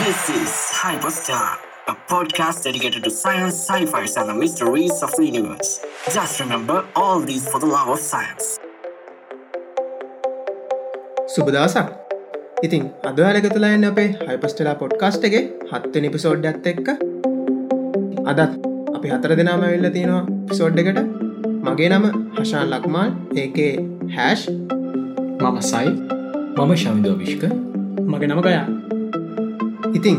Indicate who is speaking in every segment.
Speaker 1: This is Hyperstar, a podcast dedicated to science, sci-fi, and the mysteries of the universe. Just remember all these for the love of science.
Speaker 2: සුබදසක් ඉතින් අදවාල එකතුලායන්න අපේ හයිපස්ටලා podcast එක හත්වනි episode ඇත්ත එක්ක අදත් අපි හතර දෙනාම වෙල්ල තියෙනවා පිසෝඩ් එකට. මගේ නම හෂාන් ලක්මාල් ඒකේ හැෂ්
Speaker 3: මම සයි. මම ශවිදෝ විශ්ක
Speaker 4: මගේ නම
Speaker 2: ඉතින්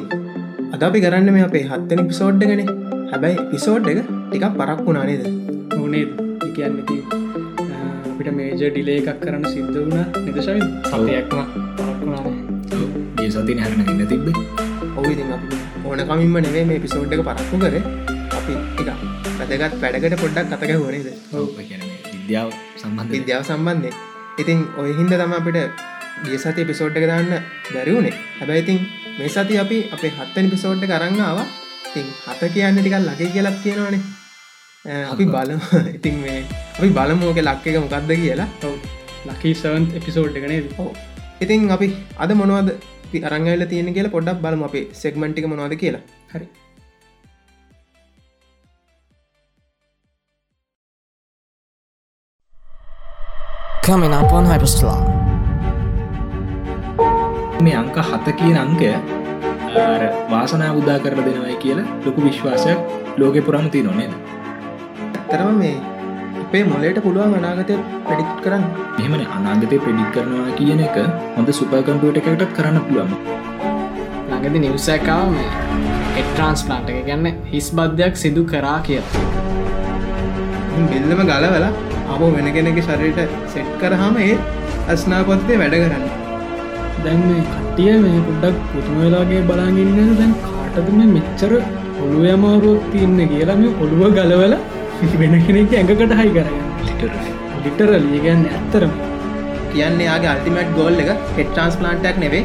Speaker 2: අද අපි කරන්න මේ අපේ හත්තනි පිසෝඩ්ඩ ගැන හැබැයි පිසෝඩ් එක ටිකක් පරක් වුණානේද
Speaker 4: ඕනේ කියන්නති අපිට මේජ ඩිලේ එකක් කරන්න සිද්ධ වුණ නිදශයි සතයක්ම
Speaker 3: ඒ සතින හැරන ඉන්න තිබ්බේ.
Speaker 2: ඔවිතින් අපි ඕනකමින්ම නෙවේ මේ පිසෝඩ් එක පරක්කු කර. අපි එක වැදගත් වැඩකට පොඩ්ඩක් කතක හොනේද
Speaker 3: විද්‍යාව සම්බන්ධ.
Speaker 2: විද්‍යාව සම්බන්ධය ඉතින් ඔය හින්ද තම අපිට ගිය සති පිසෝඩ්ඩ එක දාන්න දැරවුණේ හැබැයිතින් මේ සති අපි අපේ හත්තනි පිසෝඩ්ඩ කරන්නාව ඉතින් හත කියන්න ටිකල් ලගේ කියලක් තියෙනවානේ අපි බලම. ඉතින් මේ අපි බලමෝක ලක්ක එක මොකක්ද කියලා.
Speaker 4: ඔව. ලකී සවන් එපිසෝඩ් එකනේ
Speaker 2: ඕ ඉතින් අපි අද මොනවද අරංගල තියෙන කියලා පොඩ්ඩක් බලම අපේ සෙක්මටික මොනවද කියලා.
Speaker 4: හරි.
Speaker 1: Coming up on Hyperstellar.
Speaker 3: මේ අංක හත කියන අංකය අර වාසනා උදා කරල දෙනවයි කියලා ලොකු විශ්වාසයක් ලෝක පුරම ති නොනේද
Speaker 2: ඇත්තරම මේ අපේ මොලේට පුළුවන් අනාගතය පැඩික් කරන්න.
Speaker 3: එහමන. අනාගතය ප්‍රඩික් කරනවා කියන එක හොඳ සුපකම්පියට එකටත් කරන්න පුළුවන්.
Speaker 4: ළඟදි නිවසැකාව මේ එට්‍රන්ස්පලාන්ට එක. ගැන්න හිස් බද්ධයක් සිදු කරා කිය
Speaker 2: බෙල්ලම ගලවලා අප වෙන කෙනෙක ශරයට සෙට් කරහම ඒ අස්නාපත්තය වැඩ කරන්න
Speaker 4: දැන් මේ කට්ටිය මේ පුඩ්ඩක් පුතුමවෙලාගේ බලාගන්න දැන් කාටද මේ මෙච්චර ඔළුව යමාරුවක් තියන්න කියලා මේ ඔළුව ගලවල වෙන කෙනෙක් ඇඟකට හයි කරගන්න. ලිටර ලියගන්න ඇත්තරම
Speaker 2: කියන්නේ යාගේ අල්ටිමට් ගෝල් එක හෙට ට්‍රන්ස්පලාන්ටක් නෙවේ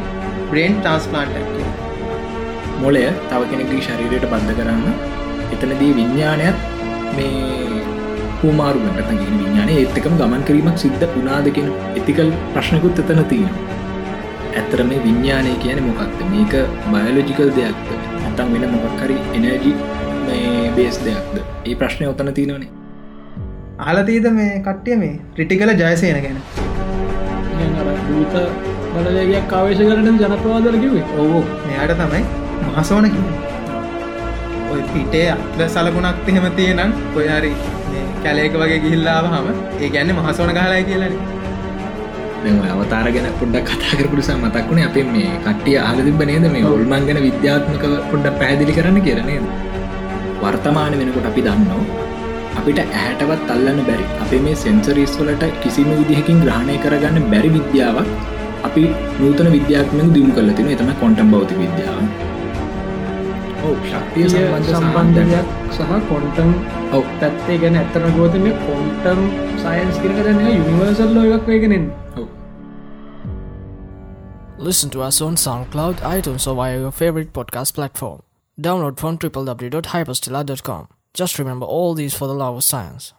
Speaker 2: බ්‍රේන් ට්‍රන්ස්පලාන්ටක්
Speaker 3: මොලය තව කෙනෙකගේ ශරීරයට බද්ධ කරන්න. එතනදී විඤ්ඥානයක් මේ පූමාරුමට ගෙන විඤ්ඥාන ඒත්තකම ගමන් කිරීමක් සිද්ධ උනාදකෙන එතිකල් ප්‍රශ්නකුත් එතන තියෙනවා ඇත්තර මේ විඤ්ඥානය කියන මොකක්ද? මේක බයලෝජිකල් දෙයක්ද? ඇතම් වෙන මොකක්කරි එනජි මේ බේස් දෙයක්ද? ඒ ප්‍රශ්නය ඔතන තියෙනවනේ.
Speaker 2: අහලතීද මේ කට්ටිය මේ රිටිකල ජයසයන ගැන?
Speaker 4: දූත බලලයක් කාවේශ කරන ජනපවාදර කිවේ
Speaker 2: ඕෝ මෙයාට තමයි මහසෝන කිය ඔය පිටේ අත්ව සලකුණක් එහෙම තියෙනම් ඔයහරි කැලේක වගේ ගිහිල්ලාව හම ඒ ගැන්න මහසෝන ගහලයි කියලන
Speaker 3: අවතාර ගැන පොඩ්ඩක් කතා කරපුටසා මතක් වුණේ අපේ මේ කට්ටිය අහල තිබ නේද මේ ඔල්මන් ගැන විද්‍යාත්මක පොඩ්ඩ පැදිලි කරන්න කියරනේ වර්තමාන වෙනකොට අපි දන්නවා අපිට ඇහැටවත් අල්ලන්න බැරි අපේ මේ සෙන්සරිස් වලට කිසිම විදිහකින් ග්‍රහණය කරගන්න බැරි විද්‍යාවක් අපි නූතන විද්‍යාත්මක දියුණු කල තින එතම කොටම් බෞති විද්‍යාව. ශක්තිය
Speaker 4: සම්බන්ධයක් සහ කොන්ටම් ඔව. පැත්තේ ගැන ඇත්තන ගෝත මේ කොන්ටම් සයින්ස් කිරකරන්න යුනිවර්සල් ලෝ එකක් වේගෙනෙන්
Speaker 5: Listen to us on SoundCloud, iTunes, or via your favorite podcast platform. Download from www.hyperstella.com. Just remember all these for the love of science.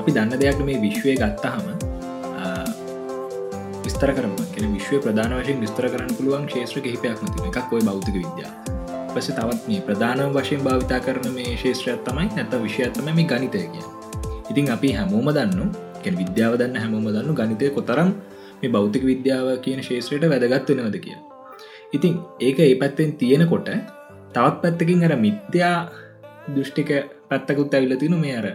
Speaker 3: අපි දන්න දෙයක් මේ විශ්වය ගත්තහම විස්තර කරම කෙන විශ්ව ප්‍රධාන වශයෙන් විස්තර කරන්න පුළුවන් ශේත්‍ර කිහිපයක් නති එකක් ඔයි බෞතික විද්‍යා පස තවත් මේ ප්‍රධාන වශයෙන් භාවිතා කරන මේ ශේත්‍රයක් තමයි නැත විෂයත්තම මේ ගනිතය කිය ඉතින් අපි හැමෝම දන්න කෙන විද්‍යාව දන්න හැමෝම දන්න ගනිතය කොතරම් මේ බෞතික විද්‍යාව කියන ශේත්‍රයට වැදගත් වෙනවද කිය ඉතින් ඒක ඒ පැත්තෙන් තියෙනකොට තවත් පැත්තකින් අර මිත්‍යා දෘෂ්ටික පැත්තකුත් ඇවිල තිනු මේ අර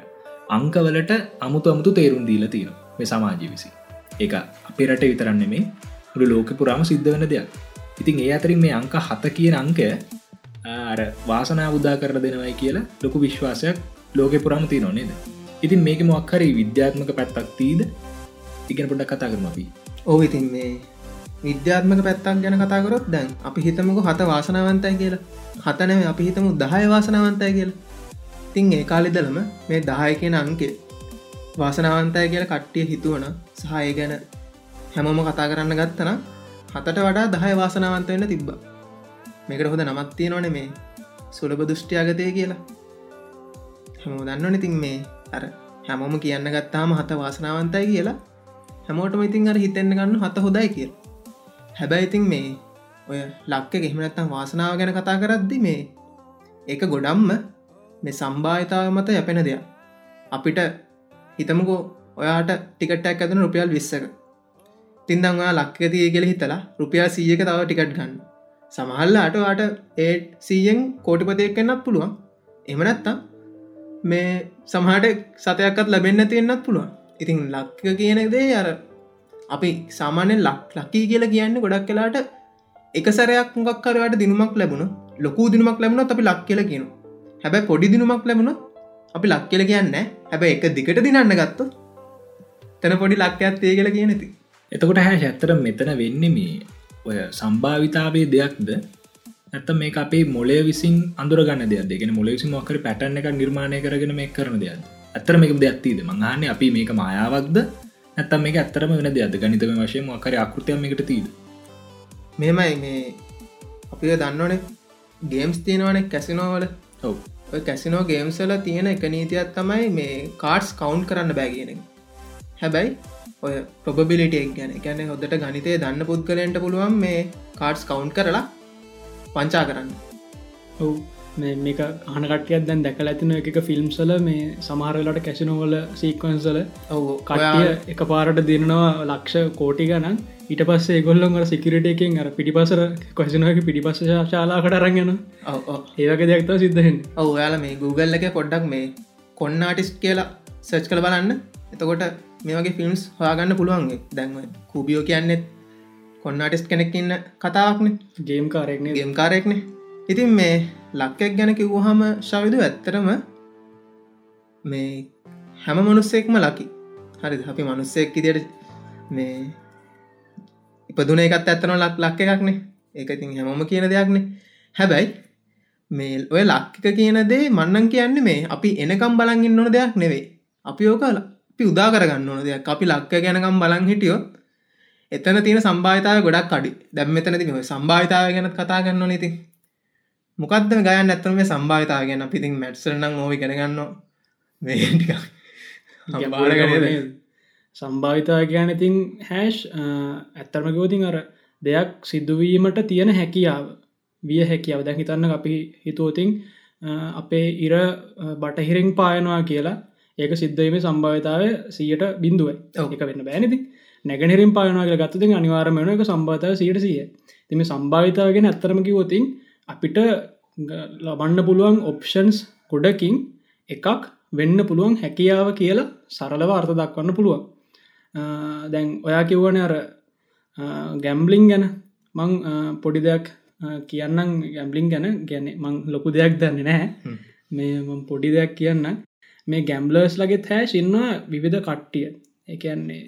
Speaker 3: අංකවලට අමුතු අමුතු තේරුම් දීල තියෙන මේ සමාජය විසි එක අපේ රට විතරන්න මේ මුළු ලෝක පුරාම සිද්ධ වෙන දෙයක්. ඉතින් ඒ අතරින් මේ අංක හත කියන අංකය අර වාසනා උදා කර දෙනවයි කියලා ලොකු විශ්වාසයක් ලෝක පුරාම තිය නොනේද ඉතින් මේක මොක්හරි විද්‍යාත්මක පැත්තක් තීද ඉගෙන පොඩක් කතා කරම අපි.
Speaker 2: ඕ ඉතින් මේ විද්‍යාත්මක පැත්තක් ගැන කතාකරොත් දැන් අපි හිතමක හත වාසනාවන්තයි කියලා. හතනම අපි හිතමු දහය වාසනාවන්තය කියලා. තින් ඒ කාලිදලම මේ දහය කියෙන අංකේ වාසනාවන්තය කියල කට්ටිය හිතුවන සහය ගැන හැමෝම කතා කරන්න ගත්තන හතට වඩා දහය වාසනාවන්ත වෙන්න තිබ්බ. මේකට හොඳ නමත් තියෙනවන මේ සුලබ දෘෂ්ටියාගතය කියලා. හැමෝ දන්නවන ඉතින් මේ අර හැමෝම කියන්න ගත්තාම හත වාසනාවන්තයි කියලා හැමෝටම ඉතින් අර හිතෙන්න්න ගන්න හත හොදයි කියල්. හැබැයි ඉතින් මේ ඔය ලක්ක ගෙහමනත්තම් වාසනාව ගැන කතා කරද්දි මේ ඒක ගොඩම්ම මේ සම්භාවිතාව මත යැපෙන දෙයක්. අපිට හිතමකෝ ඔයාට ටිකට්ටක් ඇතන රුපියල් විස්සක. තින්දං ඔයා ලක්කතිය කියල හිතලා රුපියල් සීයක තව ටිකට් ගන්න. සමහල්ලාට වාට ඒට් සීයෙන් කෝටිපතයක් කන්නක් පුළුවන්. එමනැත්තා මේ සමහට සතයක්කත් ලැබෙන්න්න තියෙන්න්නත් පුළුවන්. ඉතින් ලක්ක කියන දේ අර අපි සාමාන්‍යෙන් ලක් ලක්කී කියලා කියන්න ගොඩක් කලාට එක සරයක් මොක් කරවට දිනුමක් ලැබුණ ලොකු දිනුමක් ලැබුණත් අපි ලක් කියල කියන හැබැයි පොඩි දිනුමක් ලැබුණොත් අපි ලක් කියල කියන්න හැබැ එක දිකට දිනන්න ගත්තු තැන පොඩි ලක්කයක් ඒ කියලා කියනති
Speaker 3: එතකොට හැ ඇත්තර මෙතන වෙන්න මේ ඔය සම්භාවිතාවේ දෙයක්ද? ඇත මේ අපේ මොලේ විසින් අඳුරගන්න දෙයක්ගෙන මොල විසි මොකර පැටන එක නිර්මාණය කරගෙන මේ කරන දෙයක් ඇත්තර මේක දෙයක්තිද මංහන්න අපි මේක මායාවක්ද? ඇත්තම මේ ඇත්තරම වෙන දෙයක් ගනිතම වශය මොකර අකෘතියම එකට තීද
Speaker 2: මෙමයි මේ අපි දන්නවන ගේම්ස් තියෙනවන කැසිනෝවල
Speaker 3: ඔව.
Speaker 2: කැසිනෝ ගේම්සල තියෙන එක නීතියක් තමයි මේ කාඩ්ස් කවුන්් කරන්න බෑගෙන හැබැයි ඔය ප්‍රොබිලිටියක් ගැන. ගැන හොදට ගනිතය දන්න පුද්ගලයන්ට පුළුවන් මේ කාඩ්ස් කවුන්් කරලා පංචා කරන්න.
Speaker 4: ඔව්. මේක අනකටියත් දැන් දැකල ඇතින එක ෆිල්ම්සල මේ සමහරලට කැසිනෝවල සීකවන්සල
Speaker 2: ඔව.
Speaker 4: කටිය එක පාරට දෙනවා ලක්ෂ කෝටි ගනන් ඊට පස්සේ ගොල්ලොන් සිකරට එකෙන් අර පිටිපසර කොසිනක පිටිපස්ස ශාලාකට අරගෙන ඒවක දෙයක්ත සිද්ධහෙන්
Speaker 2: ඔව. ඔයාල මේ Google එක පොඩ්ඩක් මේ කොන්න ආටිස්් කියලා සර්ච් කළ බලන්න. එතකොට මේ වගේ ෆිල්ම්ස් හොයාගන්න පුළුවන්ගේ දැන්ව කූබියෝ කියන්නෙත් කොන්න ආටිස්් කෙනෙක්ඉන්න කතාවක්න.
Speaker 4: ගේම් කාරෙක්න
Speaker 2: ගේම් කාරෙක්න ඉතින් මේ ලක්කෙක් ගැන කිව්හම ශවිදු ඇත්තරම මේ හැම මනුස්සෙක්ම ලකි හරි අපි මනුස්සෙක් ඉදියට මේ ඉපදුන එකත් ඇත්තන ලක් ලක්ක එකක්නේ. ඒක ඉතින් හැමෝම කියන දෙයක්නේ. හැබැයි මේ ඔය ලක්කික කියන දේ මන්නන් කියන්නේ මේ අපි එනකම් බලගින් නොන දෙයක් නෙවෙයි. අපි ඕකල අපි උදා කරගන්න ඕන දෙයක්. අපි ලක්ක ගැනකම් බලන් හිටියෝ එතන තියෙන සම්භාතාව ගොඩක් අඩි. දැම් මෙතනති මේ සම්භාවිතාව ගැන කතා ගන්න නති මොකක්ද ගයන්න ඇත්තම මේ සම්භාවිතාව ගැන? පිතින් මැට්සරනම් ඕවි කරගන්න මේ
Speaker 4: සම්භාවිතා කියන ඉතින් හැෂ් ඇත්තරමකෝතින් අර දෙයක් සිදුවීමට තියෙන හැකියාව. විය හැකියාව. දැන් හිතන්න අපි හිතුවතින් අපේ ඉර බටහිරෙන් පායනවා කියලා ඒක සිද්ධීම සම්භාවිතාව සියට බිඳුව ඒක වෙන්න බෑනිති නැගනිරින් පායනවාගේ ගත්තති අනිවාරමයන එක සම්භාතාව සියට සිය තිම සම්භාවිතාවගෙන ඇත්තරමකිවෝතින් අපිට ලබන්න පුළුවන් ඔප්ෂන්ස් ගොඩකින් එකක් වෙන්න පුළුවන් හැකියාව කියලා සරලව අර්ථ දක්වන්න පුළුවන්. දැන් ඔයා කිව්වන අර ගැම්බලිං ගැන. මං පොඩි දෙයක් කියන්නම් ගැම්බලිං ගැන. ගැන මං ලොකු දෙයක් දන්න නෑ මේ පොඩි දෙයක් කියන්න මේ ගැම්බලර්ස් ලගේ තෑශ ඉන්න විවිධ කට්ටිය. එකන්නේ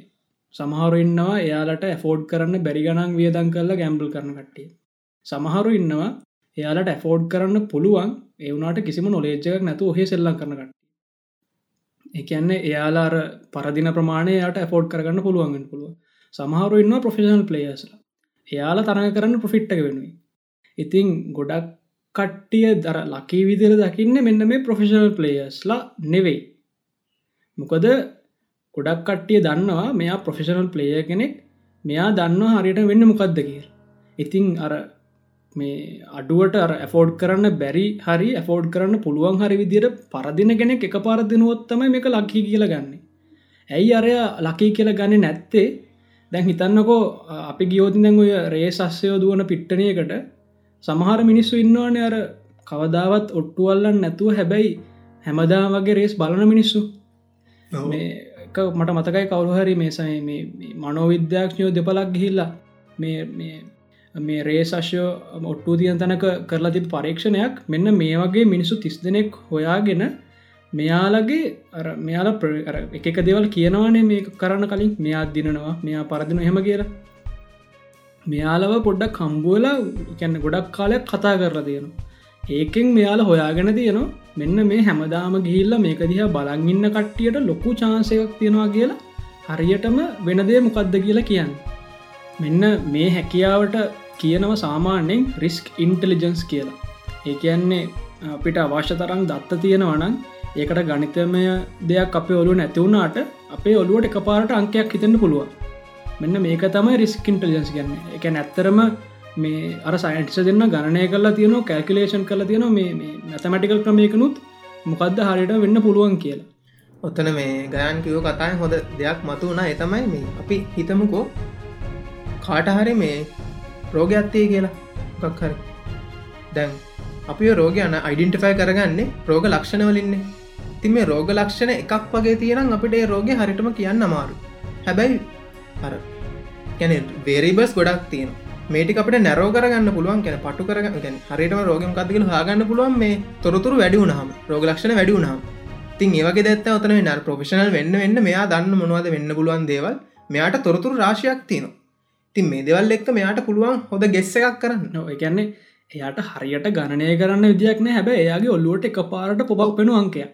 Speaker 4: සමහරු ඉන්නවා එයාලට ඇෆෝඩ් කරන්න බැරි ගණන් වියදන් කරලා ගැම්බල් කරන කට්ටිය. සමහරු ඉන්නවා එයාලට ඇෆෝඩ් කරන්න පුළුවන් ඒවුනාට කිසිම නොලේජ්ජක් නැතු ඔහේ සෙල්ලම් කරනකට එකන්න එයාලාර පරදින ප්‍රමාණයට ඇෆෝඩ් කරගන්න පුළුවන්ගෙන් පුළුව සමහරු ඉන්න ප්‍රෆෙෂනල් පලේස්ල එයාලා තරඟ කරන්න ප්‍රෆිට්ටක වෙනුයි ඉතිං ගොඩක් කට්ටිය දර ලකී විදිර දකින්න මෙන්න මේ ප්‍රොෆෙෂනල් පලේස්ලා නෙවෙයි. මොකද ගොඩක් කට්ටිය දන්නවා මෙයා ප්‍රොෆෙෂනල් පලේය කෙනෙක් මෙයා දන්නවා හරියට වෙන්න මොකක්ද කියල්. ඉතිං අර මේ අඩුවට ඇෆෝඩ් කරන්න බැරි හරි ඇෆෝඩ් කරන්න පුළුවන් හරි විදියට පරදින කෙනෙක් එක පරදිනුවොත්තම මේක ලක්හි කියල ගන්න. ඇයි අරය ලකී කියල ගන්න නැත්තේ? දැන් හිතන්නකෝ අපි ගියෝතින් දැන් ඔය රේ සස්යෝ දුවන පිට්ටනයකට සමහර මිනිස්සු ඉන්නවාන අර කවදාවත් ඔට්ටුවල්ලන් නැතුව හැබැයි හැමදා වගේ රේස් බලන මිනිස්සු. මේ මට මතකයි කවුරු හරි මේසයි මනෝවිද්‍යාක්ෂයෝ දෙපලක් ගිහිල්ලා මේ මේ රේසශ්‍යෝ ඔට්ටු තියන් තැනක කරලා තිබ පරීක්ෂණයක් මෙන්න මේ වගේ මිනිසු තිස් දෙනෙක් හොයාගෙන මෙයාලගේ මෙයාල එක දෙවල් කියනවානේ මේ කරන්න කලින්. මෙයා දිනනවා මෙයා පරදින හෙම කියලා මෙයාලව පොඩ්ඩක් කම්බුවලා කැන්න ගොඩක් කාලයක් කතා කරලා තියෙනවා. ඒකෙන් මෙයාල හොයාගෙන තියෙනවා මෙන්න මේ හැමදාම ගිහිල්ල මේක දිහා බලංඉන්න කට්ටියට ලොකු චාන්සයක් තියෙනවා කියලා හරියටම වෙනදේ මොකක්ද කියලා කියන්න. මෙන්න මේ හැකියාවට කියනව සාමාන්‍යෙන් රිස්ක් ඉන්ටලිජන්ස් කියලා. ඒ කියන්නේ අපිට අවශ්‍ය තරම් දත්ත තියෙනවනම් ඒකට ගනිතමය දෙයක් අපේ ඔලු නැතිවුණට අපේ ඔලුවට එක පාරට අංකයක් හිතන්න පුළුවන්. මෙන්න මේක තමයි රිස්ක් ඉන්ටලිජන්ස් ගන්න එක නැත්තරම මේ අර සයින්ටිස දෙන්න ගණනය කරලා තියනවා කැල්කලේෂන් කල තියෙන මේ මැතමටිකල් ක්‍රමයකනුත් මොකක්ද හරියට වෙන්න පුළුවන් කියලා.
Speaker 2: ඔත්තන මේ ගයන් කිවෝ කතාය හොඳ දෙයක් මතු වුණා එතමයි මේ අපි හිතමුකෝ කාටහරි මේ රෝගයක්ත්තේ කියලා. එකක් හරි. දැන් අපි රෝගයන අයිඩෙන්ටිෆයි කරගන්නේ රෝග ලක්ෂණවලින්නේ තින් මේ රෝග ලක්ෂණ එකක් වගේ තියෙනම් අපිට ඒ රෝගය හරිටම කියන්න අමාරු හැබැයි හර ගැන වේරිබස් ගොඩක් තියෙන මේටි අපට නැරෝ කරගන්න පුළුවන් කැන පටු කරගන්න ගැන හරිටම රෝගම් කතිකල හගන්න පුළුවන් මේ තොරතුරු වැඩි වුණහම රෝග ලක්ෂණ වැඩි වුණහම තින් ඒවගේ දැත්ත ඔතන නර් ප්‍රෆෙෂනල් වෙන්න වෙන්න මෙයා දන්න මොනවද වෙන්න පුළුවන් දේවල් මෙයාට තොරතුරු රාශයක් තියෙනවා. තින් මේ දෙවල් එක්ක මෙයාට පුළුවන් හොද ගෙස්ස එකක් කරන්න.
Speaker 4: එකන්නේ එයාට හරියට ගණනය කරන්න විදිියක්න හැබ එයාගේ ඔල්ලුවට එක පාරට පොබක් පෙනු අංකයක්.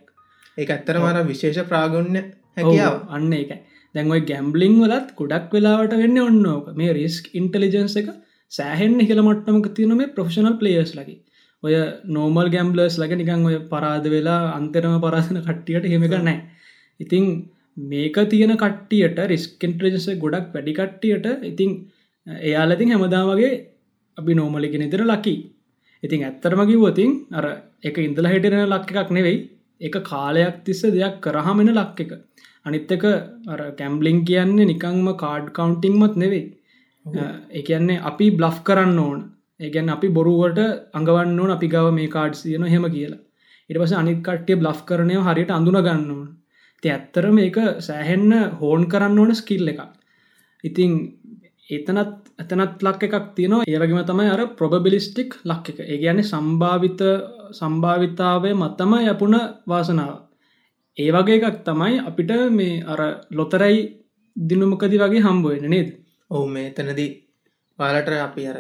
Speaker 2: ඒ ඇත්තර මර විශේෂ ප්‍රාගුණ්‍ය හැකියාව.
Speaker 4: අන්න එක දැන්වයි ගැම්බලිං වලත් ගොඩක් වෙලාවට වෙන්න ඔන්න ඕක. මේ රිස්ක් ඉන්ටලිජන්ස එක සෑහෙන් හිල මට්ටමක තියෙන මේ ප්‍රෆෙෂනල් පලේස් ලකි ඔය නෝමල් ගැම්බලස් ලක නිකං ඔය පරාද වෙලා අන්තරම පරාසන කට්ටියට හෙමක නෑ ඉතිං මේක තියෙන කට්ටියට රිස්කෙන්ට්‍රජස ගොඩක් වැඩිකට්ටියට ඉතිං එයාලතින් හැමදා වගේ අපි නෝමලිගෙන ඉතර ලකි ඉතින් ඇත්තරම කිව්වතින් අර එක ඉඳල හිටෙන ලක් එකක් නෙවෙයි. එක කාලයක් තිස්ස දෙයක් කරහමෙන ලක් එක. අනිත්තක අර කැම්බලිං කියන්නේ නිකංම කාඩ් කවන්ටිංමත් නෙවෙයි. එකන්නේ අපි බ්ලෆ් කරන්න ඕන. ඒගැන් අපි බොරුවට අඟවන්න ඕන අපි ගව මේ කාඩ් සියන හෙම කියලා. ඉට පස අනිත් කට්ටිය බ්ලෆ් කරනය හරියට අඳුන ගන්න ඕන. ති ඇත්තර මේක සෑහෙන්න හෝන් කරන්න ඕන ස්කිල් එක ඉතිං එතනත් ඇතනත් ලක් එකක් තියෙනවා. ඒවගේම තමයි අර ප්‍රොබබිලිස්ටික් ලක් එක. ඒ කියන්නේ සම්භාවිත සම්භාවිතාවය මත්තම යපුන වාසනාව ඒ වගේ එකක් තමයි අපිට මේ අර ලොතරයි දිනුමකදි වගේ හම්බුවෙන නේද?
Speaker 2: ඔවු මේ තැනදී පාලට අපි අර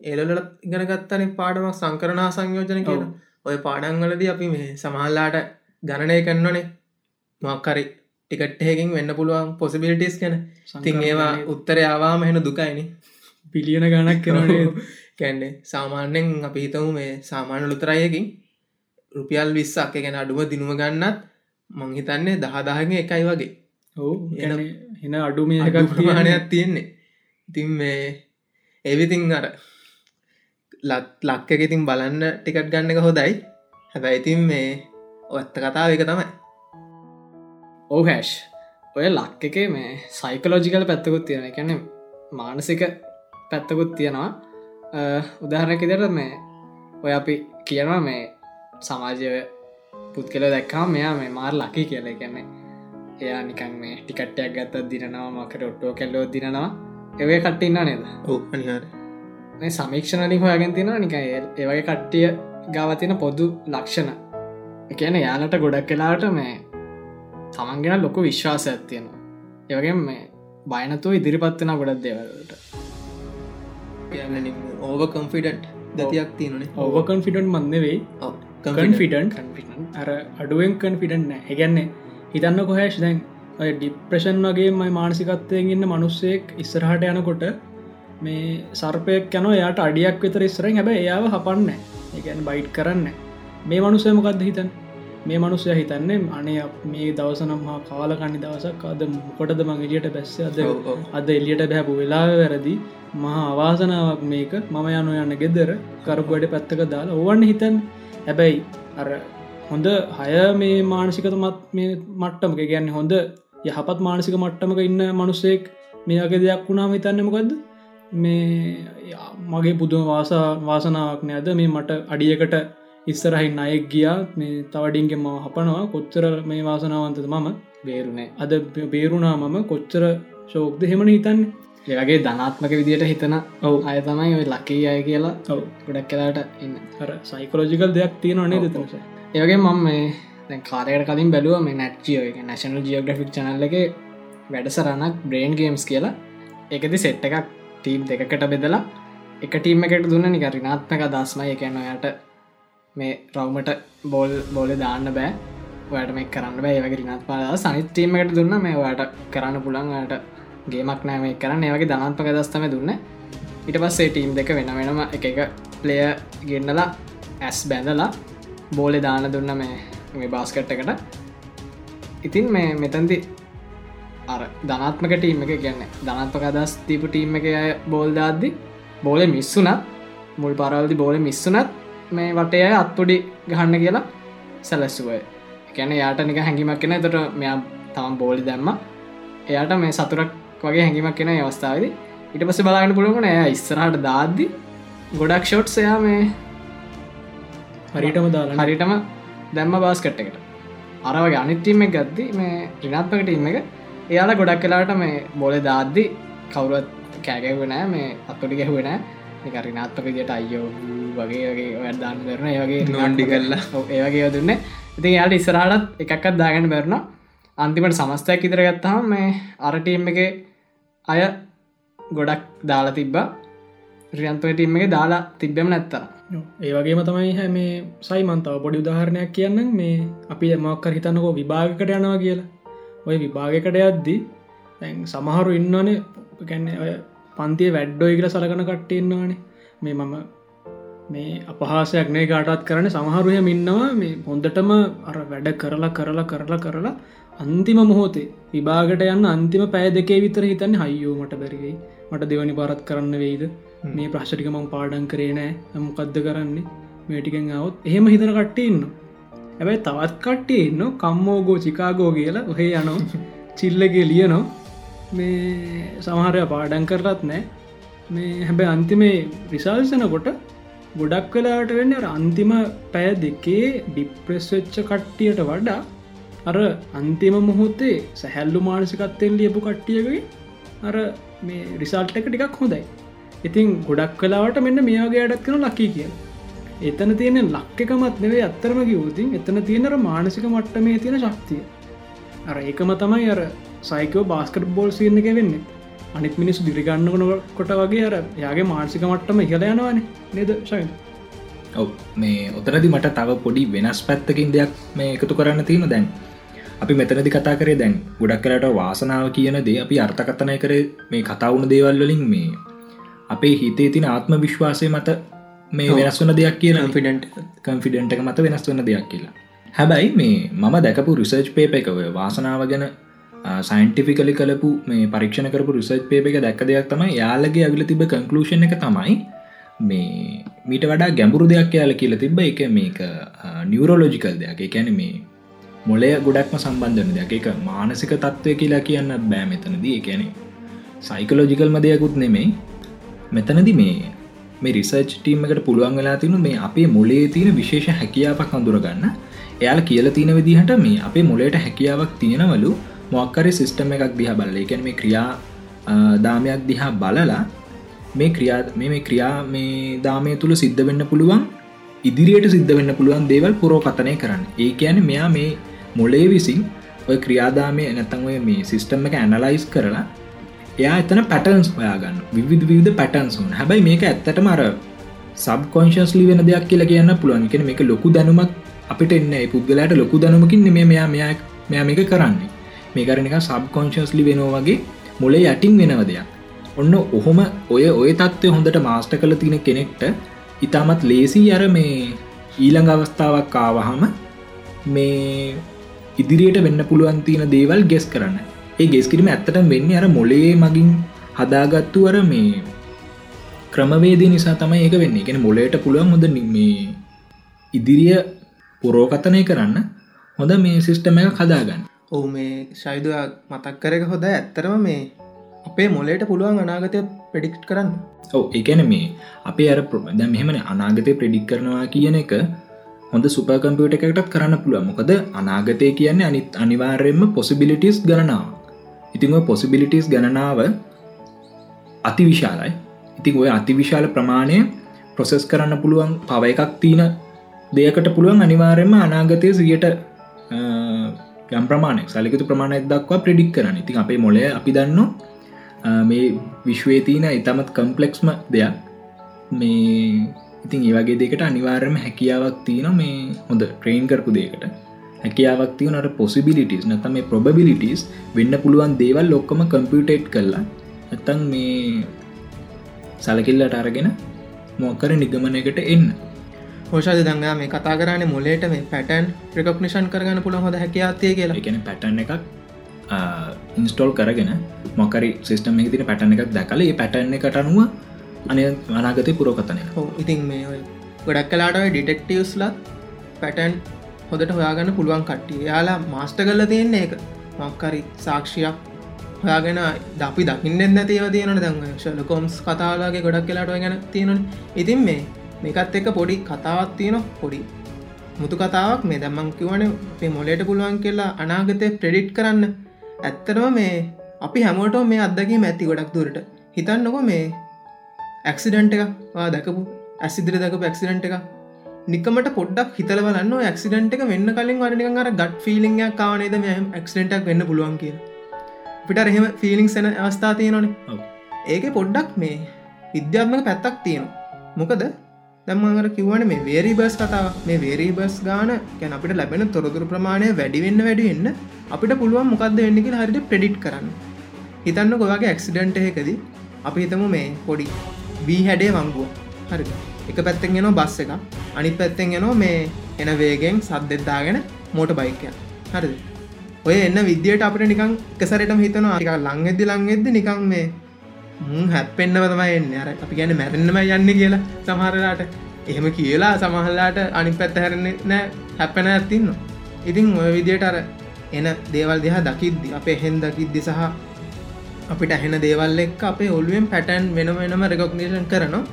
Speaker 2: ඒලොල ඉගෙන ගත්තන පාඩමක් සංකරනා සංයෝජන කියන ඔය පාඩංවලද අපි මේ සමහල්ලාට ගණනය කන්නනේ මක්කරි ටිකට්හකින් වෙන්න පුළුවන් පොසිබිලිටස් කැන තින් ඒවා උත්තර ආවාම හෙන දුකයිනි.
Speaker 4: පිලියන ගණක් කරනේ
Speaker 2: කැන්නේ සාමාන්‍යෙන් අපි හිතමු මේ සාමාන්‍ය ලුතරයකින් රුපියල් විස්සක් ගැන අඩුව දිනුව ගන්නත් මං හිතන්නේ දහදාහගේ එකයි වගේ.
Speaker 4: ඔවු
Speaker 2: එන
Speaker 4: අඩුමිය
Speaker 2: එකක් ප්‍රමාණයක් තියෙන්නේ. ඉතින් මේ එවිතින් අර ලත් ලක්ක ඉතින් බලන්න ටිකට් ගන්න එක හොදයි හැබැයි ඉතින් මේ ඔත්ත කතාව එක තමයි.
Speaker 5: ඕහැෂ් ඔය ලක් එක මේ සයිකලෝජිකල පැත්තකුත් තියෙන එකැන මානසික පැත්තකුත් තියෙනවා. උදාහරණක දෙට මේ ඔය අපි කියනවා මේ සමාජය පුත් කෙල දැක්කා මෙයා මේ මාර් ලකි කියල. ගැන්නේ එයා නිකන් මේ ටිකට්ටයක් ගත්ත දිනවා මකට ඔට්ටෝ කෙල්ලෝ දිනවා ඒවේ කට්ටින්න නේද?
Speaker 2: ඔව් අනිහාර
Speaker 5: මේ සමීක්ෂණලින් හොයාගෙන තියෙන නික ඒවගේ කට්ටිය ගාවතින පොදු ලක්ෂණ. එකන යාලට ගොඩක් කලාට මේ තමන්ගෙන ලොකු විශ්වාසයක් තියෙනවා. ඒවගේ මේ බයනතුව ඉදිරිපත්වෙන ගොඩක් දෙවලට
Speaker 2: කියන්න ඕව කම්ෆිඩට් දතියක් තියෙනනේ
Speaker 4: ඕවකන් ෆිටන් මන්නෙවෙයි කන්ෆිටන් අර අඩුවෙන් කන්ෆිටන් නෑ. ඒගැන්නේ හිතන්න කොහැෂ් දැන් ඔය ඩිප්‍රෂන් වගේ මයි මානසිකත්වයෙන් ඉන්න මනුස්සෙක් ඉස්සරහට යනකොට මේ සර්පයක් යන යාට අඩියක් විතර ඉස්සරෙන් හැබ එයාව හපන්න ඒගැන් බයිට් කරන්න මේ මනුසය මොකක්ද හිතන් මේ මනුස්සය හිතන්නේ අනේ මේ දවසනම් හා කාලකන්නි දවසක්. අද මොකොටද මං එලියට බැස්ස? අද. අද එලියට බැපු වෙලා වැරදි. මහා අවාසනාවක් මේක. මම යනු යන්න ගෙදර කරපුඩ පැත්තක දාලා. ඕවන්න හිතන් හැබැයි අර හොඳ හය මේ මානසිකත මත් මේ මට්ටමක ගැන්න හොඳ යහපත් මානසික මට්ටමක ඉන්න මනුස්සෙක් මේගේ දෙයක් වුණාම හිතන්නමකක්ද මේ මගේ පුදුම වාසා වාසනාවක් නෑද? මේ මට අඩියකට ඉස්සරහි නයෙක් ගියා. මේ තවඩින්ගේ ම හපනවා. කොච්චර මේ වාසනාවන්තද මම?
Speaker 5: බේරුණේ.
Speaker 4: අද බේරුණා මම. කොච්චර ශෝක්ද? හෙමන හිතන්න
Speaker 5: ඒවගේ ධනාත්මක විදියට හිතන
Speaker 4: ඔව්
Speaker 5: අය තමයි ඔය ලකී අය කියලා
Speaker 4: ඔව්.
Speaker 5: ගොඩක් කලාට ඉන්න.
Speaker 4: අර සයිකලෝජිකල් දෙයක් තියෙනවනේ දෙතස
Speaker 5: ඒවගේ මම මේ කාරයට කලින් බැලුව මේ නැට්ජියෝ එක නැශනල් ජියෝග්‍රෆික් චනල්ල එක වැඩසරනක් බ්‍රේන් ගේම්ස් කියලා. එකති සෙට් එකක් ටීම් දෙකට බෙදලා එක ටීම එකට දුන්න නික රිනාත්මක දස්මය එකන්න යට මේ රවමට බෝල් බෝල දාන්න බෑ. ඔයට මේ කරන්න බෑ. ඒවගේ රිනත් ටීම එකට දුන්න මේ ඔයට කරන්න පුළන්ට ගේමක් නෑම කරන්න. ඒවගේ ධනත්මක දස්තම දුන්න. ඉට පස්සේ ටීම් දෙක වෙන වෙනම එක එක ප්ලය ගෙන්නලා ඇස් බැඳලා බෝලෙ දාන දුන්න මේ මේ බාස්කට් එකට. ඉතින් මේ මෙතන්දි අර ධනත්මක ටීම එක ගැන්න ධනත්මක අදස් දීපු ටීම් එක අය බෝල් දාද්දි බෝල මිස්සුනත් මුල් පරවල්දි බෝල මිස්සුනත් මේ වටේ අය අත්පොඩි ගහන්න කියලා සැලස්සුවය කැන යාට නික හැඟිමක් කෙන තොට මෙයා තම බෝලි දැම්ම. එයාට මේ සතුරක් වගේ හැඟිමක් කෙන අවස්ථාවද ඉට පස බලාගන්න පුළුවන එය ඉස්සරහට දාද්දි ගොඩක් ෂෝට් සයා මේ
Speaker 4: හරිටම දාලා
Speaker 5: හරිටම දැම්ම බාස්කට් එකට. අරවගේ අනිත්ටීම එක ගද්දි මේ රිනාත්මක ටීම එක එයාලා ගොඩක් කලාට මේ බොල දාද්දි කවුරුවත් කෑගැවෙනෑ මේ අත්පොඩි ගැහුවෙන නිකරිනාත්මක දිට අයෝ වගේ වගේ වැඩදාන්න කරන ඒවගේ
Speaker 2: නොන්ඩි කරලා.
Speaker 5: ඒවගේ යොදුන්න ඉතින් යාට ඉස්සරහටත් එකක්ත් දාගන්න බැරන අන්තිමට සමස්තයක් ඉදිර ගත්තහම මේ අරටීම් එක අය ගොඩක් දාලා තිබ්බා. රියන්තවටීම එක දාලා තිබ්බෙම නැත්තර
Speaker 4: ඒ වගේම තමයි හැ මේ සයිමන්තාව පොඩි උදාහරණයක් කියන්න මේ අපි මොක්කර හිතන්නකෝ විභාගකට යනවා කියලා. ඔය විභාගකට යද්දී දැන් සමහරු ඉන්නනේ ගැන්න ඔය පන්තිය වැඩ්ඩෝයි කියල සලකන කට්ටෙන්න්නවානේ මේ මම මේ අපහාසයක් නේ කාටත් කරන සමහරුය ඉන්නවා. මේ හොන්දටම අර වැඩ කරලා කරලා කරලා කරලා අන්තිම මොහොතේ විභාගට යන්න අන්තිම පෑ දෙකේ විතර හිතන්න හයියෝ මට බැරිවෙයි මට දෙවනි පාරත් කරන්න වෙයිද? මේ ප්‍රශ්ටික මං පාඩන් කරේ නෑ. ඇමකද්ද කරන්නේ? මේටිකෙන් අවුත් එහෙම හිතන කට්ටඉන්න ඇබැයි තවත් කට්ටේ ඉන්න කම්මෝගෝ චිකාගෝ කියලා ඔහේ යනෝ චිල්ලගේ ලියනෝ මේ සමහරය පාඩන් කරලත් නෑ. මේ හැබැ අන්තිමේ රිසල්සනකොට ගොඩක් වෙලාට වෙන්න අන්තිම පැය දෙකේ ඩිප්‍රෙස් වෙච්ච කට්ටියට වඩා අර අන්තිම මොහොතේ සැහැල්ලු මානසිකත්තෙන් ලියපු කට්ටියකගේ අර මේ රිසල්ට එක ටිකක් හොඳයි. ඉතින් ගොඩක් කලාවට මෙන්න මේයාගේ අඩක් කන ලකී කිය එතන තියෙන ලක්කකමත් නෙවේ අත්තරම කිවතින් එතන තියෙනර මානසික මට්ට මේ තියෙන ශක්තිය. අර ඒකම තමයි අර සයිකෝ බාස්කට බෝල් සින්න එක වෙන්න. අනිත් මිනිස් දිරිගන්න කොට වගේ අර යාගේ මානසික මට්ටම ඉහල යනවානේ නේද ශය
Speaker 3: ඔව මේ ඔතරදි මට තව පොඩි වෙනස් පැත්තකින් දෙයක් මේ එකතු කරන්න තියෙන දැන්. අපි මෙතනදි කතා කරේ දැන් ගොඩක් කරට වාසනාව කියන දේ අපි අර්ථකතනය කර මේ කතාවුණ දේවල් වලින් මේ අපේ හිතේ තින ආත්ම විශ්වාසය මත මේ වෙනස් වන දෙයක් කියන
Speaker 2: ෆිඩන්ට්
Speaker 3: කන්ෆිඩන්ට එක. මත වෙනස් වන දෙයක් කියලා. හැබැයි මේ මම දැකපු රිසර්ච් පේප එකව වාසනාව ගැන සයින්ටිෆිකලි කලපු මේ පරීක්ෂණ කරපු රිසර්ච් පේප එක දැක්ක දෙයක් තමයි යාලගේ ඇවිල තිබ කන්කලූෂන් එක තමයි මේ මීට වඩා ගැඹුරු දෙයක් යාල කියල තිබ එක මේක නිවරෝලෝජිකල් දෙයක්. එකැන මේ මොලය ගොඩක්ම සම්බන්ධන දෙයක්. එක මානසික තත්ත්වය කියලා කියන්න බෑ මෙතනදී. එකැනෙ සයිකලෝජිකල්ම දෙයකුත් නෙමෙයි. මෙතනදි මේ මේ රිසර්ච් ටීම එකට පුළුවන් වෙලා තිනු මේ අපේ මොලේ තියෙන විශේෂ හැකියාවක් අඳුරගන්න එයාල කියල තියෙන විදිහට මේ අපේ මොලේට හැකියාවක් තියෙනවලු මොක්කරි සිිස්ටම එකක් දිහා බල එකැන මේ ක්‍රියා දාමයක් දිහා බලලා මේ ක්‍රියා මේ ක්‍රියා මේ දාමය තුළ සිද්ධ වෙන්න පුළුවන් ඉදිරියට සිද්ධ වෙන්න පුළුවන් දේවල් පුරෝ කතනය කරන්න. ඒ කියන මෙයා මේ මොලේ විසින් ඔය ක්‍රියාදාමය නැතන් ඔය මේ සිිස්ටම් එක ඇනලයිස් කරලා එයා එතන පැටන්ස් ඔයාගන්න විවිධ විවිධ පැටන්සුන් හැබැයි මේක ඇත්තට මර සබ් කොන්ශස්ලි වෙන දෙයක් කියලා කියන්න පුළුවන්. කෙන මේක ලොකු දැනුමක් අපිට එන්න පුද්ගලට ලොකු දැනුමකින් මේ මෙයා මෙයා මෙයා මේක කරන්නේ. මේකරනික සබ් කොන්ශස්ලි වෙනවා වගේ මොලේ යටින් වෙනව දෙයක්. ඔන්න ඔහොම ඔය ඔය තත්ත්වය හොඳට මාස්ට කළ තින කෙනෙක්ට ඉතාමත් ලේසි අර මේ ඊළඟ අවස්ථාවක් කාවහම මේ ඉදිරියට වෙන්න පුළුවන් තියෙන දේවල් ගෙස් කරන්න. ඒ ගෙස්කිරීම ඇත්තට වෙන්න අර මොලේ මගින් හදාගත්තු අර මේ ක්‍රමවේද නිසා තමයි ඒක වෙන්නේ. එකෙන මොලේට පුළුවන් හොඳ මේ ඉදිරිය පුරෝකතනය කරන්න හොඳ මේ සිිස්ටම එක කදාගන්න
Speaker 2: ඔහු මේ ශයිදව මතක් කරක හොඳ ඇත්තරම මේ අපේ මොලේට පුළුවන් අනාගතය පෙඩික්ට් කරන්න.
Speaker 3: ඔව එකන මේ අපේ අර ප්‍රබද මෙහෙමන අනාගතය ප්‍රඩික් කරනවා කියන එක හොඳ සුපකම්පියට එකටත් කරන්න පුළුව මොකද අනාගතය කියන්නේ අනිත් අනිවාර්යෙන්ම පොසිබිලිටස් ගණනාව ඉතිං පොසිබිලිටස් ගණනාව අති විශාලයි. ඉතින් ඔය අතිවිශාල ප්‍රමාණය ප්‍රොසෙස් කරන්න පුළුවන් පව එකක් තියන දෙයකට පුළුවන් අනිවාර්යම අනාගතය සියට යම් ප්‍රමාණය සලිකතු ප්‍රමාණයක් දක්වා ප්‍රඩික් කරන්න. ඉතින් අපේ මොලය අපි දන්න මේ විශ්වය තියන ඉතාමත් කම්පලෙක්ස්ම දෙයක්. මේ ඉතින් ඒවගේ දෙකට අනිවාර්යම හැකියාවක් තියෙන මේ හොඳ ට්‍රේන් කරපු දෙකට හැකියාවක් තියනට පොසිබිලිටස් නතම මේ ප්‍රොබිලිටස් වෙන්න පුළුවන් දේවල් ලොක්කම කම්පියුටේට් කරලා ඇත්තන් මේ සලකිල්ලට අරගෙන මොක්කර නිගමනයකට එන්න.
Speaker 2: හෝෂාද දංගා මේ කතා කරන්න මොලේට මේ පැටන් ප්‍රකප්නිෂන් කරගන්න පුළ හොඳ හැකයාත්තය කියලා.
Speaker 3: එකන පැටන් එකක් ඉන්ස්ටෝල් කරගෙන මොකරි සිස්ටම තින පැටන එකක් දැකල ඒ පැටන්න එකට අනුව අනය අනාගතය පුරෝකතනය
Speaker 2: හෝ ඉතින් මේ ඔය ගොඩක් කලාට ඩිටෙක්ටවස්ලත් පැටන් හොදට හොයාගන්න පුළුවන් කට්ටිය. යාලා මාස්ට කල්ල තියෙන්නේ එක මක්කරි සාක්ෂයක් හොයාගෙන දපි දකින්න නැතිව තියෙන දැන් ශලකොම්ස් කතාලාගේ ගොඩක් කලාට ගැන තියෙන ඉතින් මේ මේකත් එක පොඩි කතාවත් තියෙන පොඩි මුතු කතාවක්. මේ දැම්මං කිවන මේ මොලට පුළුවන් කියලා අනාගතය ප්‍රඩිට් කරන්න. ඇත්තරම මේ අපි හැමෝට මේ අදකි ඇති ගොඩක් දුරට. හිතන්නකො මේ ඇක්සිඩන්ට් එක දැකපු ඇසිදිරි දකපු ඇක්සිඩන්ට් එක නිකමට පොඩ්ඩක් හිතල බලන්න ඇක්සිඩන්ට් එක වෙන්න කලින් වරනික අර ගට් ෆිලිං කාවනේද මෙහම ඇක්සිඩටක් වෙන්න පුළුවන් කිය පිට එහෙම ෆිලිං සෙන අවස්ථා තියෙනනේ ඒක පොඩ්ඩක් මේ විද්‍යාත්මක පැත්තක් තියෙනවා. මොකද දම්මඟර කිවන මේ වේරි බස් කතාව මේ වේරී බස් ගාන ගැන අපිට ලැබෙන තොරතුර ප්‍රමාණය වැඩිවෙන්න වැඩිවෙන්න අපිට පුළුවන් මොකක්ද වෙන්නකි හරිට ප්‍රඩිට් කරන්න. හිතන්න ගොවාගේ ඇක්සිඩන්ට එකදී අපි හිතමු මේ පොඩි වී හැඩේ වංගුව. හරි එක පැත්තෙන් ගෙන බස් එක අනි පැත්තෙන් ගෙනෝ මේ එන වේගෙන් සද්දෙත්දාගෙන මෝට බයිකය හරිද? ඔය එන්න විද්‍යට අපට නිකං එකසරටම හිතන ආරික ලංගෙද්දි ලංගෙද්ද නිකං මේ මුන් හැප්පෙන්න්නව තමයි එන්න. අර අපි ගැන මැරෙන්න්නම යන්න කියලා සමහරලාට එහෙම කියලා සමහල්ලාට අනි පැත්ත හැරන්නේ නෑ. හැප්පෙන ඇත්තින්න ඉතින් ඔය විදියට අර එන දේවල් දෙහ දකිද්දි අපේ හෙන් දකිද්දි සහ අපිට ඇහෙන දේවල් එක් අපේ ඔල්ුවෙන් පැටන් වෙන වෙනම රෙකොක්නේෂන් කරනවා.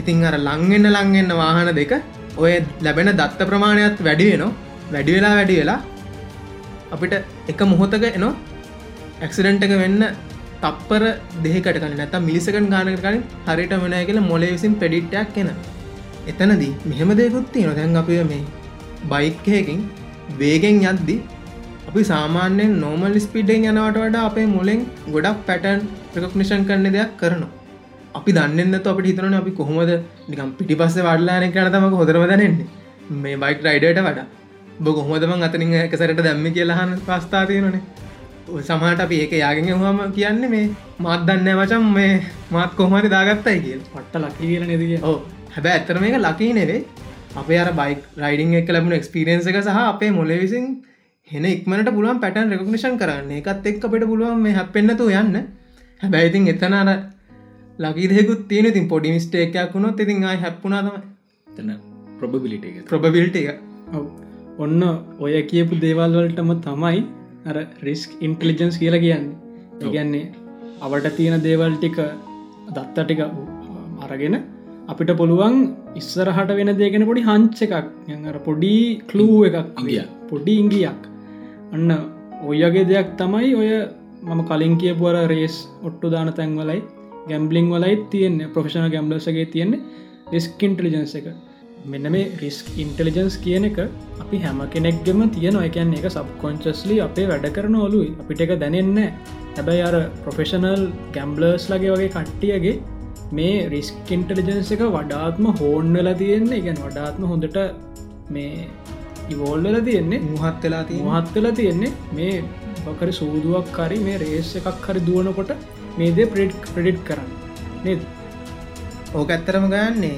Speaker 2: ඉතිං අර ලංගෙන්න්න ලංගෙන්න්න වාහන දෙක ඔය ලැබෙන දත්ත ප්‍රමාණයක් වැඩි වෙනවා. වැඩි වෙලා වැඩි වෙලා අපිට එක මොහොතක එනවා. ඇක්සිඩන්ට් එක වෙන්න තප්පර දෙකට කල නැත මිලිසකන් ගානක කලින් හරිට වනය කියල මොලේ විසින් පෙඩිට්ටක් කෙන එතනදී මෙහෙම දෙකුත්ති නොදැන් අප මේ බයික්හයකින් වේගෙන් යද්දි අපි සාමාන්‍යෙන් නෝමල් ස්පිඩෙන් යනවට වඩා අපේ මුලෙන් ගොඩක් පැටන් ප්‍රකක්නිෂන් කරන දෙයක් කරනවා. අපි දන්නන්නත් අපට හිතන අපි කොහොමද නිකම් පිටි පස්ස වඩලාන කරනතමක හොදරම දැනෙන්නේ. මේ බයික් රයිඩට වඩා. බ කොහොමදම අතනින් එකසරට දැම්ම කියලාහන පස්ථාතියනනේ සමහට අපි ඒක යාගෙන හම කියන්නේ මේ මාත් දන්න වචම් මේ මාත් කොහමරි දාගත්තයි කිය
Speaker 4: පට්ට ලකි කියල නෙදක
Speaker 2: ඕ හැබැ ඇත්තර මේක ලකී නෙවේ අපේ අර බයික් රයිඩිං එක ලැබුණ එක්ස්පිරියන්ස එක සහ අපේ මොල විසින් හෙන ඉක්මට පුළුවන් පැටන් රෙකක්නිෂන් කරන්න. එකත් එක් අපට පුළුවන් මේ හැපෙන්න්නතු යන්න. හැබැයිතින් එතන අර ලකිදෙකුත් තියෙන තින් පොඩි මිස්ටේකයක් වුණොත් ඉතින් ආයි හැප්පුුණාතම
Speaker 3: තන ප්‍රොබබිලිට එක.
Speaker 2: ප්‍රබබිල්ට එක.
Speaker 4: ඔව්. ඔන්න ඔය කියපු දේවල් වලටම තමයි අර රිස්ක් ඉන්ටලිජන්ස් කියලා කියන්නේ. ඒගැන්නේ අවට තියෙන දේවල් ටික දත්ත ටික අරගෙන අපිට පුළුවන් ඉස්සරහට වෙන දේගෙන පොඩි හංච එකක්. යර පොඩි කලූ එකක්.
Speaker 3: ඉංගිය.
Speaker 4: පොඩි ඉංගියක් අන්න ඔයගේ දෙයක් තමයි ඔය මම කලින් කියපුවර රේස් ඔට්ටු දාන තැන්වලයි ගැම්බලිං වලයි තියෙන්නේ. ප්‍රෆෙෂණ ගැම්ලසගේ තියෙන්නේ රිස්ක ඉන්ටලිජන්ස එක මෙන්න මේ රිස්ක් ඉන්ටලිජන්ස් කියන එක අපි හැම කෙනෙක්ගෙම තියෙන එකන් එක සබ්කොංචස්ලි අපේ වැඩ කරන ඔලුයි. අපිට එක දැනෙන්න හැබැයි අර ප්‍රොෆෙෂනල් ගැම්බලර්ස් ලගේ වගේ කට්ටියගේ මේ රිස්ක් ඉන්ටලිජන්ස එක වඩාත්ම හෝන්වල තියෙන්නේ. ගැන වඩාත්ම හොඳට මේ ඉවෝල්වල තියෙන්නේ.
Speaker 2: මුහත් වෙලා
Speaker 4: මහත් වෙලා තියෙන්නේ. මේ බකර සූදුවක් කරි මේ රේස් එකක් හරි දුවනකොට මේද ප්‍රඩ් ප්‍රඩිට් කරන්න. නේද?
Speaker 2: ඕක ඇත්තරම ගන්නේ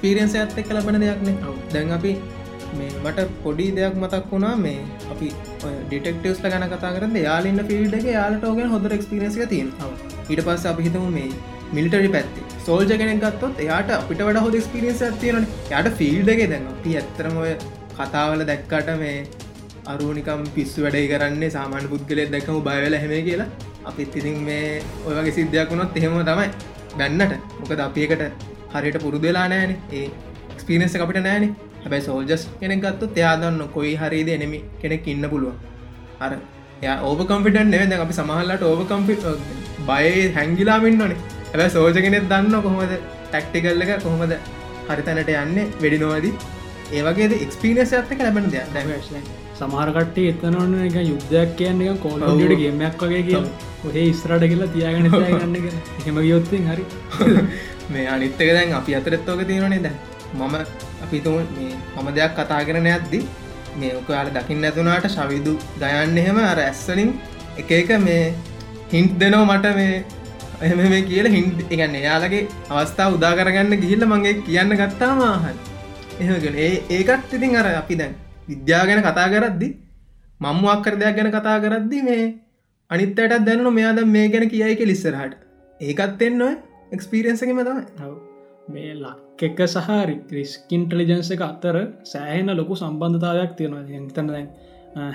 Speaker 2: අර එක්ස්පිරියන්ස ඇත්ත එක ලබන දෙයක්න දැන් අපි මේ මට පොඩි දෙයක් මතක් වුණා මේ අපි ඩිටෙක්ටවස්ල ගැන කතා කරන්න යාලන්න ෆිල්ඩ එක යාලට ඕගෙන හොඳ එක්ස්පිරන්සික තියෙන ඊට පස්ස අපි හිතම මේ මිලිටරි පැත්ති. සෝල්ජ කෙනෙක් ගත්තොත් එයාට අපිට වඩ හොද ස්පිරියන්ස ඇතියන යට ෆිල්ඩගේ දැන් අපි ඇත්තරම ඔය කතාවල දැක්කට මේ අරුනිකම් පිස්සු වැඩයි කරන්නේ සාමාන්‍ය පුද්ගලෙත් දැකම බයවෙල හැම කියලා. අපි ඉතිතින් මේ ඔයගේ සිද්ධයක් වුණොත් එහෙම තමයි බැන්නට. මොකද අපිකට හරියට පුරුදු වෙලා නෑන ඒ ස්පිනස අපිට නෑන හැබයි සෝල්ජස් කෙනෙක් ගත්තු එයාදන්න කොයි හරිද එනෙමි කෙනෙක් ඉන්න පුළුවන්. අර ඕක කම්පිටන් නෙවෙද අපි සමහල්ලට ඕක කම්පි බය හැංගිලාමින් නොනේ ඇැ සෝජ කෙනෙක් දන්න කොහොමද ටක්ටිකල්ල එක කොහොමද හරිතැනට යන්න වෙඩි නොවදී. ඒවගේ එක්ස්පිනස් ඇත්තක ලැබෙන දෙයක්. දැමශන
Speaker 4: සමාරකට එතනවන්න එක යුද්ධයක් කියන්නේ කෝල්ඩට ගේමයක් වගේ කිය ඔහේ ඉස්රට කියලා. තියාගෙන ගන්න හෙම යොත්තින් හරි
Speaker 2: මේ අනිත්තක දැන් අපි අතරත්තෝක තියෙනනේ දැන්. මම අපිතුම මේ මම දෙයක් කතා කරන ඇද්දි මේ ඔකයාල දකින්න ඇතුනාට ශවිදු ගයන්න එහෙම අර ඇස්සලින් එක එක මේ හින්ට් දෙනෝ මට මේ එහම මේ කියල හින්ට එකන්න එයාලගේ අවස්ථාව උදා කරගන්න ගිහිල්ල මගේ කියන්න ගත්තා මාහන් එහෙගෙන ඒ ඒකත් ඉතින් අර අපි දැන් විද්‍යා ගැන කතා කරද්දි මම්මක් කර දෙයක් ගැන කතා කරද්දි මේ අනිත්තයටත් දැන්නු මෙයාද මේ ගැන කියයික ලිස්සරහට ඒකත් එන්න එක්ස්පිරියන්සකම තමයි.
Speaker 4: මේ ලක් එක සහ රිස්කින්ටලිජන්ස එක අතර සෑහෙන ලොකු සම්බන්ධතාවයක් තියෙනවා. තන දැන්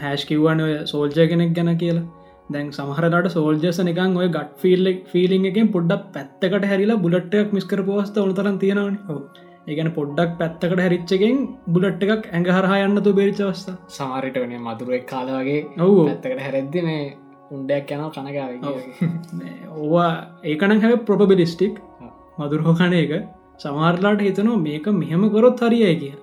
Speaker 4: හැෂ් කිව්වන ඔය සෝල්ජය කෙනෙක් ගැන කියලා. දැන් සමහරට සෝල්ජස නිකන් ඔය ගට් ෆිල්ලෙක් ෆිලිං එකෙන් පොඩ්ඩක් පැත්තකට හැරිලා බුලට්ටක් මිස්කර පෝස්ත උනතරන් තියෙනවන. ඒගැන පොඩ්ඩක් පැත්තකට හැරිච්චකෙන් බුලට් එකක් ඇඟ හරහා යන්නතු බේරිචවස්ථ
Speaker 5: සමාරිට වනේ මදුරුවක් කාලවගේ
Speaker 4: ඔව්.
Speaker 5: ඇත්තකට හැරෙද්දි මේ උන්ඩයක් යනව කනගාව
Speaker 4: ඕවා ඒකන හැ ප්‍රොපබිලිස්ටික් මදුරහෝකන එක. සමාරලාට හිතනවා මේක මෙහෙම කොරොත් හරියයි කිය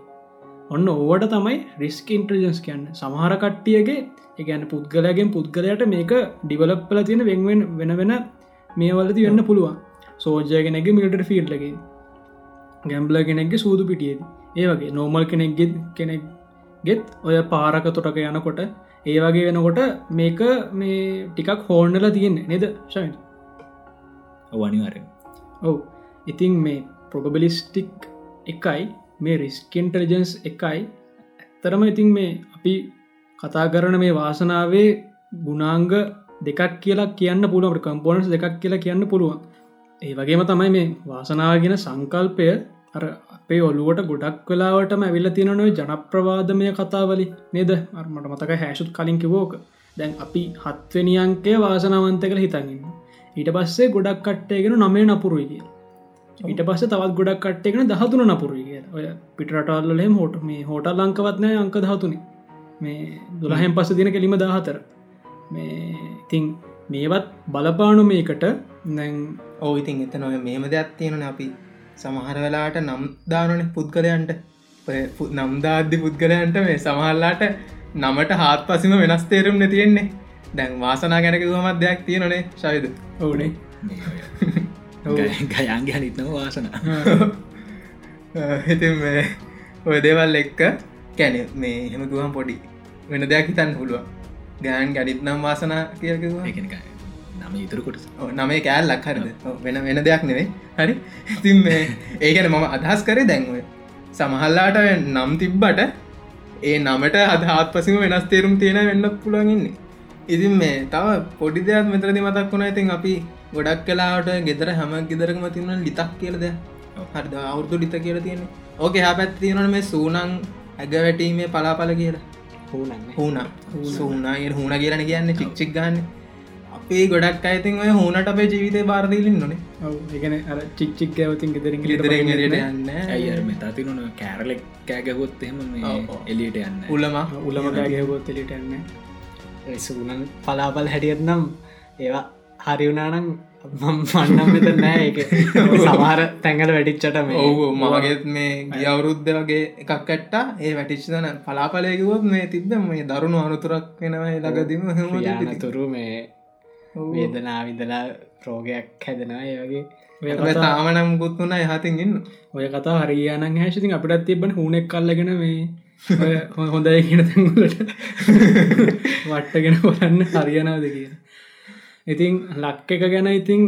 Speaker 4: ඔන්න ඕවට තමයි රිස්ක ඉන්ට්‍රජන්ස් කියන්න. සමහර කට්ටියගේ එකන පුද්ගලයගෙන් පුද්ගලයට මේක ඩිවලප්පල තියෙන වෙන්වෙන් වෙන වෙන මේවලති වෙන්න පුළුවන්. සෝජයගෙනගේ මිලිට ෆිල්ලගේ ගැම්බල කෙනෙක්ගේ සූදු පිටියද. ඒ වගේ නෝමල් කෙනෙක්ගෙත් කෙනෙක් ගෙත් ඔය පාරක තොටක යනකොට ඒ වගේ වෙනකොට මේක මේ ටිකක් හෝර්නල තියෙන්නේ නෙද ශයි
Speaker 3: වනිවරෙන්
Speaker 4: ඔවු. ඉතින් මේ ප්‍රොබබලිස්ටික් එකයි මේ රිස්කන්ටලිජන්ස් එකයි ඇත්තරම ඉතින් මේ අපි කතා කරන මේ වාසනාවේ ගුණාංග දෙකක් කියලා කියන්න පුළුවට කම්පෝනස් දෙකක් කියලා කියන්න පුළුවන්. ඒ වගේම තමයි මේ වාසනාවගෙන සංකල්පය අර අපේ ඔලුවට ගොඩක් වෙලාවටම ඇවිල්ල තියනොය ජනප්‍රවාදමය කතාවලි. නේද? අර්මට මතක හැෂුත් කලින් කිවෝක දැන් අපි හත්වනියන්කේ වාසනාවන්ත කළ හිතගන්න ඊට පස්සේ ගොඩක් කට්ටයගෙන නමේ නපුරුයි කිය ඊට පස්ස තවත් ගොඩක් කට්ටයගෙන දහතුන නපුරුයි කිය ඔය පිටරටල්ලේ හෝට මේ හෝට ලංකවත්නය අංක දහතුනි. මේ දුලහෙන් පස්ස දින කෙලිම දාහතර. මේ ඉතිං මේවත් බලපානු මේකට. නැං
Speaker 2: ඕ ඉතින් එතන ඔය මේම දෙයක් තියෙනන අපි සමහර වෙලාට නම් දානන පුද්ගලයන්ට. නම්දාද්‍ය පුද්ගලයන්ට මේ සමහල්ලාට නමට හාත් පසිම වෙනස් තේරුම් නැතියෙන්නේ දැන් වාසනා ගැනක දුවමත් දෙයක් තියෙනනේ ශවිද?
Speaker 4: ඕනේ
Speaker 3: ගයන්ගේ හනිත්නම වාසන.
Speaker 2: මේ ඔය දේවල් එක්ක කැන මේ හෙමකුවම් පොඩි වෙන දෙයක් හිතන් පුළුව ගෑන් ගැඩිත් නම් වාසනා කියකිවා
Speaker 3: එකක නම ඉතුරකොට
Speaker 2: නමේ කෑල් ලක් හරිද වෙන වෙන දෙයක් නෙවෙයි. හරි? ඉතින් මේ ඒකන මම අදහස් කරේ දැන්ව සමහල්ලාට නම් තිබ්බට ඒ නමට අදහත් පසිම වෙනස් තේරුම් තියෙන වෙන්න පුළුවන්ගන්නේ ඉතින් මේ තව පොඩි දෙයක් මෙතරදි මතක් වුණ. ඉතින් අපි ගොඩක් කලාට ගෙදර හැම ගෙදරකම තිවුණ ලිතක් කියලද හරිද අවුරදු ලිත කියල තියෙන ඕක හැ පැත් තියෙනට මේ සූනං ඇග වැටීමේ පලාපල කියලා.
Speaker 5: හූනන්න
Speaker 2: හුණ සූනාය හුණ කියලන කියන්න. චික්චික් ගන්න අපේ ගොඩක් අයිතින් ඔය හුණට අපේ ජීවිතය බාරදිලින් නොනේ
Speaker 4: ඒගන අර චික්චික් ඇවතින් ගෙදරින්
Speaker 2: ගෙදරෙන් යන්න.
Speaker 3: ඇයිර මෙතා තිනන කෑරලෙක් කෑගහොත් එහෙම මේ
Speaker 2: ඔව්, ඔව්.
Speaker 3: එලියට යන්න
Speaker 2: උලම.
Speaker 4: උලමගේගොත් එලිට එන්න
Speaker 5: සූනන් පලාපල් හැටියත් නම් ඒවා හරිවුනානම් මන්නම් මෙත නෑ එක සමහර තැඟල වැඩිච්චට මේ
Speaker 2: ඔවු මගේත් මේ ගිය අවුරුද්ධ වගේ එකක් කට්ටා ඒ වැටිච්චතන පලාපලයකුවොත් මේ තිබ්බ මේ දරුණු අනුතුරක් වෙනවයි ලඟදීම
Speaker 5: යානතුරු මේ වේදනා විදලා රෝගයක් හැදෙනවා ඒ වගේ.
Speaker 4: ඔය කතා-
Speaker 2: තාමනම් ගුත්තුන යහතින් ඉන්න.
Speaker 4: ඔය කතා හරියාන හැසිතින් අපිටත් තිබන හුනෙක් කල්ලගෙන මේ හොඳයි කියන තැන්ගලට වට්ටගෙන කොරන්න හරියනාවද කියන ඉතින් ලක් එක ගැන ඉතින්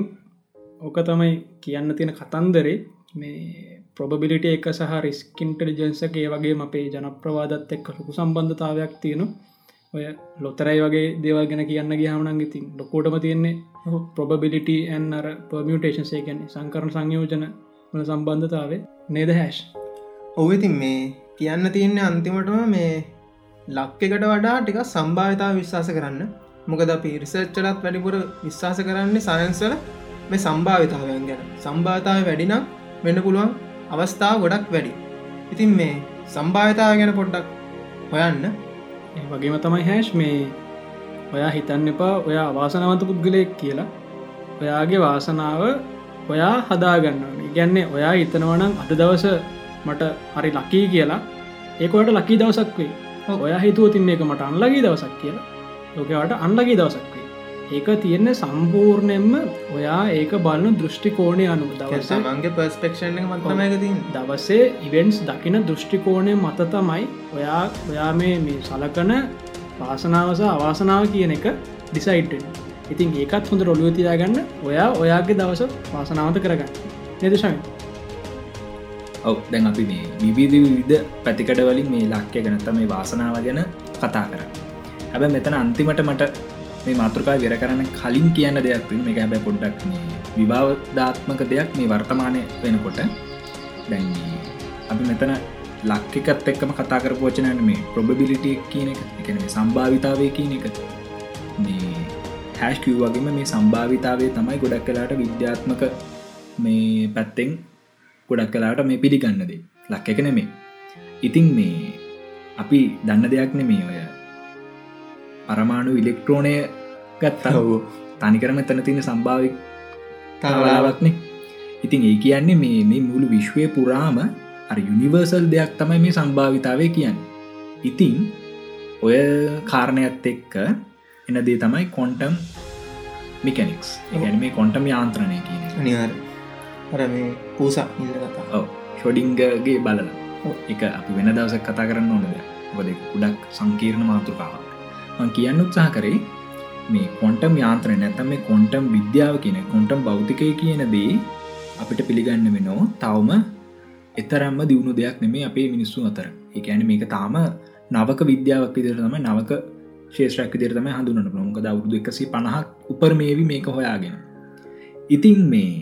Speaker 4: ඕක තමයි කියන්න තියෙන කතන්දරේ. මේ ප්‍රොබිලිට එක සහ රිස්කින්ටලිජන්සක ඒ වගේ අපේ ජනප්‍රවාදත් එක්ක ලොකු සම්බන්ධතාවයක් තියෙන ඔය ලොතරයි වගේ දේවල් ගැන කියන්න ගහමනන් ඉතින් ලොකෝටම තියෙන්නේ ප්‍රොබිලිට ඇන් අර පර්මියටේෂන්සේ ගැන්නේ සංකරන සංයෝජන වන සම්බන්ධතාවේ නේද හැෂ්
Speaker 2: ඔව ඉතින් මේ කියන්න තියන්නේ අන්තිමටම මේ ලක්කෙකට වඩා ටික සම්භාවිතාව විශ්වාස කරන්න. මොකද අපි රිසර්ච්චලත් වැඩිපුර විශ්වාස කරන්නේ සයන්සල මේ සම්භාවිතාවයන් ගැන. සම්භාවිතාව වැඩිනම් වෙන්න පුළුවන් අවස්ථාව ගොඩක් වැඩි. ඉතින් මේ සම්භාවිතාව ගැන පොඩ්ඩක් හොයන්න.
Speaker 4: ඒ වගේම තමයි හැෂ් මේ ඔයා හිතන්න එපා ඔයා අවාසනවන්ත පුද්ගලයෙක් කියලා. ඔයාගේ වාසනාව ඔයා හදාගන්න ගැන්නේ ඔයා හිතනවනම් අද දවස මට හරි ලකී කියලා. ඒකොට ලකී දවසක් වේ ඔයා හිතුව තින්න එක මට අන්ලගේ දවසක් කියලා. ලෝකවට අන්ලගේ දවසක් වේ ඒක තියෙන්න සම්පූර්ණයෙන්ම ඔයා ඒක බලන දෘෂ්ටිකෝණය අනු දවස
Speaker 2: තමන්ගේ පර්ස්පෙක්ෂන් තින්
Speaker 4: දවසේ ඉවෙන්ස් දකින දෘෂ්ටිකෝණය මත තමයි ඔයා ඔයා මේ මේ සලකන වාසනාවස අවාසනාව කියන එක ඩිසයිට් ඉතින් ඒකත් හොඳ රොළුව තියාගන්න ඔයා ඔයාගේ දවස වාසනාවත කරගන්න. නිදශමි
Speaker 3: ඔව දැන් අපි මේ විවිධ විවිධ පැතිකට වලින් මේ ලක්්‍ය ගැනත මේ වාසනාව ගැන කතා කර හැබ මෙතන අන්තිමට මට මේ මාතෘකා වෙර කරන්න කලින් කියන්න දෙයක් පින් මේ හැබැ පොඩ්ඩක් විභාවධාත්මක දෙයක් මේ වර්තමානය වෙනකොට. දැන් අපි මෙතන ලක්කකත් එක්කම කතා කර පෝචනන මේ ප්‍රොබබිලිටිය කියන එක එකන මේ සම්භාවිතාවය කියන එක. මේ හැස්කිව් වගේම මේ සම්භාවිතාවේ තමයි ගොඩක් කලාට විද්‍යාත්මක මේ පැත්තෙන් ගොඩක් කලාට මේ පිළිගන්නදේ ලක් එක නෙමේ ඉතින් මේ අපි දන්න දෙයක් නෙමේ ඔය පරමාණු ඉලෙක්ට්‍රෝනය ගත්තා තනිකරම තින සම්භාවික තවලාවත්නේ ඉතින් ඒ කියන්නේ මේ මේ මුළු විශ්වය පුරාම අර යුනිවර්සල් දෙයක් තමයි මේ සම්භාවිතාවය කියන්න. ඉතින් ඔය කාරණයත් එක්ක එන දේ තමයි කොන්ටම් මිකනික්ස් ගැන මේ කොන්ටම් යාන්ත්‍රණය කියන
Speaker 2: අනිවාර අර මේ පූසා ඉල්ල කතා
Speaker 3: ඔව. ෂොඩිංගගේ බලල. එක අපි වෙන දවසක් කතා කරන්න ඕනද ඔබද කුඩක් සංකීර්ණ මාතෘකාවක් කියන්න උත්සාහ කරේ මේ කොන්ටම් යාන්ත්‍රය නැතම මේ කොන්ටම් විද්‍යාව කියන කොන්ටම් බෞතිකය කියන දේ අපිට පිළිගන්න වෙනෝ තවම එතරම්ම දියුණු දෙයක් නෙමේ අපේ මිනිස්සු අතර. එකඇන මේක තාම නවක විද්‍යාවක් විදිර තම නවක ශේෂ්‍රක් විදිරතම හඳුනන ප්‍රමුකද අවුදු එකසි පණහක් උපර මේවි මේක හොයාගෙන. ඉතින් මේ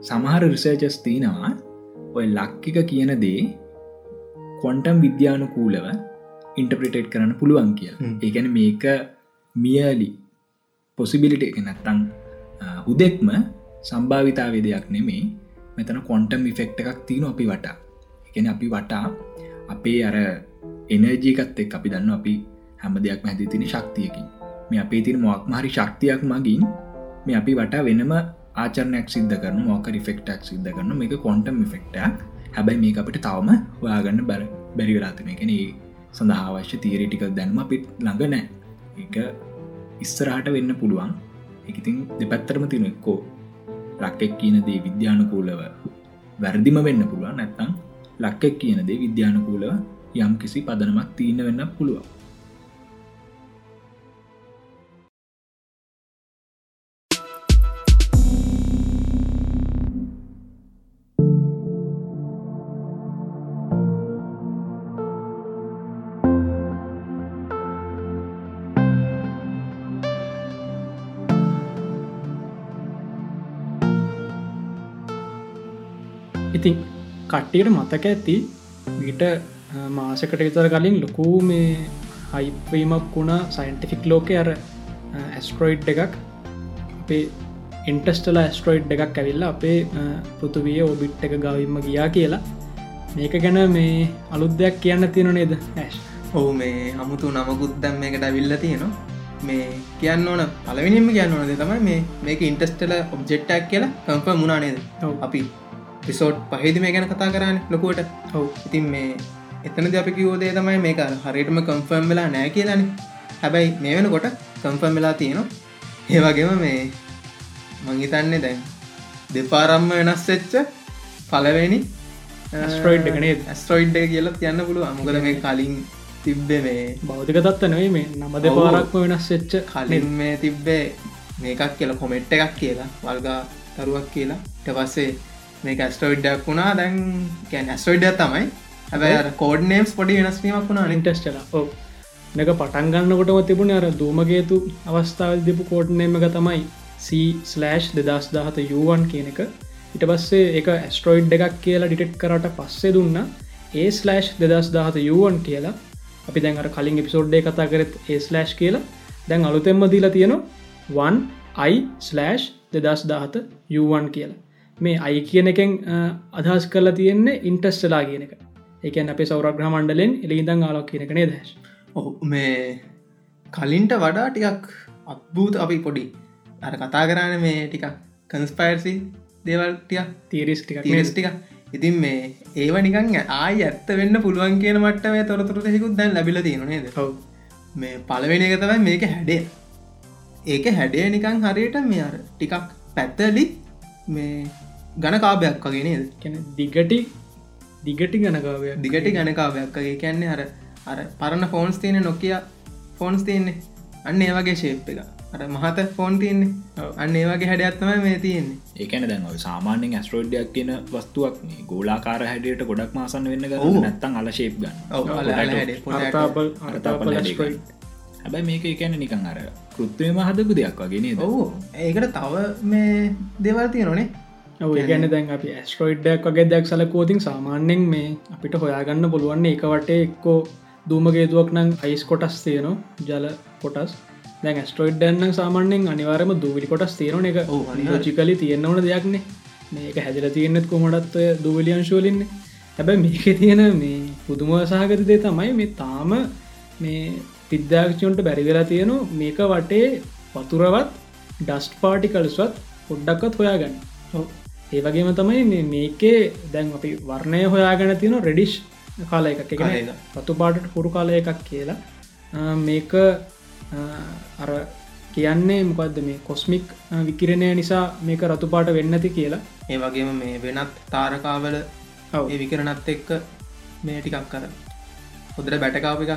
Speaker 3: සමහර රිසර්ජස් තියනවා ඔය ලක්කික කියන දේ කොන්ටම් විද්‍යානුකූලව ඉන්ටප්‍රිටේට් කරන්න පුළුවන් කිය ඒගැන මේක මියලි පොසිබිලිට එක නැත්තං හුදෙක්ම සම්භාවිතාවේ දෙයක් නෙමේ. මෙතන කොන්ටම් ඉෆෙක්ට එකක් තියෙන අපි වටා. එකන අපි වටා අපේ අර එනර්ජීකත් එක් අපි දන්න අපි හැම දෙයක් මැති තින ශක්තියකින්. මේ අපේ තින මොක් මහරි ශක්තියක් මගින් මේ අපි වටා වෙනම ආචරණයක් සිද්ධ කරන මොක රිෆෙක්ටක් සිද්ධ කරන මේක කොන්ටම් ඉෆෙක්ටක් හැබැයි මේ අපිට තවම ඔයාගන්න බැර බැරිවෙලාතින එකන සඳහා අවශ්‍ය තීරටිකල් දැන්ම අපිත් ළඟ නෑ. එක ඉස්සරහට වෙන්න පුළුවන්. එකඉතින් දෙපැත්තරම තින එක්කෝ. ලක්කෙක් කියන දේ විද්‍යානුකූලව වැරදිම වෙන්න පුළුවන්. නැත්තං ලක්කෙක් කියන දේ විද්‍යානුකූලව යම් කිසි පදනමක් තියන්න වෙන්න පුළුවන්.
Speaker 4: කට්ටියට මතක ඇති මීට මාසකට විතර කලින් ලොකූ මේ හයිපීමක් වුණා සයින්ටිෆික් ලෝක අර ඇස්ට්‍රෝයිඩ් එකක්. අපේ ඉන්ටස්ටල ඇස්ට්‍රෝයිඩ් එකක් ඇවිල්ලා අපේ පෘතුවිය ඔබිට් එක ගවිම්ම ගියා කියලා. මේක ගැන මේ අලුත් දෙයක් කියන්න තියෙන නේද ඇශ්
Speaker 2: ඔහු මේ හමුතු නමකුත් දැම් මේකට විල්ල තියෙනවා. මේ කියන්න ඕන පලවිනිම කියන්න ඕනද තමයි මේ මේක ඉන්ටස්ටල ඔබ්ජෙක්්ටක් කියලා කම්ප මුණනේද අපි පිසෝට් පහිදි මේ ගැන කතා කරන්න ලොකුවට. හව් ඉතින් මේ එතනද අපි කිවෝදේ තමයි මේක හරිටම කම්ෆර්ම් වෙලා නෑ කියලන. හැබැයි මේ වෙනකොට කම්ෆර්ම් වෙලා තියෙනවා. ඒවගේම මේ මංහිතන්නේ දැන් දෙපාරම්ම වෙනස් වෙච්ච පලවෙනි
Speaker 4: ස්ට්‍රෝයිඩ් එකනේ
Speaker 2: ස්ට්‍රෝයිඩ් කියලා තියන්න පුළුව අමුකද මේ කලින් තිබ්බේ මේ
Speaker 4: බෞතික තත්ත නොයි මේ නම දෙපාරක්ම වෙනස් වෙච්ච
Speaker 2: කලින් මේ තිබ්බේ මේකක් කියලා කොමෙට් එකක් කියලා වල්ගා තරුවක් කියලා. ට පස්සේ මේ ඇස්ටෝයිඩ්ඩක් වුණා. දැන් කැන් ඇස්ටෝයිඩ තමයි. හැබැ කෝඩ් නේම්ස් පොඩි වෙනස්වීමක් වුණා
Speaker 4: නිටස්ටල ඕ එක පටන්ගන්නකොටම තිබුණ අර දූමගේතු අවස්ථාවල් දෙපු කෝඩ්නේම එක තමයි සස්ලෑෂ් දෙදස් දාහත යුවන් කියන එක. ඉට පස්සේ එක ඇස්ට්‍රෝයිඩ් එකක් කියලා ඩිටෙට් කරට පස්සේ දුන්න ඒ ස්ලෑෂ් දෙදස් දාහත යුවන් කියලා. අපි දැන් අර කලින් එපිසෝඩ්ඩේ කතා කරත් ඒ ස්ලෑෂ් කියලා. දැන් අලුතෙම්ම දීලා තියෙනවා වන් අයි ස්ලෑෂ් දෙදස් දාහත යුවන් කියලා මේ අයි කියන එකෙන් අදහස් කරලා තියෙන්නේ ඉන්ටස්ටලා කියන එක. එකන් අපේ සෞරග්‍රහ මණ්ඩලෙන් එලිඉදං ආලක් කියනක නේ දැස්
Speaker 2: ඔහු මේ කලින්ට වඩා ටිකක් අත්භූත අපි පොඩි අර කතා කරන්න මේ ටිකක් කන්ස්පයිර්සි දේවල්ටිය
Speaker 4: තීරිස් ටික
Speaker 2: ටික ඉතින් මේ ඒව නිකන් ආය ඇත්ත වෙන්න පුළුවන් කියන මට මේ තොරතුර හෙකුත් දැන් ලැබිල තියෙනනේද මේ පලවෙෙන එක තමයි මේක හැඩේ ඒක හැඩේ නිකං හරියට මේ අර ටිකක් පැත්තලි මේ ගණ කාභයක් වගේ නේද?
Speaker 4: කැන දිගටි දිගටි ගණකාවය
Speaker 2: දිගටි ගණකාවයක් වගේ. කියන්නේ අර අර පරණ ෆෝන්ස් තියෙන නොකිය ෆෝන්ස් තියන්නේ. අන්න ඒවගේ ශේප් එක අර මහත ෆෝන් තියන්නේ. අන්න ඒවගේ හැඩයක්ත්තම මේ තියෙන්නේ.
Speaker 3: ඒකන දැන් සාමාන්‍යෙන් ඇස්ට්‍රෝඩ්ඩයක් කියන වස්තුවක් මේ ගෝලාකාර හැඩයට ගොඩක් මාසන්න වෙන්න නැත්තන් අල ශේප් ගන්න. හැබැයි මේක එකන නිකං අර කෘත්වයම හදපු දෙයක් වගේ නේද?
Speaker 2: ඔවු. ඒකට තව මේ දෙවල් තියෙනනේ
Speaker 4: ගැන දැන් අපි ඇස්ට්‍රෝයිඩ්ඩක් වගේ දෙයක් සලකෝතින් සාමාන්‍යෙන් මේ අපිට හොයාගන්න පුළුවන්නේ එක වටේ එක්කෝ දූමගේතුවක් නම් අයිස් කොටස් තියෙනවා ජල කොටස්. දැන් ඇස්ට්‍රෝයිඩ්ඩන්න සාමාන්‍යෙන් අනිවාරම දූවිලි කොටස් තියෙන එක
Speaker 2: ඔව්.
Speaker 4: චිකලි තියෙන්න්න ඕන දෙයක්නේ මේක හැදිල තියෙන්නෙත් කොමටත් දූවිලියංශෝලින්නේ හැබැයි මේක තියෙන මේ පුදුම සහගත දේ තමයි මේ තාම මේ විද්‍යාක්ෂයන්ට බැරිවෙලා තියෙනවා මේක වටේ වතුරවත් ඩස්ට් පාටිකල්ස්වත් පොඩ්ඩක්වත් හොයාගන්න ඒ වගේම තමයි මේකේ දැන් අපි වර්ණය හොයාගෙන තියෙන රෙඩිෂ් කාල එකක් එක
Speaker 2: එක.
Speaker 4: රතු පාටට හුරු කාල එකක් කියලා මේක අර කියන්නේ මොකක්ද මේ කොස්මික් විකිරණය නිසා මේක රතු පාට වෙන්නති කියලා.
Speaker 2: ඒ වගේම මේ වෙනත් තාරකාවල. ඒ විකරනත් එක්ක මේ ටිකක් කර හොදර බැටකාව එකක්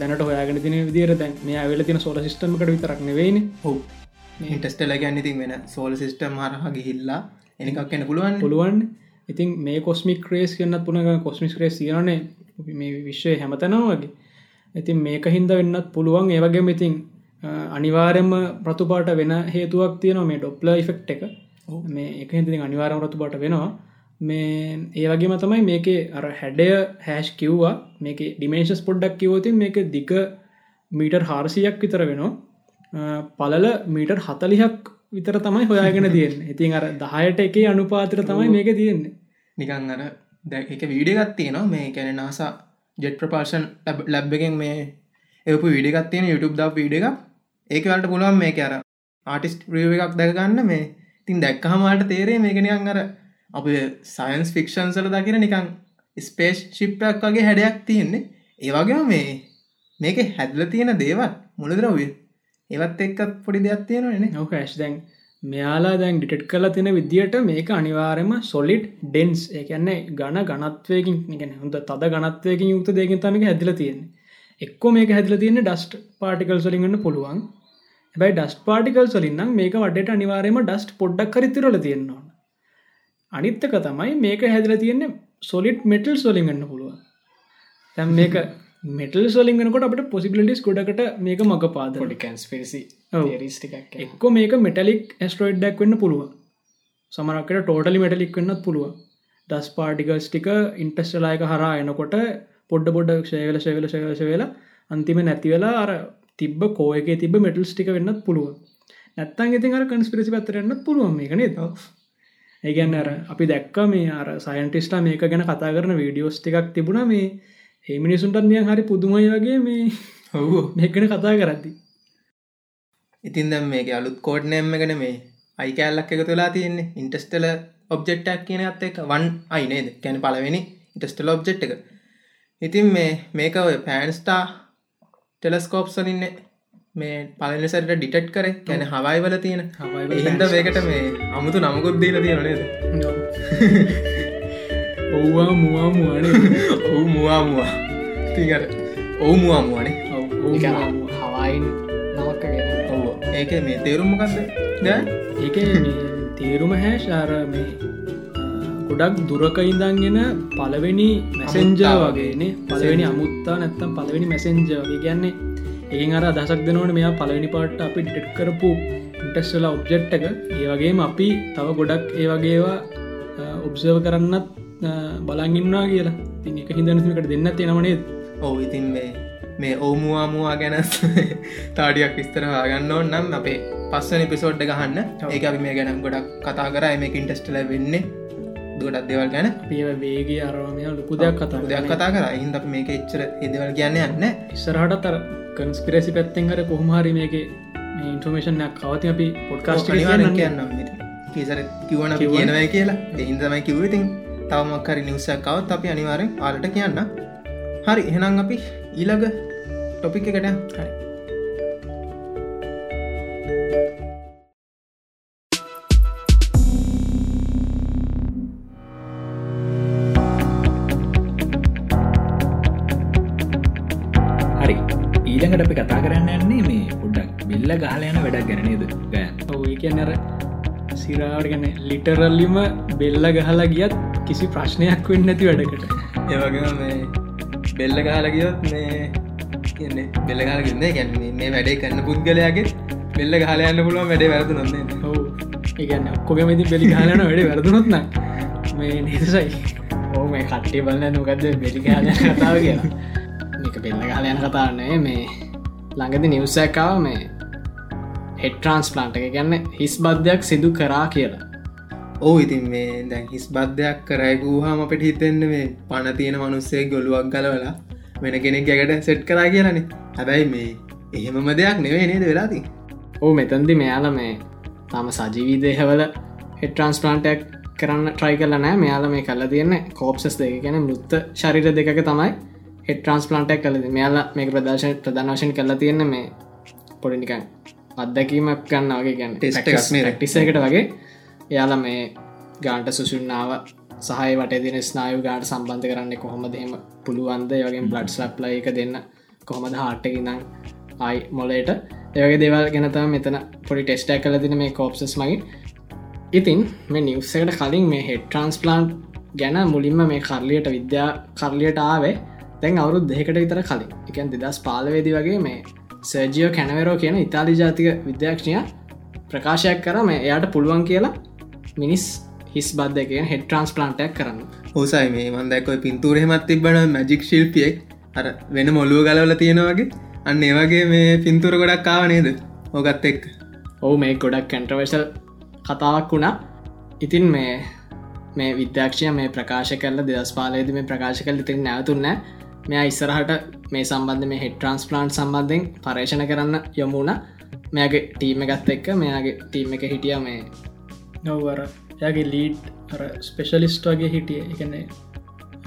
Speaker 4: දැනට හොයාගෙන තින විදිර දැන් මේ ඇවෙල තින සෝල සිස්ටමකට විතරක් නෙවෙයින.
Speaker 2: හෝ ඉන්ටස්ටල ගැන්න ඉතින් වෙන සෝල් සිිස්ටම් හරහ ගිහිල්ලා එනිකක් එන්න පුළුවන්.
Speaker 4: පුළුවන්. ඉතින් මේ කොස්මික් ක්‍රේස් කියන්නත් පුුණ කොස්මිස් ක්‍රේස් කියනේ මේ විශ්වය හැමතනවා වගේ. ඉතින් මේක හින්ද වෙන්නත් පුළුවන්. ඒවගේ ඉතින් අනිවාරෙන්ම ප්‍රතුපාට වෙන හේතුවක් තියෙනවා මේ ඩොප්ල ඉෆෙක්් එක. මේ එක හිතින් අනිවාරම රතුපාට වෙනවා. මේ ඒවගේම තමයි මේක අර හැඩය හැෂ් කිව්වා. මේක ඩිමේශස් පොඩ්ඩක් කිවෝතින් මේක දික මීටර් හාරසියක් විතර වෙනවා පලල මීටර් හතලිහක් විතර තමයි හොයාගෙන තියෙන් ඉතින් අර දහයට එකේ අනුපාතර තමයි මේක තියෙන්නේ.
Speaker 2: නිකං අර දැ එක වීඩියගත් තියෙනවා. මේ කැන නාසා ජෙට් ප්‍රපාර්ෂන් ලැබ් එකෙන් මේ එපු විඩිගත් තියෙන YouTube ද වීඩ එකක්. ඒකවලට පුළුවන් මේක අර ආටිස්ට ප්‍රිය එකක් දැකගන්න. මේ තින් දැක්කහමට තේරේ මේකනියන් අර අප සයින්ස් ෆික්ෂන්සල දකින නිකං ස්පේස් ශිප්පයක් වගේ හැඩයක් තියෙන්නේ. ඒවගේ මේ මේක හැදල තියෙන දේවල් මුළදරවය ඒවත් එක්කත් පොඩි දෙයක් තියෙනනේ
Speaker 4: නව කෑශ් දැන් මෙයාලා දැන් ඩිටෙට් කලා තියෙන විදිහට මේක අනිවාරම සොලිඩ් ඩෙන්ස් ඒකන්නේ ගණ ගනත්වයකින් ගැන හොඳ තද ගනත්වයකින් යුක්ත දෙකින් තමක හැදිල තියෙන්නේ. එක්කෝ මේක හැදිල තියෙන ඩස්ට් පාටිකල් සොලින්ගන්න පුළුවන්. හැබයි ඩස්ට පාටිකල් සොලින්නම් මේක වඩට අනිවාරයම ඩස්ට් පොඩ්ඩක් කරිතිරල තියෙන්නවා අනිත්තක තමයි මේක හැදිල තියෙන්නේ සොලිට් මෙටල් සොලිගන්න පුළුවන්. තැම් මේක මෙටල් සොලින්ගනකොට අපට පොසිබිලිස් ගොඩකට මේක මඟ පාද.
Speaker 5: රිස්ටිකක්
Speaker 4: එක්කො මේක මෙටලික් ඇස්ට්‍රෝයිඩ්ඩක් වෙන්න පුළුවන්. සමරකට ටෝටලි මෙටලික් වෙන්නත් පුළුවන්. දස් පාටිකල්ස් ටික ඉන්ටස්ටලායක හරා එනකොට පොඩ්ඩ පොඩ්ඩ ශයවල ශයවල ශයවශ වෙලා අන්තිම නැති වෙලා අර තිබ කෝයක තිබ මෙටල්ස් ටික වෙන්නත් පුළුවන්. නැත්තන් ඉතින් අර කන්ස්පිරිසි පත්තරෙන්න්නත් පුළුවන් මේක නේද? ඒගැන්න අර අපි දැක්ක මේ අර සයින්ටිස්ටා මේක ගැන කතා කරන වීඩියෝස් ටිකක් තිබුණ මේ ඒ මිනිසුන්ටත් නියන් හරි පුදුමයි වගේ මේ
Speaker 2: ඔවු
Speaker 4: මේකන කතා කරද්දි.
Speaker 2: ඉතින් දැම් මේක අලුත් කෝඩ්නෑම්ම ගැන මේ අයි කෑල්ලක් එක තුලා තියෙන්නේ. ඉන්ටස්ටල ඔබ්ජෙක්්ටක් කියන අත් එක වන් අයිනේද කැන පලවෙනි ඉටස්ටල ඔබ්ජෙක්් එක. ඉතින් මේ මේක ඔය පෑන්ස්ටා ටෙලස්කෝප්සලින්න මේ පලනිසට ඩිටට් කර. ගැන හවයිවල තියෙන.
Speaker 4: හවයිවල
Speaker 2: එහින්ද මේකට මේ අමුතු නමුකුත් දීල තියෙන නේද
Speaker 4: ඔව්වා මුවා මුවනේ.
Speaker 2: ඔවු මුවා මුවා. තිගර ඔවු මුවා මුවනේ.
Speaker 5: හවයින් නවක්කගෙන
Speaker 2: ඔව. ඒක මේ තේරුම්මකක්ද දැ
Speaker 4: ඒක තේරුම හැෂාර මේ ගොඩක් දුරක ඉඳන්ගෙන පලවෙනි මැසෙන්ජ වගේනේ පලවෙනි අමුත්තා නැත්තම් පලවෙනි මැසෙන්ජ වගේ කියන්නේ. ඒ අර දසක් දෙනවන මෙයා පලවෙනි පාට අපි ඩෙට් කරපු ඉන්ටස්ටල ඔබ්ජෙට් එක. ඒ වගේම අපි තව ගොඩක් ඒ වගේවා ඔබ්සර්ව කරන්නත් බලංගින්නා කියලා. එක හිදනතුකට දෙන්න තියෙනවනේද
Speaker 2: ඔවු ඉතින් මේ මේ ඕමුවාමුවා ගැන තාඩියක් විස්තර ගන්න ඕන්නම් අපේ පස්සන පිසෝඩ්ඩ ගහන්න. ඒ අපි මේ ගැන ගොඩක් කතා කර. මේක ඉන්ටස්ටල වෙන්නේ දුවටත් දෙවල් ගැන.
Speaker 4: පිය වේගේ අරවාමය ලොකු දෙයක් කතා
Speaker 2: දෙයක් කතා කර. ඉහින්ද අප මේක එච්චර එදවල් කියන්න යන්න
Speaker 4: ඉස්සරහට තර කන්ස්පිරසි පැත්තෙන් හර කොහමහරි මේක ඉන්ෆර්මේෂන්යක් කවති අපි පොඩ්කාස්ට
Speaker 2: අනිවාරෙන් කියන්නම්. පිසර කිවන කියනවයි කියලා. එහින්දමයි කිව්වතින් තවමක්කරි නිවසකවත් අපි අනිවාරෙන් ආලට කියන්න. හරි එහෙනම් අපි ඊළඟ ටොපික එකට
Speaker 4: හරි.
Speaker 3: ඊළඟට අපි කතා කරන්න යන්නේ මේ පුඩ්ඩක් බිල්ල ගාලයන වැඩක් ගැනනේද ගෑ
Speaker 4: ඔ කියන්නර සිරාවට ගැන ලිටරල්ලිම බෙල්ල ගහලා ගියත් කිසි ප්‍රශ්නයක් වෙන්න නැති වැඩකට.
Speaker 2: ඒවගේ මේ බෙල්ල ගහල ගියොත් මේ කියන්නේ බෙල්ල ගහල ගන්න මේ වැඩේ කරන්න පුද්ගලයාගේ බෙල්ල ගහල යන්න පුළුවන් වැඩේ වැරදු නොන්නේ
Speaker 4: ඔවු. ඒගන්න ඔක්කොගමති බෙලි හලන වැඩ වැරදුනොත්න මේ නිසයි ඕ මේ කට්ටේ බලන්න නොකක්ද බෙලි හල කතාව කියලා. මේක පෙල්ල කාලයන කතාන්නේ මේ ළඟදි නිවසැකාව මේ හෙට ට්‍රන්ස්පලාන්ට එක. ගැන්න හිස් බද්ධයක් සිදු කරා කියලා.
Speaker 2: ඕ ඉතින් මේ දැන් හිස් බද්ධයක් කරයගූහම අපට හිතෙන්න මේ පණ තියෙන මනුස්සේ ගොලුවක් ගලවලා වෙන කෙනෙක් ගැකට සෙට් කරා කියලනේ. හැබැයි මේ එහෙමම දෙයක් නෙවේ නේද වෙලාති
Speaker 5: ඕ මෙතන්දි මෙයාල මේ තම සජීවිදේහවල හෙට ට්‍රන්ස්පලාන්ටයක් කරන්න ට්‍රයි කල නෑ මෙයාල මේ කල්ල තියන්න කෝප්සස් දෙක. ගැන මුත්ත ශරිර දෙක තමයි හෙට ට්‍රන්ස්පලාන්ටක් කලද මෙයාලා මේ ප්‍රදර්ශන ප්‍රධානශයෙන් කල්ලා තියෙන මේ පොඩිනිකන් අත්දැකීමක් ගන්න වගේ ගැන
Speaker 2: Test එකක් මේ.
Speaker 5: ටිසකට වගේ. එයාල මේ ගාන්ට සුසුන්නාව සහය වට දින ස්නායු ගාට සම්බන්ධ කරන්න කොහොමද? එම පුළුවන්ද? යගේ බ්ලඩ් ස්ලප්ල එක දෙන්න කොහොමද හාට්ටකිනම් ආයි මොලේට ඒවගේ දේවල් ගැනතම මෙතන පොඩි ටෙස්ටක් කල දින මේ කෝප්සස් මගින්. ඉතින් මේ නිවස්සකට කලින් මේ හෙට ට්‍රන්ස්පලාන්් ගැන මුලින්ම මේ කරලියට විද්‍යා කරලියට ආවේ තැන් අවුරුත් දෙකට විතර කලින්. එකන් දෙදස් පාලවේදි වගේ මේ සර්ජියෝ කැනවරෝ කියන ඉතාලි ජාතික විද්‍යාක්ෂණය ප්‍රකාශයක් කර. මේ එයාට පුළුවන් කියලා මිනිස් හිස් බද්ධකයෙන් හෙට ට්‍රන්ස්පලාන්ටයක් කරන්න.
Speaker 2: හෝසයි මේ මන්දැකොයි පින්තුරහෙමත් තිබන මැජික් ශිල්පියෙක්. අර වෙන මොල්ලුව ගලවල තියෙනවගේ අන්න ඒවගේ මේ පින්තුර ගොඩක් කාව නේද? ඕගත් එක්
Speaker 5: ඔහු මේ ගොඩක් කැන්ට්‍රවර්සල් කතාවක් වුණා. ඉතින් මේ මේ විද්‍යාක්ෂය මේ ප්‍රකාශ කල දෙදස් පාලේද මේ ප්‍රකාශ කල ඉතින් නැවතුන්න මෙයා ඉස්සරහට මේ සම්බන්ධ මේ හෙට ට්‍රන්ස්පලාන්් සම්බන්ධෙන් පර්ේෂණ කරන්න යොමුණ මෙයාගේ ටීම එකත් එක්ක මෙයාගේ ටීම් එක හිටිය මේ
Speaker 4: නොවර යාගේ ලීඩ් අර ස්පෙශලිස්ට් වගේ හිටිය. එකනේ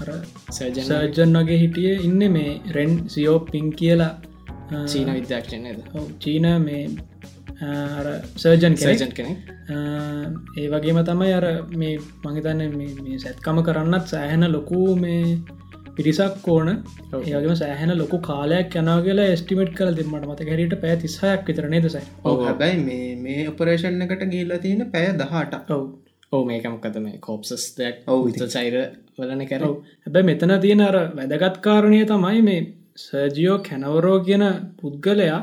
Speaker 4: අර
Speaker 5: සර්ජන
Speaker 4: වගේ හිටිය. ඉන්න මේ රෙන් සියෝ පින් කියලා
Speaker 5: චීන විද්‍යාක්ෂණයද
Speaker 4: චීන මේ සර්ජන්
Speaker 5: සර්ජන් කෙනෙක්.
Speaker 4: ඒ වගේම තමයි අර මේ මහිතන්න මේ සැත්කම කරන්නත් සෑහෙන ලොකු මේ පිරිසක් ඕන. ඒගේම සෑහෙන ලොකු කාලයක් යනා කියලා ස්ටිමට් කල දෙමට මත හැරිට පැ තිසායක් විතර නේදසයි
Speaker 2: ඕ හැබැයි මේ මේ ඔපරේෂන් එකට ගිල්ල තියෙන පැය දහට
Speaker 4: ඔව්.
Speaker 5: ඕ මේකමකත මේ කෝප්සස් දෙයක්
Speaker 2: ඔව්
Speaker 5: විත චෛර වලන කර?
Speaker 4: ඔව්. හැබැයි මෙතන තියෙන අර වැදගත්කාරණය තමයි මේ සර්ජියෝ කැනවරෝ කියන පුද්ගලයා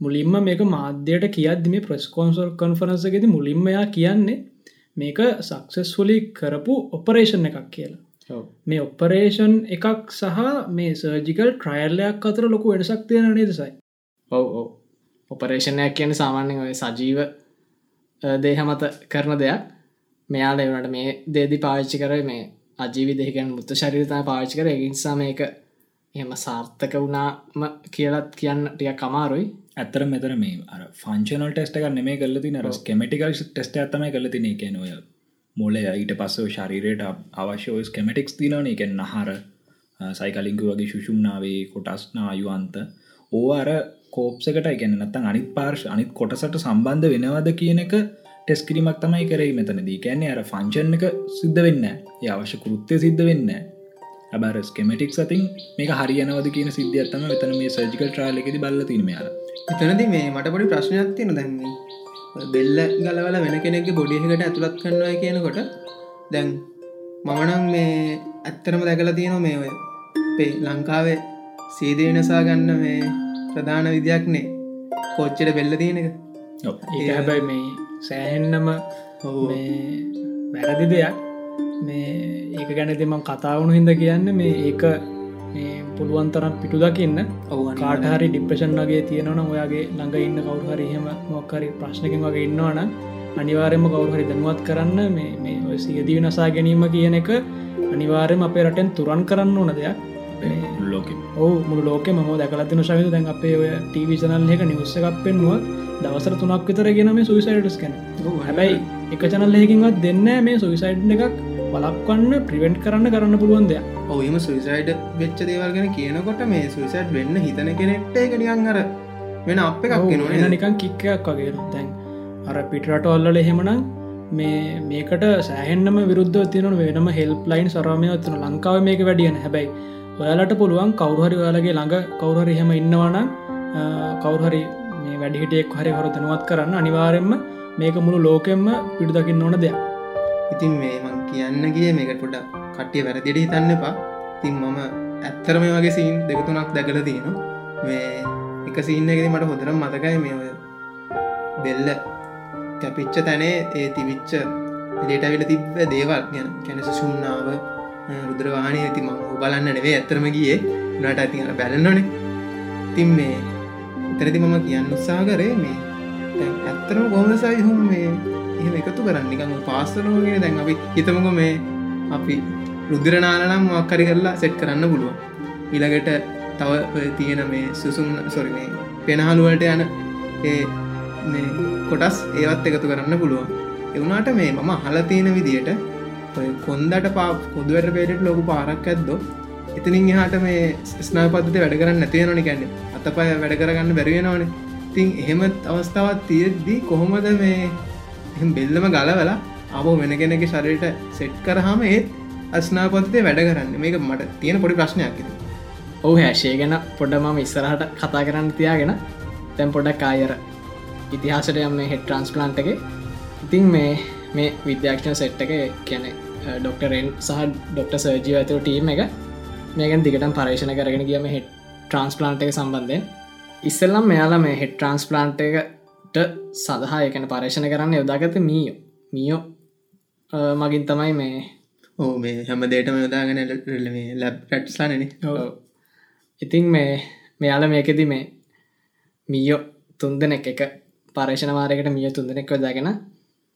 Speaker 4: මුලින්ම මේක මාධ්‍යයට කියද්දි මේ ප්‍රස්කෝන්සල් කොන්ෆරන්සගෙති මුලින්මයා කියන්නේ මේක සක්සස්ෆුලි කරපු ඔපරේෂන් එකක් කියලා මේ ඔපරේෂන් එකක් සහ මේ සර්ජිකල් ට්‍රයිල්ලයක් අතර ලොකු වෙනසක් තියෙන නිදසයි
Speaker 5: ඔව ඔව. ඔපරේෂණයක් කියන සාමාන්‍යෙන් ඔය සජීව දේහ මත කරන දෙයක්. මෙයාල එවනට මේ දේදි පාවිච්චි කර මේ අජීවි දෙහිකන් මුත්ත ශරිතය පාවිච්චි කර. එකින්සා මේක එම සාර්ථක වුණාම කියලත් කියන්න ටිය කමාරුයි
Speaker 3: ඇතර මෙතර මේ අර ෆංචනල් ටෙස්ට එක නෙමේ කල්ලති නර කෙමටිකල් ටෙස්ට ඇතම කල තින එක නොය මොලේ ඊට පස්සව ශරීරයට අවශ්‍යෝ ස්කෙමටික්ස් තිනන එක නහර සයිකලිංගු වගේ ශුෂුම්නාවේ කොටස්නා අයුවන්ත ඕ අර කෝප්සකට එකන නත්තන් අනිත් පාර්ශ අනිත් කොටසට සම්බන්ධ වෙනවද කියන එක ටෙස් කිරීමක් තමයි කරේ මෙතනදී. කැන්නේ අර ෆංචන් එක සිද්ධ වෙන්න ඒ අවශ්‍ය කෘත්‍යය සිද්ධ වෙන්න ඇබර ස්කෙමටික් සතින් මේ හරියනවද කියන සිද්ධියත්තම වෙතන මේ සර්ජිකල් ට්‍රාලෙකෙති බල්ල තිනමයාල
Speaker 2: එතනද මේ මට පොඩි ප්‍රශ්නයක් තියෙන දැන්නේ බෙල්ල ගලවල වෙන කෙනෙක්ගේ බොඩිහකට ඇතුළත් කරනවා කියනකොට දැන් මමනම් මේ ඇත්තරම දැකලා තියෙනවා මේ ඔය අපේ ලංකාවේ සීදය වෙනසා ගන්න මේ ප්‍රධාන විදියක්නේ. කොච්චට බෙල්ල තියෙන එක.
Speaker 4: ඒ හැබැයි මේ සෑහෙන්නම වැරදි දෙයක්. මේ ඒක ගැනති මං කතාවුණු හිද කියන්න මේ ඒක මේ පුළුවන්තරම් පිටු දකින්න. කාටහරි ඩිප්‍රෂන් වගේ තියෙනවන ඔයාගේ ළඟ ඉන්න කවුහරි එහෙම මොක්කරි ප්‍රශ්නකින් වගේ ඉන්නවන අනිවාරයම කවුහරි දැනුවත් කරන්න මේ මේ ඔය සියදී නසා ගැනීම කියන එක අනිවාරයම අපේ රටෙන් තුරන් කරන්න ඕන දෙයක්.
Speaker 3: ලෝක
Speaker 4: ඔහු මුළු ලෝක ම දැකලතින ශවිත දැන් අපේ ඔය ටීවිචනල් එක නිවස්ස එකක් පෙන්නුවත් දවසර තුනක් විතර ගෙන මේ සුවිසයිඩස් කැන හැබැයි එක චනල්ලයකින්වත් දෙන්න මේ සුවිසයිඩ් එකක් බලක්වන්න ප්‍රිවෙන්ට් කරන්න කරන්න පුළුවන් දෙයක්.
Speaker 2: ඔවම සුයිසයිඩ් වෙච්ච දේවල්ගෙන කියනකොට මේ සුයිසයිඩ් වෙන්න හිතන කෙනෙක්ට එක නියන් අර වෙන අප එකක් නවා
Speaker 4: නිකන් කික්කයක් වගේ. දැන් අර පිටරට ඔල්ලල එහෙමනම් මේ මේකට සෑහෙන්න්නම විරුද්ධ තියන වෙනම හෙල්ප් ලයින් සරමය තින ලංකාව මේක වැඩියන හැබැයි ඔයාලට පුළුවන් කවරුහරි ඔයාලගේ ළඟ කවරුහරි හෙම ඉන්නවනම් කවුහරි මේ වැඩිහිටියෙක් හරි හොර තනුවත් කරන්න අනිවාරෙන්ම මේක මුළු ලෝකෙම්ම පිඩු දකින්න ඕන දෙයක්
Speaker 2: ඉතින් මේ මං කියන්න ගිය මේකට පොඩ කට්ටිය වැරදිට හිතන්න එපා. තින් මම ඇත්තර මේ වගේ සීන් දෙකතුනක් දැකල තියෙනවා. මේ එක සින්න එකෙද මට හොදරම් මතකයි මේ ඔය බෙල්ල කැපිච්ච තැනේ ඒ තිවිච්ච එලේටවිල තිබ්බ දේවල්. ගැන කැනස සුම්නාව රුද්‍රවානය ඇති ම බලන්න නෙවේ ඇත්තරම ගියේ. නට ඇති බැලන්නනේ තින් මේ එතරති මම කියන්න උත්සා කරේ මේ ඇත්තරම ගොමසයි හුම් මේ එහම එකතු කරන්න. නිකම පාස්සරෝගෙන දැන් අපි හිතමක මේ අපි රුද්‍රනාලනම් මක්කරි කරලා සෙට් කරන්න පුළුවන්. ඉළඟට තව තියෙන මේ සුසුම් සොරි මේ පෙනහළුවලට යන ඒ මේ කොටස් ඒවත් එකතු කරන්න පුළුවන්. එවුනාට මේ මම හල තියෙන විදියට ඔය කොන්දට පා කොදුවට පේටට ලොකු පාරක් ඇද්දෝ එතනින් එහාට මේ ස්නා පද්ධති වැඩ කරන්න නැතිවෙනනි කැන්න අතපය වැඩ කරගන්න බැරිවෙනවාන තින් එහෙම අවස්ථාවත් තියෙද්දී කොහොමද මේ එහම බෙල්ලම ගලවලා අපෝ වෙන කෙනෙක ශරයට සෙට් කරහම ඒත් අස්නාපතේ වැඩ කරන්න. මේක මට තියෙන පොඩි ප්‍රශ්නයක්
Speaker 5: ඔහු හැශය ගැන පොඩ මම ඉස්සරහට කතා කරන්න තියාගෙන තැන් පොඩක් කායර ඉතිහාසට යම හෙට ට්‍රන්ස්පලන්ට් එක. ඉතින් මේ මේ විද්‍යාක්ෂණ සෙට් එක කියන ඩොක්ටරෙන් සහ ඩොක්ට සර්ජීව ඇතුර ටීම් එක මේකන් දිගටම් පර්ේෂණ කරගෙන කියම හෙට ට්‍රන්ස්පලාන්ට් එක සම්බන්ධය ඉස්සල්ලම් මෙයාලා මේ හෙට ට්‍රන්ස්පලාන්ට් එකට සඳහා එකන පර්ේෂණ කරන්න යොදාගත මීයෝ. මියෝ මගින් තමයි මේ
Speaker 2: ඕ මේ හැම දේටම යොදාගෙන ලැබ් රට්ස්ලානන
Speaker 5: ඉතින් මේ මෙයාල මේකෙති මේ මීයෝ තුන්දනෙක් එක පර්ේෂණ මාරයකට මිය තුන්දනෙක් යොදාගෙන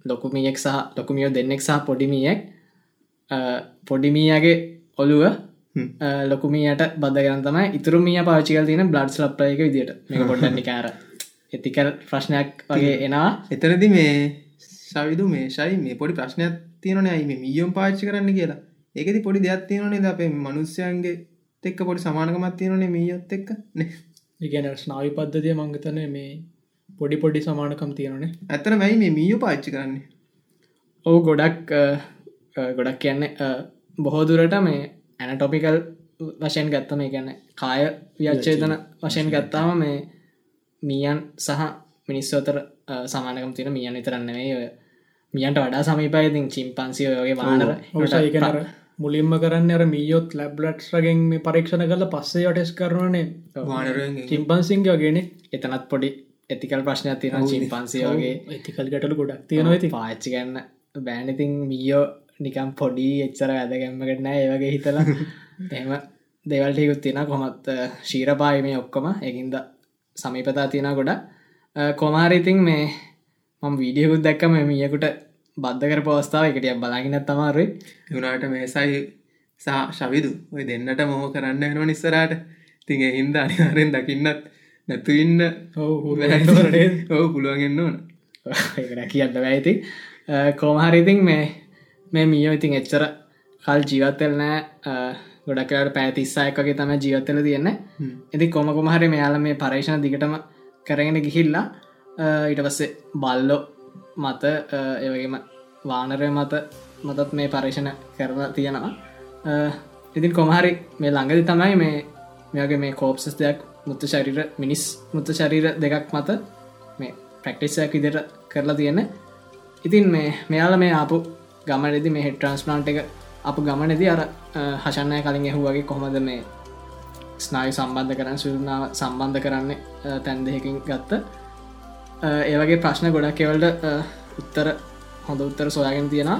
Speaker 5: ලොකුමියෙක් සහ ලොකුමියෝ දෙන්නෙක් සහ පොඩිමියෙක් පොඩිමීයගේ ඔළුව ලොකුමියට බදගන තමයි ඉතුරුමිය පාචිකල් තින බ්ලඩ් ලප්ලයක විදිට මේ පොඩ්ඩන්නි කාර එතිකල් ප්‍රශ්නයක් වගේ එනවා.
Speaker 2: එතරදි මේ සවිදු මේ ශයි මේ පොඩි ප්‍රශ්නයක් තියෙනන අයි මේ මියෝම් පාච්චි කරන්න කියලා. ඒකති පොඩි දෙයක් තියෙනනේ අපේ මනුස්්‍යයන්ගේ එක්ක පොඩි සමානකමත් තියෙනනේ මීයොත් එක්ක?
Speaker 4: ඉගැන ස්නාවි පද්ධතිය මංගතන මේ පොඩි පොඩි සමානකම් තියෙනනේ
Speaker 2: ඇතන වැයි මේ මීයෝ පාච්චි කරන්නේ?
Speaker 5: ඔහු ගොඩක් ගොඩක් කියන්නේ බොහෝදුරට මේ ඇනටොපිකල් වශයෙන් ගත්තම ගැන කාය වියච්චේතන වශයෙන් ගත්තාම මේ මීයන් සහ මිනිස්සෝතර සමානකම් තින මියන් විතරන්නවේ ඔය මියන්ට වඩා සමීපයතින් චිම්පන්සියෝගේ වානර
Speaker 4: ඒකර මුලින්ම කරන්න අර මීයොත් ලැබ්ලට්ස්රගෙන් මේ පරීක්ෂණ කල පස්සේ යටෙස් කරනනේ
Speaker 2: වානරෙන්
Speaker 4: චිම්පන්සිංගේ වගෙන
Speaker 5: එතනත් පොඩි ඇතිකල් ප්‍රශ්නයක් තියෙන චිම්පන්සියෝගේ
Speaker 4: ඇතිකල් ගැටලු ගොඩක් තියෙනවා ඇති
Speaker 5: පාච්චි ගන්න බෑනඉතින් මීයෝ නිකම් පොඩි එච්චර ඇදගැම්මකට නෑ ඒවගේ හිතලා. එම දෙවල්ටයකුත් තියෙන කොමත් ශීරපායමේ ඔක්කොම. එකින්ද සමීපතා තියෙන ගොඩ කොමාරිඉතින් මේ මම වීඩියකුත් දැක්කම මියකුට බද්ධකර පවස්ථාව එකටිය බලාගෙන තමාරුයි
Speaker 2: යුනාට මේසයි සා ශවිදු ඔය දෙන්නට මොහෝ කරන්න වෙන නිස්සරට තිඟ හින්ද අනිවාරෙන් දකින්නත් නැතු ඉන්න ඔහු පුළුවන්ගන්න ඕන
Speaker 5: කියන්න වැයිති කෝමහරිඉතින් මේ මේ මියෝ ඉතින් එච්චර කල් ජීවත්තෙල් නෑ ගොඩක්කට පැතිස්සායකගේ තම ජීවත්තල තියෙන්න. ඇති කොම කොමහරි මෙයාල මේ පරේෂණ දිගටම කරගෙන ගිහිල්ලා ඊට පස්සේ බල්ලෝ මත ඒවගේම වානරය මත මතත් මේ පර්ේෂණ කරලා තියෙනවා. ඉතින් කොමහරි මේ ළඟදි තමයි මේ මෙගේ මේ කෝප්සස් දෙයක් මුත්ත ශරීර මිනිස් මුත්ත ශරීර දෙකක් මත මේ ප්‍රක්ටිස්සයක් විදිට කරලා තියෙන ඉතින් මේ මෙයාල මේ ආපු ගමනෙදි මේ හෙට ට්‍රන්ස්පලාන්ට් එක අප ගමනෙදි අර හශන්නය කලින් ඇහුවගේ කොහොමද මේ ස්නායු සම්බන්ධ කරන්න සුරනාව සම්බන්ධ කරන්න තැන් දෙහකින් ගත්ත. ඒවගේ ප්‍රශ්න ගොඩක් කෙවල්ට උත්තර හොඳ උත්තර සොයාගෙන තියෙන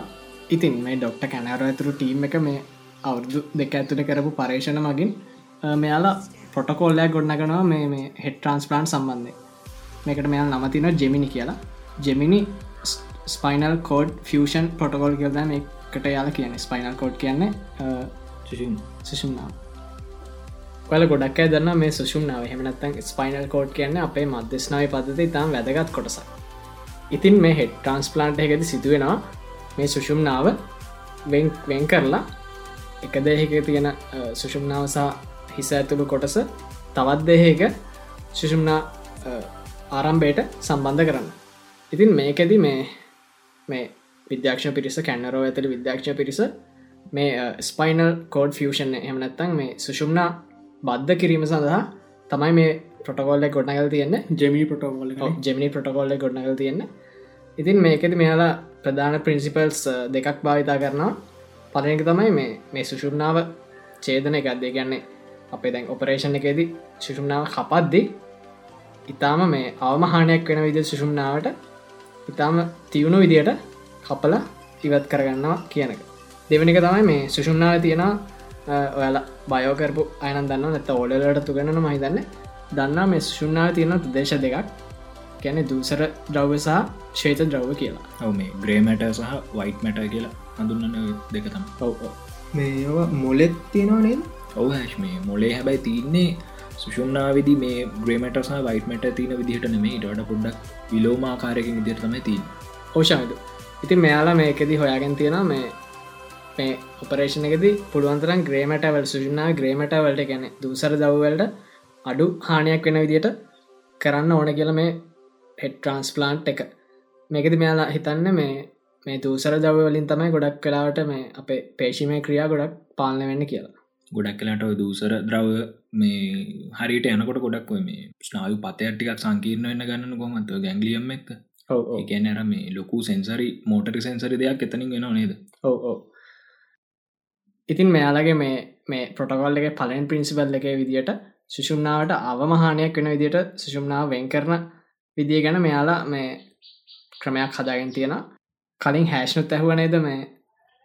Speaker 5: ඉතින් මේ ඩොක්ට කැනර ඇතුරු ටීම් එක මේ අවුරුදු දෙක ඇතුට කරපු පර්ේෂණ මගින් මෙයාලා පොටකෝල්ලයක් ගොඩනගනවා මේ මේ හෙට ට්‍රන්ස්පලාන්් සම්බන්ධය මේකට මෙයාල් නමතින ජෙමිනි කියලා. Gemini spinal cord fusion protocol කියද මේකට යාල කියන ස්පයිනල් කෝඩ් කියන්නේ සුෂුම්නාව පල ගොඩක් දන්න මේ සුෂුම්නාව හෙමනත්තන් ස්පයිනල් කෝඩ් කියන්න අපේ මධ්‍යස්නාව පද්ධති ඉතාම් වැදගත් කොටසක්. ඉතින් මේ හෙට් ට්‍රන්ස්පලාන්ට් එකද සිදුවෙනවා මේ සුෂුම්නාව වෙන් කරලා එක දෙහෙක තියෙන සුෂුම්නාවසා හිස ඇතුළු කොටස තවත් දෙහක සුෂුම්නා ආරම්භයට සම්බන්ධ කරන්න ඉතින් මේකෙද මේ මේ විද්‍යාක්ෂ පිරිස කැන්නරෝ ඇතල විද්‍යාක්ෂ පිරිස මේ ස්පයිනල් කෝඩ් ෆෂන් එහමනත්තං මේ සුෂුම්නා බද්ධ කිරීම සඳහා තමයි මේ ප්‍රොටකොල්ල ගොඩනගල් තියෙන්නේ.
Speaker 4: ජෙමි පොටෝගොල
Speaker 5: ජෙමිනි ප්‍රොටකොල්ල ගොඩනගල් තියෙන්නේ. ඉතින් මේකෙති මෙයාලා ප්‍රධාන ප්‍රින්සිපල්ස් දෙකක් භාවිතා කරනවා. පලනක තමයි මේ මේ සුෂුම්නාව චේදන එකක්දේ ගැන්නේ අපේ දැන් ඔපරේෂණ එකෙදී සුෂුම්නාව කපද්දි ඉතාම මේ අවමහානයක් වෙන විදි සුෂුම්නාවට ඉතාම තියුණු විදියට කපල ඉවත් කරගන්නවා කියනක දෙවනික තමයි මේ සුෂුම්නාව තියෙන ඔයාල බයෝකරපු අයන දන්න නැත ඕලලට තුගන්න මහිතන්න දන්නා මේ සුෂුම්නාව තියෙන දේශ දෙකක්. ගැන දූසර ද්‍රව්‍යසා ශේත ද්‍රව්ව කියලා.
Speaker 3: ඔව මේ ග්‍රේමට සහ වයිට් මැට කියලා හඳුන්නන දෙක තම
Speaker 5: ඔව
Speaker 2: මේ මොලෙත් තියෙනවා නේද?
Speaker 3: ඔව හැශ් මේ මොලේ හැබැයි තින්නේ සුෂුම්නාවිදි මේ ග්‍රේමටසා වයිටමට තින විදිහට නෙමේ ඩට පොඩ්ඩක් විලෝමාකාරයකින් විදිරතම තිී
Speaker 5: ඕෂාමතු ඉතින් මෙයාලා මේකෙදී හොයාගෙන තියෙන මේ මේ ඔපරේෂණ එකෙද පුළුවන්තරන් ග්‍රේමටවල් සුෂනා ග්‍රේමටවලට ගැන දූසර දවවලට අඩු හානියක් වෙන විදියට කරන්න ඕන කියල මේ හෙට ට්‍රන්ස්පලාන්ට් එක. මේකෙද මෙයාලා හිතන්න මේ මේ දූසර දවවලින් තමයි ගොඩක් කලාවට මේ අපේ පේශිමය ක්‍රියා ගොඩක් පාලන වෙන්න කියලා.
Speaker 3: ගොඩක් කලාට ඔය දූසර ද්‍රව මේ හරිට යනකොට ගොඩක් ඔය මේ ස්නායු පතයට්ටිකක් සංකීර්ණ වෙන්න ගන්න කොමත් ගැංගලියම් එක්ක. ඒකැන අර මේ ලොකු සෙන්සරි මෝටරි සෙන්සරි දෙයක් එතනින් වෙන නේද?
Speaker 5: ඔව ඕ ඉතින් මෙයාලගේ මේ මේ පොටකොල් එක පලෙන් පින්සිබල් එක විදිට සුෂුම්නාවට අවමහානයක් වෙන විදිට සුෂුම්නාව වෙන් කරන විදිිය ගැන මෙයාලා මේ ක්‍රමයක් හදාගෙන තියෙන කලින් හැෂ්නුත් ඇහුව නේද මේ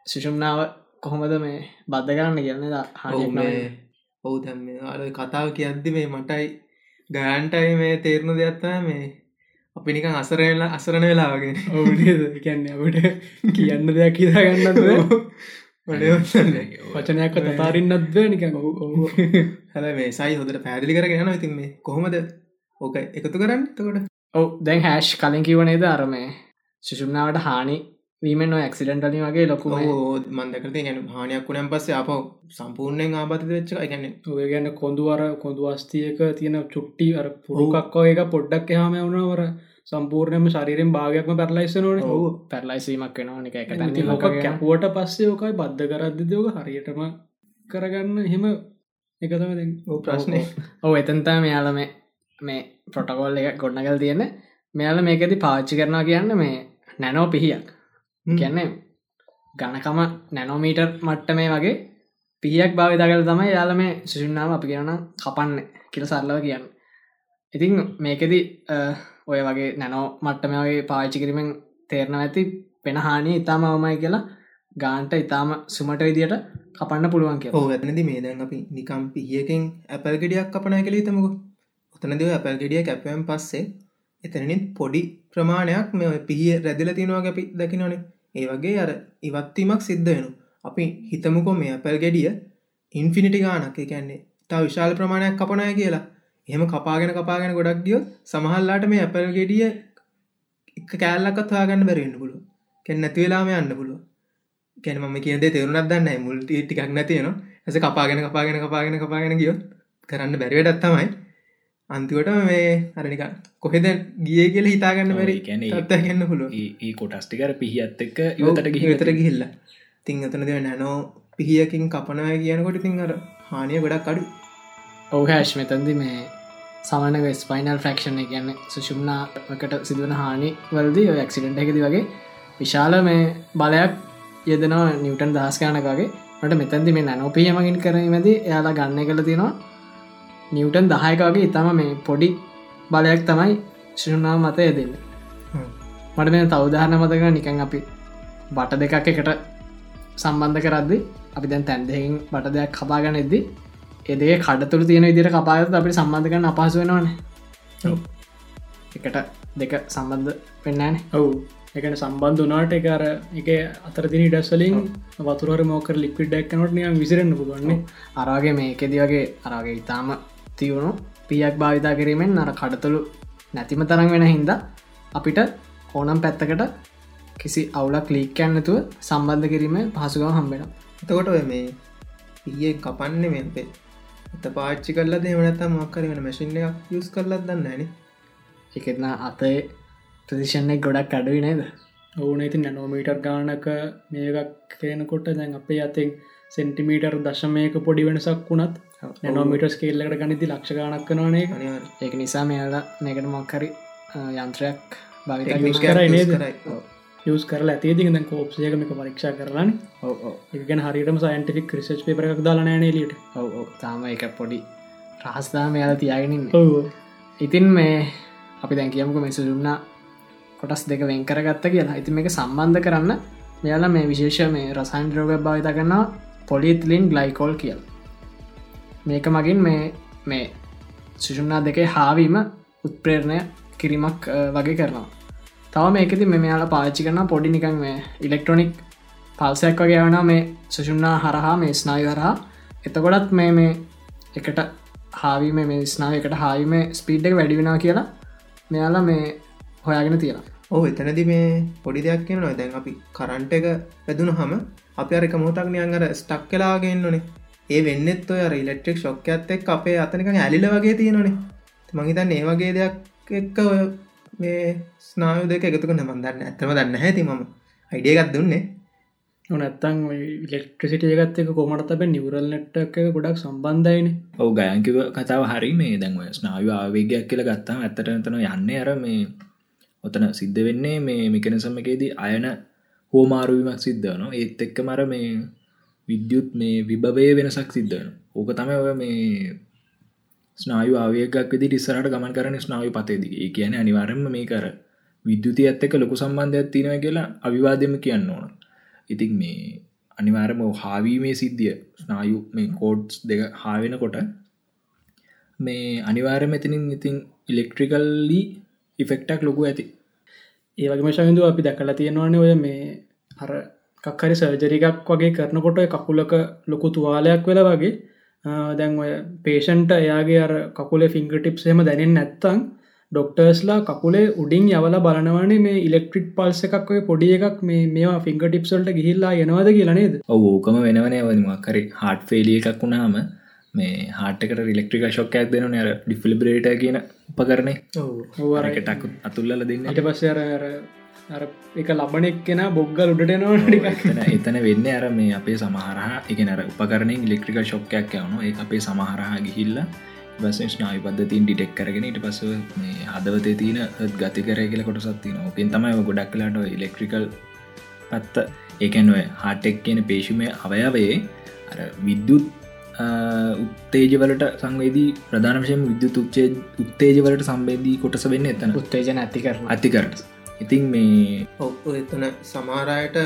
Speaker 5: සුෂුම්නාව කොහොමද මේ බද්ධගන්න කියන්න හ
Speaker 2: ඔවු දැම් අර කතාව කියද්දි මේ මටයි ගයන්ටයි මේ තේරණු දෙයක්ත්තම මේ අපි නිකන් අසරල අසරණ වෙලාවගෙන
Speaker 4: ඔවුනද කියන්න අපට කියන්න දෙයක් හිතාගන්නද වචනයක් තතාරින්නත්ද ඔහු
Speaker 2: හැල මේ සයි හොදට පැදිලි කරගෙන ඉතින් මේ කොහොමද ඕක එකතු කරන්න තකොට
Speaker 5: ඔව දැන් හැෂ් කලින් කිවනේද අරමේ සුෂුම්නාවට හානි වීමෙන් ක්සිඩන්ටලි වගේ ලොකු
Speaker 2: මන්දකරති ගැන හානියක් වුණම් පස්සේ අප සම්පූර්ණයෙන් ආබත වෙච්ච ගැන
Speaker 4: ඔය ගැන්න කොඳුවර කොඳු අස්තියක තියෙන චුට්ටි අර පුරුකක්කෝ එක පොඩ්ඩක් එහම වුණවර සම්පූර්ණයම ශරීරෙන් භාගයක්ම පැරලයිස නොන
Speaker 5: පැරලයිසීමක් වෙනවා. එක එක
Speaker 4: ලොක කැපුවට පස්සේ ඕකයි බද්ධ කරද්දදෝක හරියටම කරගන්න. එහෙම එකතම
Speaker 2: ප්‍රශ්නය
Speaker 5: ඔව එතන්තා මෙයාලම මේ ප්‍රොටකොල් එක ගොඩ්නගල් තියෙන මෙයාල මේකති පාච්චි කරනවා කියන්න මේ නැනෝ පිහියක්. කියන්නේ ගණකම නැනෝමීටර් මට්ට මේ වගේ පිහියක් භාවිතාකල තමයි යාල මේ සුෂුන්නාව අපි කියන්න කපන්න කියල සරලව කියන්න. ඉතින් මේකෙද ඔය වගේ නැනෝ මට්ටම වගේ පාච්චි කිරීමෙන් තේරණ ඇති පෙන හානි ඉතාම අවමයි කියලා ගාන්ට ඉතාම සුමට විදියට කපන්න පුළුවන් කිය
Speaker 2: ඕ ඇතනති මේ දැන් අපි නිකම් පිහියකින් ඇපල් ගෙඩියක් කපනය කළේ තමක ඔතනද ඇපල් ගෙඩිය කැපයම් පස්සේ එතනින් පොඩි ප්‍රමාණයක් මේ පිහිය රැදිල තියෙනවා අපි දකිනනේ ඒ වගේ අර ඉවත්වීමක් සිද්ධ වෙන අපි හිතමුකො මේ ඇපල් ගෙඩිය ඉන්ෆිනිටි ගානක් කියන්නේ තා විශාල ප්‍රමාණයක් කපනය කියලා. එහෙම කපාගෙන කපාගෙන ගොඩක් ගියෝ සමහල්ලාට මේ ඇපල් ගෙඩිය එක කෑල්ලක්ත් හාගන්න බැරෙන්න්න පුළුව කෙන් නැතිවෙලාම යන්න පුළුව කැන ම කියද තෙරුණත් දන්න මුල් ටිකක් නැතියන ඇස කපාගෙන කපාගෙන කපාගෙන කපාගෙන ගියොත් කරන්න බැරිවටත් තමයි. අන්තිවට මේ අරනික කොහෙද ගිය කියල හිතාගන්න බැරි
Speaker 3: ගැන
Speaker 2: ගන්න හුළු
Speaker 3: ඒ කොටස්ටිකර පිහිත් එක්ක ඉවතට
Speaker 2: ගිහිතර ගිහිල්ලා. තිං අතනද නැනෝ පිහියකින් කපනය කියනකොට ඉතින් අර හානිය ගොඩක් අඩු
Speaker 5: ඔහෑශ් මෙතන්දි මේ සමනක ස්පයිනල් ෆ්‍රක්ෂණ කියන්න සුෂුම්නාකට සිදුවන හානි වලදී ක්සිඩෙන්ට එකති වගේ විශාල මේ බලයක් යෙදනවා නිවටන් දහස්කානකගේ මට මෙතැන්දි මේ නැනොපියමගින් කරීමද එයාලා ගන්න කළ තියෙනවා. නිවටන් දහයකගේ ඉතම මේ පොඩි බලයක් තමයි ශුනාව මත යදන්න. මට මේ තවදාහන මතක නිකන් අපි බට දෙකක් එකට සම්බන්ධ කරද්දි අපි දැන් තැන්දෙකින් බට දෙයක් කපාගන එද්දි එදේ කඩතුළ තියෙන විදිර කපාගත අපි සම්බන්ධ කරන්න අපහසු වෙනවාන. එකට දෙක සම්බන්ධ පෙන්නෑන
Speaker 4: ඔවු. එකට සම්බන්ධ වනාට එකර එක අතරදින ඩස්වලින් වතුර මෝක ලික්විඩ් ඩක්නොට නිය විසිරෙන්න්න පුුවන්නේ
Speaker 5: අරගේ මේකෙදි වගේ අරගේ ඉතාම තියුණු පියක් භාවිතා කිරීමෙන් අර කඩතුළු නැතිම තරම් වෙන හින්ද අපිට ඕනම් පැත්තකට කිසි අවුලක් ලීක්කයන්නතුව සම්බන්ධ කිරීම පහසුගම හම්බෙන
Speaker 2: එතකොට ඔය මේ පිය කපන්න මෙපේ එත පාච්චි කල්ල දෙවනත මක්කර වෙන මැසිින්න යස් කරලත් දන්න න
Speaker 5: එකෙත්න අතේ ප්‍රදිශන්නේ ගොඩක් අඩුයි නේද?
Speaker 4: ඕන ඉති නැනෝමීටර් ගානක මේකක් කියනකොට දැන් අපේ අතින් සෙන්ටිමීටර් දශමයක පොඩි වෙනසක් වුණත් නැනෝමිට ස්කේල්ලකට ගනිති ලක්ෂ ගණක් කනවානේ.
Speaker 5: ඒක නිසා මෙයාලා මේකට මොක්කරි යන්ත්‍රයක් භවිත
Speaker 4: කරයි නේද? යස් කරලා ඇතිේති ද කෝප්සයකමක පරීක්ෂා කරලාන
Speaker 5: ඔව
Speaker 4: එකගන හරිටම සයින්ටික් ක්‍රසච් පේපර එකක්
Speaker 5: ඔව ඔව. තාම එක පොඩි රහස්දා මෙයාල තියාගෙනින් ඉතින් මේ අපි දැන් කියමුක මෙසු දුන්නා කොටස් දෙක වෙන් කරගත්ත කියලා. ඉතින් මේක සම්බන්ධ කරන්න මෙයාලා මේ විශේෂ මේ රසයින් ද්‍රෝග භාවිත කරන්නා පොලිත්ලින් ගලයිකෝල් කියල්. මේක මගින් මේ මේ සිෂුන්නා දෙකේ හාවීම උත්ප්‍රේරණය කිරීමක් වගේ කරනවා තව මේකති මෙ මෙයාලා පාච්චි කරන පොඩි නිකන් මේ ඉලෙක්ට්‍රොනික් පල්සයක් වගේ වන මේ සුෂුන්නා හරහා මේ ස්නායු හරහා. එතකොටත් මේ මේ එකට හාවීම මේ ස්නාවකට හාවිම ස්පීඩ් එක වැඩිවෙනවා කියලා මෙයාලා මේ හොයාගෙන තියෙන
Speaker 2: ඔහු එතනදි මේ පොඩි දෙයක් කියනවා. දැන් අපි කරන්ට එක පැදුන හම අපි අරක මොතක් නියන් අර ස්ටක් කලාගෙන්න්නනේ ඒ වෙන්නත් ඔය ඉලෙක්ට්‍රික් ශොක්ක ඇත්තෙක් අපේ අතනක ඇලිල වගේ තියෙනනේ. මහිතන් ඒ වගේ දෙයක් එක්ක ඔය මේ ස්නායු දෙක එකතුක නමන්දන්න ඇත්තම දන්න හැති මම අයිඩියගත් දුන්නේ.
Speaker 4: නොනැත්තං ඉලෙක්ට්‍රසිට ඒගත්තක කොමට අප නිවරල් නෙට් එක ගොඩක් සම්බන්ධයින.
Speaker 3: ඔව ගයන්කිව කතාව හරි මේ දැන්ව ස්නාව ආවේගයක් කියල ගත්තාම ඇත්තට තන යන්න අර මේ ඔතන සිද්ධ වෙන්නේ මේ මිකනසමකේදී අයන හෝමාරුවීමක් සිද්ධන ඒත් එක්ක මර මේ විද්‍යුත් මේ විභවය වෙනසක් සිද්ධන ඕක තම ඔය මේ ස්නායු ආවයගක් විදි ඉස්සරට ගමන් කරන ස්නාව පතේදී ඒ කියන අනිවාරම මේ කර විද්‍යුති ඇත්තක ලොකු සම්බන්ධයක් තියෙනව කියලා අවිවාදම කියන්න ඕන. ඉතින් මේ අනිවාරම හාවීමේ සිද්ධිය ස්නායු මේ කෝඩ්ස් දෙක හාවෙනකොට මේ අනිවාර මෙතිනින් ඉතින් ඉලෙක්ට්‍රිකල්ලි ඉෆෙක්ටක් ලොකු ඇති.
Speaker 4: ඒවගේම ශවිදු අපි දැකලා තියෙනවාන ඔය මේ හර කක්හරි සර්ජරිකක් වගේ කරනකොට ඔය කකුලක ලොකු තුවාලයක් වෙලා වගේ ආ, දැන් ඔය පේෂන්ට එයාගේ අර කකුලේ ෆිංග ටිප්සේම දැනෙන් නැත්තං ඩොක්ටර්ස්ලා කකුලේ උඩින් යවල බලනවනේ මේ ඉලෙක්ට්‍රික් පල්ස එකක් ඔය පොඩි එකක් මේ මේවා ෆිංග ටිප්සල්ට ගිහිල්ලා යනවාද කියලනේද
Speaker 3: ඕකම වෙනවනේ වනිමක්කරි හාට් ෆෙලිය එකක් වුණාම මේ හාටකට රිලෙක්ට්‍රික ශොක්කයක් දෙන අර ඩිෆිලිබරේට කියන උපකරණය රකටක් අතුල්ල දෙන්න.
Speaker 4: ඊට පස්සේ අර අර අර එක ලබනෙක් කෙන බොග්ගල් උඩටනවා ටික
Speaker 3: එතන වෙන්න අර මේ අපේ සමහරහ එක අර උපකරණෙන් ඉලෙක්ට්‍රික ශොක්කයක් යවන ඒ අපේ සමහරහා ගිහිල්ල බස ස්නායි පද්ධතින් ඩිටෙක් කරගෙන ඉට පස මේ හදවතේ තියන ගති කර කියල කොටසත්තින ඕකෙන් තමයි ගොඩක් කලාට ඉලෙක්ට්‍රිකල් පත්ත ඒකැන් ඔය හාටෙක් කියන පේශුමය අවයවයේ අර විද්‍යුත් උත්තේජවලට සංවේදී ප්‍රධානශයෙන් විද්‍යුත් උච්චේ උත්තේජවලට සම්බේදී කොටස වෙන්න එතන.
Speaker 5: උත්තේජන ඇති කරන
Speaker 3: අතිකරට ඉතින් මේ
Speaker 2: ඔ එතන සමාරයට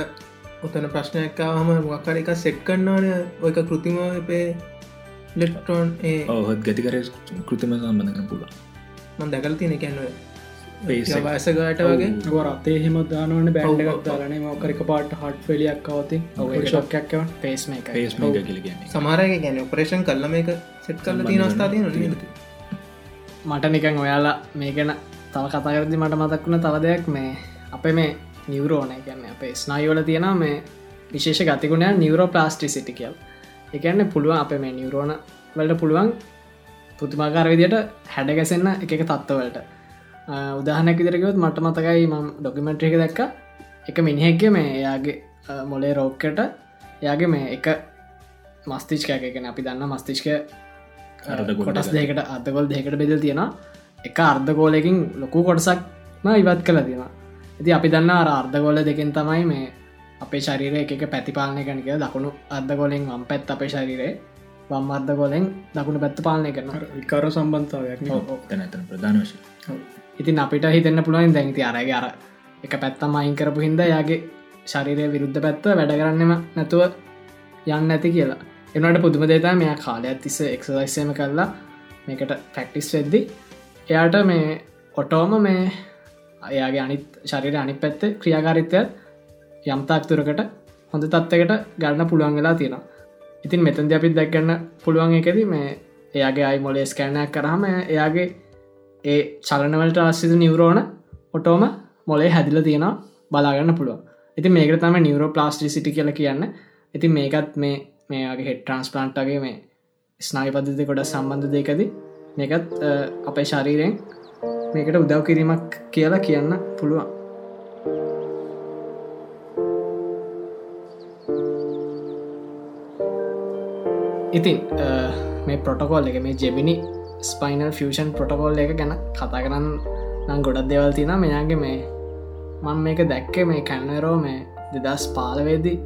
Speaker 2: ඔතන ප්‍රශ්නයක්කාවහම මොකර එක සෙට් කන්නාන ඔයක කෘතිම පේ ලෙක්ට්‍රෝන් ඒ
Speaker 3: ඔහත් ගතිකර කෘතිම සම්බඳකන පුළුව
Speaker 2: මන් දැකල් තියෙන කැන්ව. වයසගට වගේ.
Speaker 4: රත්තේ හෙම දානවන බැන්ඩ එකක් දාලන මකරික පාට හට් ෆෙලියක් කවති ශක්යක්
Speaker 5: පේස් මේ එක
Speaker 3: පේස් මේක කියල කියන්නේ.
Speaker 2: සමාරය ගැන ඔපරේෂන් කල්ලම එක සෙට් කල්ල තිය නස්ථා තියන
Speaker 5: මට නිකන් ඔයාලා මේ ගැන තව කතාකරදි මට මතක්වුණ තව දෙයක් මේ අපේ මේ නිවරෝන ගැන්න අපේ ස්නායවල තියෙන මේ විශේෂ ගතිකුණය නිවරෝ ප්ලාස්ටි සිටි කියල් එකන්න පුළුවන් අප මේ නිවරෝණ වලට පුළුවන් පුතුමාකාර විදියට හැඩගැසෙන්න්න එක තත්ත්වවලට. උදාහනැක විදිරකවත් මට මතකයි මම් ඩොකිමෙන්ට්‍රික දැක්ක. එක මිනිහෙක්ගේ මේ එයාගේ මොලේ රෝක්කට එයාගේ මේ එක මස්තිච්කයකගෙන අපි දන්න මස්තිෂ්ක කොටස්
Speaker 3: දෙක.
Speaker 5: දෙකට අර්ධගොල් දෙකට බෙදල් තියෙන එක අර්ධගෝලකින් ලොකු කොටසක්ම ඉවත් කළ තියෙන ඇති අපි දන්න අර අර්ධගොල දෙකෙන් තමයි මේ අපේ ශරීර එක පැතිපාලනය කනක දකුණු අර්ධගොලෙන් වම් පැත් අපේ ශරීරේ වම් අර්ධගොලෙන් දකුණු පැත්ත පාලනය කරන
Speaker 4: විකාර සම්බන්ධාවයක්
Speaker 3: තැන ඇතන ප්‍රධාන වශය
Speaker 5: ඉතින් අපිට හිතන්න පුළුවන් දැන්ති අරගේ අර එක පැත්තම අයින් කරපු හින්ද යාගේ ශරීරය විරුද්ධ පැත්ත වැඩ කරන්නෙම නැතුව යන්න ඇති කියලා. එනට පුදුම දේතා මෙයා කාලයක් තිස්ස එක්සදයිස්සම කරලා මේකට පැක්ටිස් වෙද්දි එයාට මේ ඔටෝම මේ අයාගේ අනිත් ශරීර අනි පැත්ත ක්‍රියාකාරිත්වය යම්තාක් තුරකට හොඳ තත්වකට ගන්න පුළුවන් වෙලා තියෙනවා. ඉතින් මෙතන්ද අපිත් දැක්ගන්න පුළුවන් එකද මේ එයාගේ අයි මොලේ ස්කෑනයක් කරහම එයාගේ ඒ චලනවලට අස්සිත නිවරෝණ ඔටෝම මොලේ හැදිල තියෙනවා බලාගන්න පුළුව ඉති මේක තම නිවරෝ ප්ලාස්ටි සිටි කියල කියන්න. ඉති මේකත් මේ මේගේ හෙට ට්‍රන්ස්පලන්ට්ගේ මේ ස්නායි පද්ධති කොට සම්බන්ධ දෙකද මේකත් අපේ ශරීරයෙන් මේකට උදව් කිරීමක් කියලා කියන්න පුළුවන්. ඉතින් මේ පොටකොල් එක මේ ජෙබිනි ස්පයිනල් ෆෂන් පොටකොල් එක ගැන කතා කරන්න නම් ගොඩක් දෙවල් තින මෙයාගේ මේ මං මේක දැක්ක මේ කැන්නරෝ මේ දෙදස් පාලවේදී.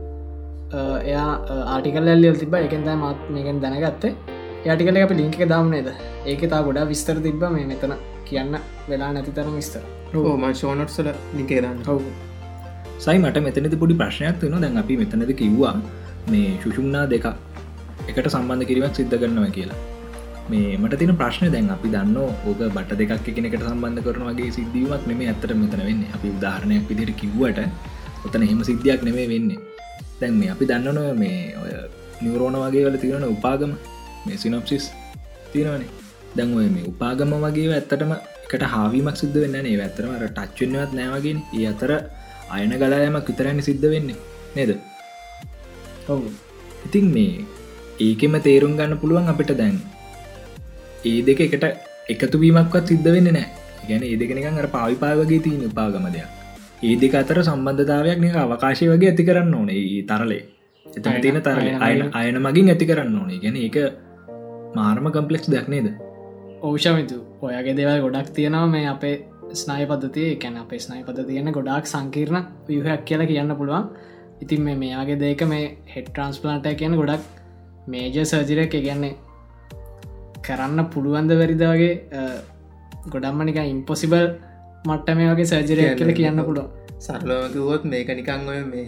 Speaker 5: එයා ආටිකල් ඇල්ලියල් තිබ එකෙන්දෑ මත් මේකෙන් දැනගත්තේ. යටිකල අප ලිංක දාමනේද ඒක තා ගොඩා විස්තර තිබ්බ මේ මෙතන. කියන්න වෙලා නැති තරම් විස්තර.
Speaker 2: ම ශෝනොට්සල නිකේදන්න
Speaker 5: හවු
Speaker 3: සයි මට මෙතනති පොඩි ප්‍රශ්නයක් වෙන දැන් අපි මෙතනද කිව්වා මේ ශුෂුම්නා දෙක එකට සම්බන්ධ කිරීමක් සිද්ධ කරනවා කියලා. මේ මට තින ප්‍රශ්න දැන් අපි දන්න ඕක බට දෙකක් කෙනෙකට සම්බන්ධ කරනවාගේ සිද්ධීමක් නෙම ඇතර මෙතන වෙන්න. අපි උදාහරණයක් විදිට කිව්වට ඔතන හෙම සිද්ධියක් නෙමේ වෙන්නේ. දැන් මේ අපි දන්නන මේ ඔය නිවරෝණ වගේ වල තියෙන උපාගම මේ සිනොප්සිස් තියෙනවනේ. දැන් ඔය මේ උපාගම වගේ ඇත්තටම එකට හාවීමක් සිද්ධ වෙන්න නේ. ඇතරම ටච්චෙන්වත් නෑවගෙන ඒ අතර අයන ගලායමක් විතරන්න සිද්ධ වෙන්නේ. නේද?
Speaker 5: ඔවු.
Speaker 3: ඉතින් මේ ඒකෙම තේරුම් ගන්න පුළුවන් අපිට දැන් ඒ දෙක එකට එකතු වීමක්වත් සිද්ධ වෙන්න නෑ ගැන ඒ දෙකනිකන් අර පාවිපාවගේ තියන උපාගම දෙයක්. ඒ දෙක අතර සම්බන්ධතාවයක් නික අවකාශය වගේ ඇති කරන්න ඕනේ. ඒ තරලේ. එතන තියෙන තරල. අයන අයන මගින් ඇති කරන්න ඕනේ. ගැන එක මාර්ම කම්පලෙක්ස් දෙයක් නේද?
Speaker 5: ඕෂමිතු ඔයගේ දෙවල් ගොඩක් තියෙනවා මේ අපේ ස්නයි පද්ධතිය. කැන අපේ ස්නයි පද තියෙන ගොඩක් සංකීර්ණ වහයක් කියලා කියන්න පුළුවන්. ඉතින් මේ මෙයාගේ දෙක මේ හෙට ට්‍රන්ස්පලන්ට කියන ගොඩක් මේජ සර්ජිරක ගැන්නේ කරන්න පුළුවන්ද වැරිද වගේ ගොඩම්මනික ඉම්පොසිබල් මට්ට මේ වගේ සර්ජරය කියල කියන්න පුළුවන්.
Speaker 2: සරලෝකිවොත් මේක නිකං ඔය මේ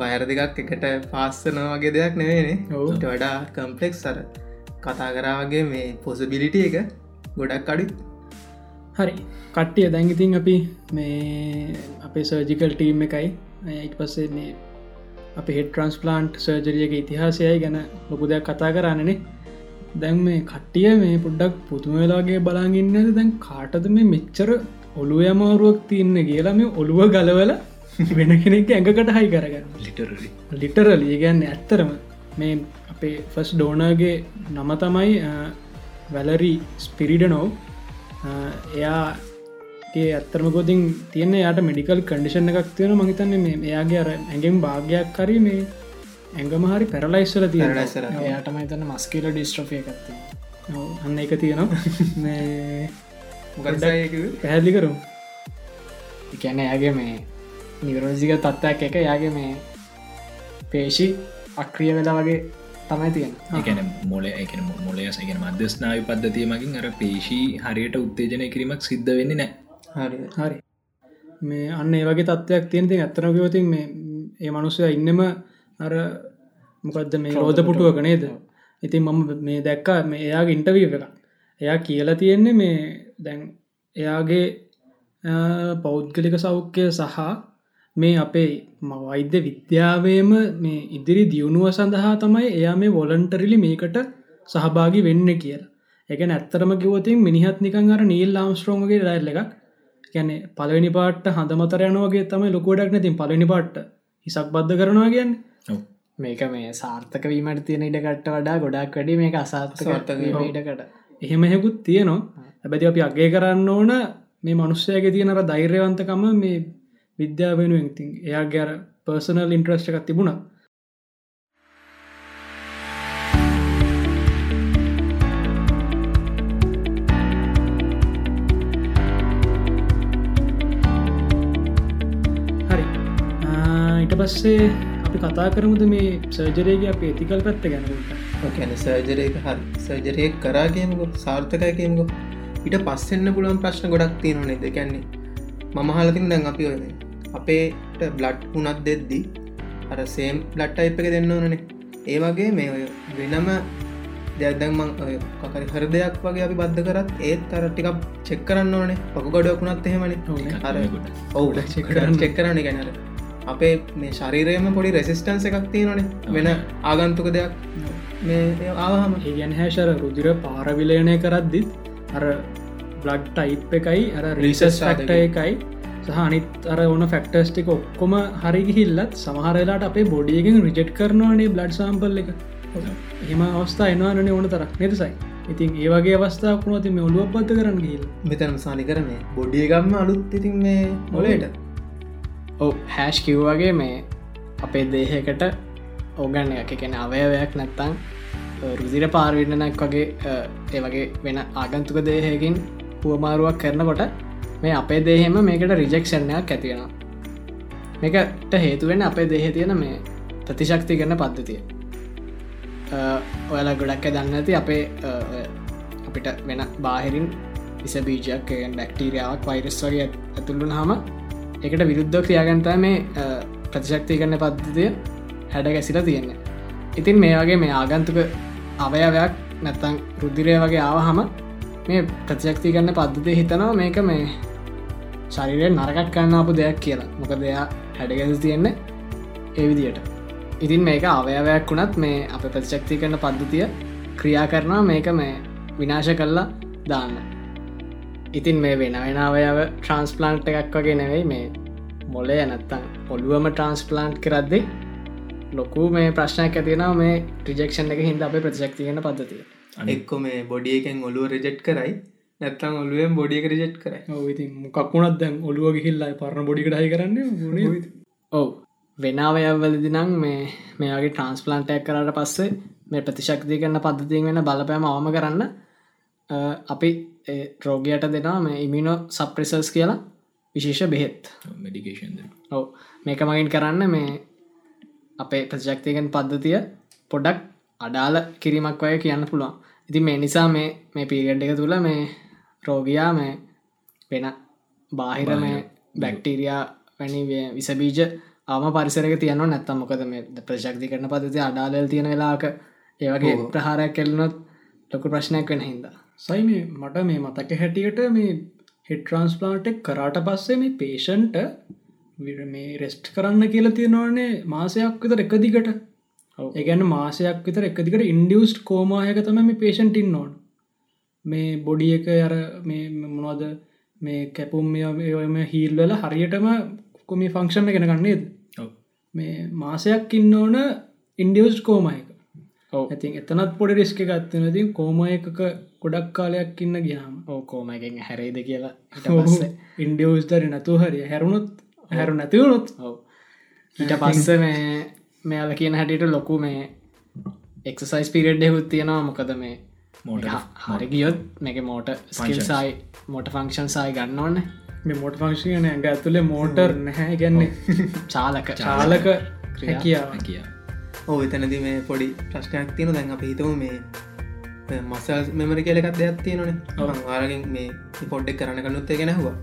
Speaker 2: වයර දෙකක් එකට පාස්සන වගේ දෙයක් නෙවෙනේ ඔවුට වඩා කම්පලෙක්ස් සර කතා කරාවගේ මේ පොසබිලිටිය එක ගොඩක් අඩු
Speaker 4: හරි. කට්ටිය දැංගිතින් අපි මේ අපේ සර්ජිකල් ටීම් එකයි. ඉට පස්සේ මේ අප හෙට ට්‍රන්ස්පලාන්ට් සර්ජරියක ඉතිහාසයයි ගැන ලොකු දෙයක් කතා කරන්නනේ දැන් මේ කට්ටිය මේ පොඩ්ඩක් පුතුමවෙලාගේ බලාගින්නද දැන් කාටද මේ මෙච්චර ඔළුව යමාරුවක් තියන්න කියලා මේ ඔළුව ගලවල වෙන කෙනෙක් ඇඟකට හයි කරගන්න?
Speaker 3: ලිටරරි
Speaker 4: ලිටරලිය ගැන්න ඇත්තරම මේ අපේ ෆස් ඩෝනගේ නම තමයි වැලරී ස්පිරිඩනෝ. එයාගේ ඇත්තරම ගොතින් තියන්න යාට මෙඩිකල් කඩිෂන් එකක් තියෙන මහිතන්නේ මේ එයාගේ අර ඇගෙන් භාගයක් කරී මේ ඇඟම හරි පැරලයිස්සල තියෙන.
Speaker 5: එයාටම තන මස්කිල ඩිස්ට්‍රපය එකත්ති
Speaker 4: අන්න එක තියෙනවා. පැහැදිලි කරු
Speaker 5: එකැන යාගේ මේ නිවරෝසික තත්ත්වයක් එක යාගේ මේ පේශි අක්‍රිය වෙලා වගේ තමයි තියෙන
Speaker 3: එකන මොල එක මොලයස ගෙන මධ්‍යස්නාව පද්ධතිය මගින් අර පේශී හරියට උත්තේජනය කිරීමක් සිද්ධ වෙන්නේ නෑ
Speaker 2: හරි
Speaker 4: හරි. මේ අන්න ඒ වගේ තත්ත්වයක් තියෙනති ඇත්තනකවතින් මේ ඒ මනුස්සය ඉන්නම අර මොකක්ද මේ රෝධ පුටුවක නේද? ඉතින් මම මේ දැක්ක මේ එයාගේ ඉන්ටවීව එක එයා කියලා තියෙන්නේ මේ දැන් එයාගේ පෞද්ගලික සෞඛ්‍ය සහ මේ අපේ වෛද්‍ය විද්‍යාවේම මේ ඉදිරි දියුණුව සඳහා තමයි එයා මේ වොලන්ටරිලි මේකට සහභාගි වෙන්න කියලා. එක ඇත්තරම කිවතින් මිනිහත් නිකන් අර නීල් ලාම්ස්ට්‍රෝන්ගේ රැල්ල එකක්. ගැන පලනි පාට හඳමතර යනවාගේ තමයි ලොකෝඩක් නැතින් පලනි පාට්ට හිසක් බද්ධ කරනවා කියන්න.
Speaker 5: මේක මේ සාර්ථක වීමට තියෙන ඉඩකට වඩා ගොඩක් වැඩි මේක අසාර්ථක
Speaker 2: සාර්ථක වීම.
Speaker 5: ඉඩකට
Speaker 4: එහෙම හෙකුත් තියෙනවා. හැබැති අපි අගේ කරන්න ඕන මේ මනුස්සයගේ තියෙනර ධෛර්යවන්තකම මේ විද්‍යාව වෙනුවෙන් ඉතින් එයා ගැර පර්සනල් ඉන්ට්‍රස්ට එකක් තිබුණා. හරි. ආ, ඊට පස්සේ අපි කතා කරමුද මේ සර්ජරයගේ අප ඒතිකල් පැත්ත ගැනට
Speaker 2: ඕකැන සර්ජරයක හරි. සර්ජරය කරා කියමක සාර්ථකය කියමක. ඉට පස්සෙන්න්න පුළුවන් ප්‍රශ්න ගොඩක් තියෙන නෙද? කැන්නේ මම හලතින් දැන් අපි ඔය අපේට බ්ලඩ් වුණත් දෙද්දී අර සේම් ලට්ට එප එක දෙන්න ඕනනේ. ඒ වගේ මේ ඔය වෙනම දෙයක්දැන්මං කකරි හර දෙයක් වගේ අපි බද්ධ කරත් ඒත් අර ටිකක් චෙක් කරන්න ඕනේ පකු ගඩුවකුණත් එහෙමනි. අර ඔවුට චෙක්කරන්න චෙක් කරන්න ගැනර අපේ මේ ශරීරයම පොඩි රෙසිස්ටන්ස එකක් තියෙනනේ වෙන ආගන්තුක දෙයක්. මේ ආවහම.
Speaker 4: ඒ ගැන හැශර රුදිර පාරවිලයනය කරද්දිත් අර බ්ලඩ් ටයිප් එකයි අර රීසස් ෆක්ට එකයි සහ අනිත් අර ඕන ෆෙක්ටර්ස් ටික ඔක්කොම හරිගිහිල්ලත් සමහරලාට අපේ බොඩියගෙන් රිජෙට් කරනවානේ බ්ලඩ් සම්පල් එක. එම අවස්ථා එනවානේ ඕන තරක් නෙතසයි ඉතින් ඒවගේ අවස්ථාවක් වුණොති මේ ඔලුව බද්ධ කරන්න ගිල්
Speaker 2: මෙතන සානි කරන බොඩියගම්ම අලුත් ඉතින් මේ මොලට
Speaker 5: ඔව. හැෂ් කිව්වගේ මේ අපේ දේහකට ඕගන්න එක කෙන අවයවයක් නැත්තං රුදිර පාර්වින්නනක් වගේ ඒ වගේ වෙන ආගන්තුක දේහයකින් පුවමාරුවක් කරනකොට මේ අපේ දේහෙම මේකට රිජෙක්ෂණයක් ඇතිවෙන මේකට හේතුවෙන් අපේ දේහ තියෙන මේ ප්‍රතිශක්ති කරන පද්ධතිය. ඔයාලා ගොඩක් දන්න ඇති අපේ අපිට වෙන බාහිරින් විස බීජයක් බැක්ටීරියාවක් වෛරස් වගේ ඇතුළුන් හම එකට විරුද්ධ ක්‍රියාගන්තා මේ ප්‍රතිශක්ති කරන පද්ධතිය හැඩ ගැසිලා තියෙන්නේ. ඉතින් මේ වගේ මේ ආගන්තුක අවයවයක් නැත්තං රුදිරය වගේ ආවහම මේ ප්‍රතිශක්ති කරන්න පද්ධතිය හිතනවා මේක මේ ශරිරය නරකක් කන්න අපපු දෙයක් කියලා. මොක දෙයා හැඩගැස තියෙන්නේ ඒ විදියට. ඉතින් මේක අවයවයක් වුණත් මේ අප ප්‍රතිශක්ති කරන පද්ධතිය ක්‍රියා කරනවා මේක මේ විනාශ කල්ලා දාන්න. ඉතින් මේ වෙන වෙන අවයව ට්‍රන්ස්පලාන්ට් එකක් වගේ නෙවෙයි මේ මොලේ නැත්තං ඔළුවම ට්‍රන්ස්පලාන්ට් කරද්දි ලොකු මේ ප්‍රශ්නයක් ඇතිෙනව මේ ට්‍රිජෙක්ෂන් එක හිද අපේ ප්‍රතිශක්තියන පද්ධතිය.
Speaker 2: එක්කො මේ බොඩිය එකෙන් ඔලුව රෙජෙට් කරයි නැත්තං ඔලුවෙන් බොඩියක රිජෙට් කරයි.
Speaker 4: ඉතින් මොකක්ුණත් දැන් ඔලුව ගිහිල්ලයි පරණ බොඩිකට හයි කරන්න
Speaker 5: ඔව වෙනාවයවලදිනං මේ මේගේ ට්‍රන්ස්පලන්ටයක් කරට පස්සේ මේ ප්‍රතිශක්ති කරන්න පද්ධතියෙන් වෙන බලපෑම අවම කරන්න අපි රෝගයට දෙනා මේ ඉමිනෝ සප්‍රෙසර්ස් කියලා විශේෂ බෙහෙත්.
Speaker 3: මඩිකේෂන්
Speaker 5: ඔව. මේක මගින් කරන්න මේ අපේ ප්‍රජක්තිකන් පද්ධතිය පොඩක් අඩාල කිරීමක් අය කියන්න පුළුවන් ඉති මේ නිසා මේ මේ පීරියඩ් එක තුළ මේ රෝගයා මේ වෙන බාහිර මේ බැක්ටීරයා වැනි විසබීජ ආම පරිසරක තියන නැත්තම් මොකද මේ ප්‍රශක්ති කරන පදති අඩාලල් තියෙන වෙලාක ඒවගේ ප්‍රහාරයක් කෙල්ලනොත් ලොකු ප්‍රශ්නයක් වෙන හින්ද.
Speaker 4: සයි මේ මට මේ මතක හැටියට මේ හෙට්‍රන්ස්පලාන්ටෙක් කරාට පස්සේ මේ පේෂන්ට මේ රෙස්ට් කරන්න කියලා තියෙනවානේ මාසයක් විතර එක දිගට ඒගැන මාසයක් විතර එකදිකට ඉන්ඩියස්ට් කෝමායක තම මේ පේෂන්ටින් නොන් මේ බොඩිය එක අර මේ මොනවද මේ කැපුම් එම හීල්වල හරියටම කොමි ෆංක්ෂණ ගෙන ගන්නේද මේ මාසයක් ඉන්න ඕන ඉන්ඩියස්ට් කෝමයක ඇතින් එතනත් පොඩි රිස්ක ගත්තන ති කෝම එකක ගොඩක් කාලයක් ඉන්න ගියාම
Speaker 5: ඕ කෝමයකෙන් හැරේද කියලා
Speaker 4: ඉන්ඩියස්දර නැතු හරිය හැරුණුත් හැරු නැතිවුණුත්
Speaker 5: ඊට පස්ස මේ මෙයාල කියන හැටියට ලොකු මේ එක්සයිස් පිරෙඩ් එකුත් තියෙනවා. මොකද මේ
Speaker 3: මෝට
Speaker 5: හරි ගියොත් මේක මෝට ස්කිල්සයි මෝට ෆංක්ෂන් සයි ගන්න ඕන්න
Speaker 4: මේ මෝට ෆංක්ෂන ඇඟ ඇතුලේ මෝටර් නැහැ. ගැන්නේ
Speaker 5: චාලක.
Speaker 4: චාලක. කියාව
Speaker 3: කිය
Speaker 2: ඕ එතනති මේ පොඩි ප්‍රශ්නයක් තියෙන දැන් අප හිතව මේ මසල් මෙමරි කියලකත් දෙයක් තියෙනනේ වාරගෙන් මේ පොඩ්ඩක් කරන්න කනුත් ගෙන හවා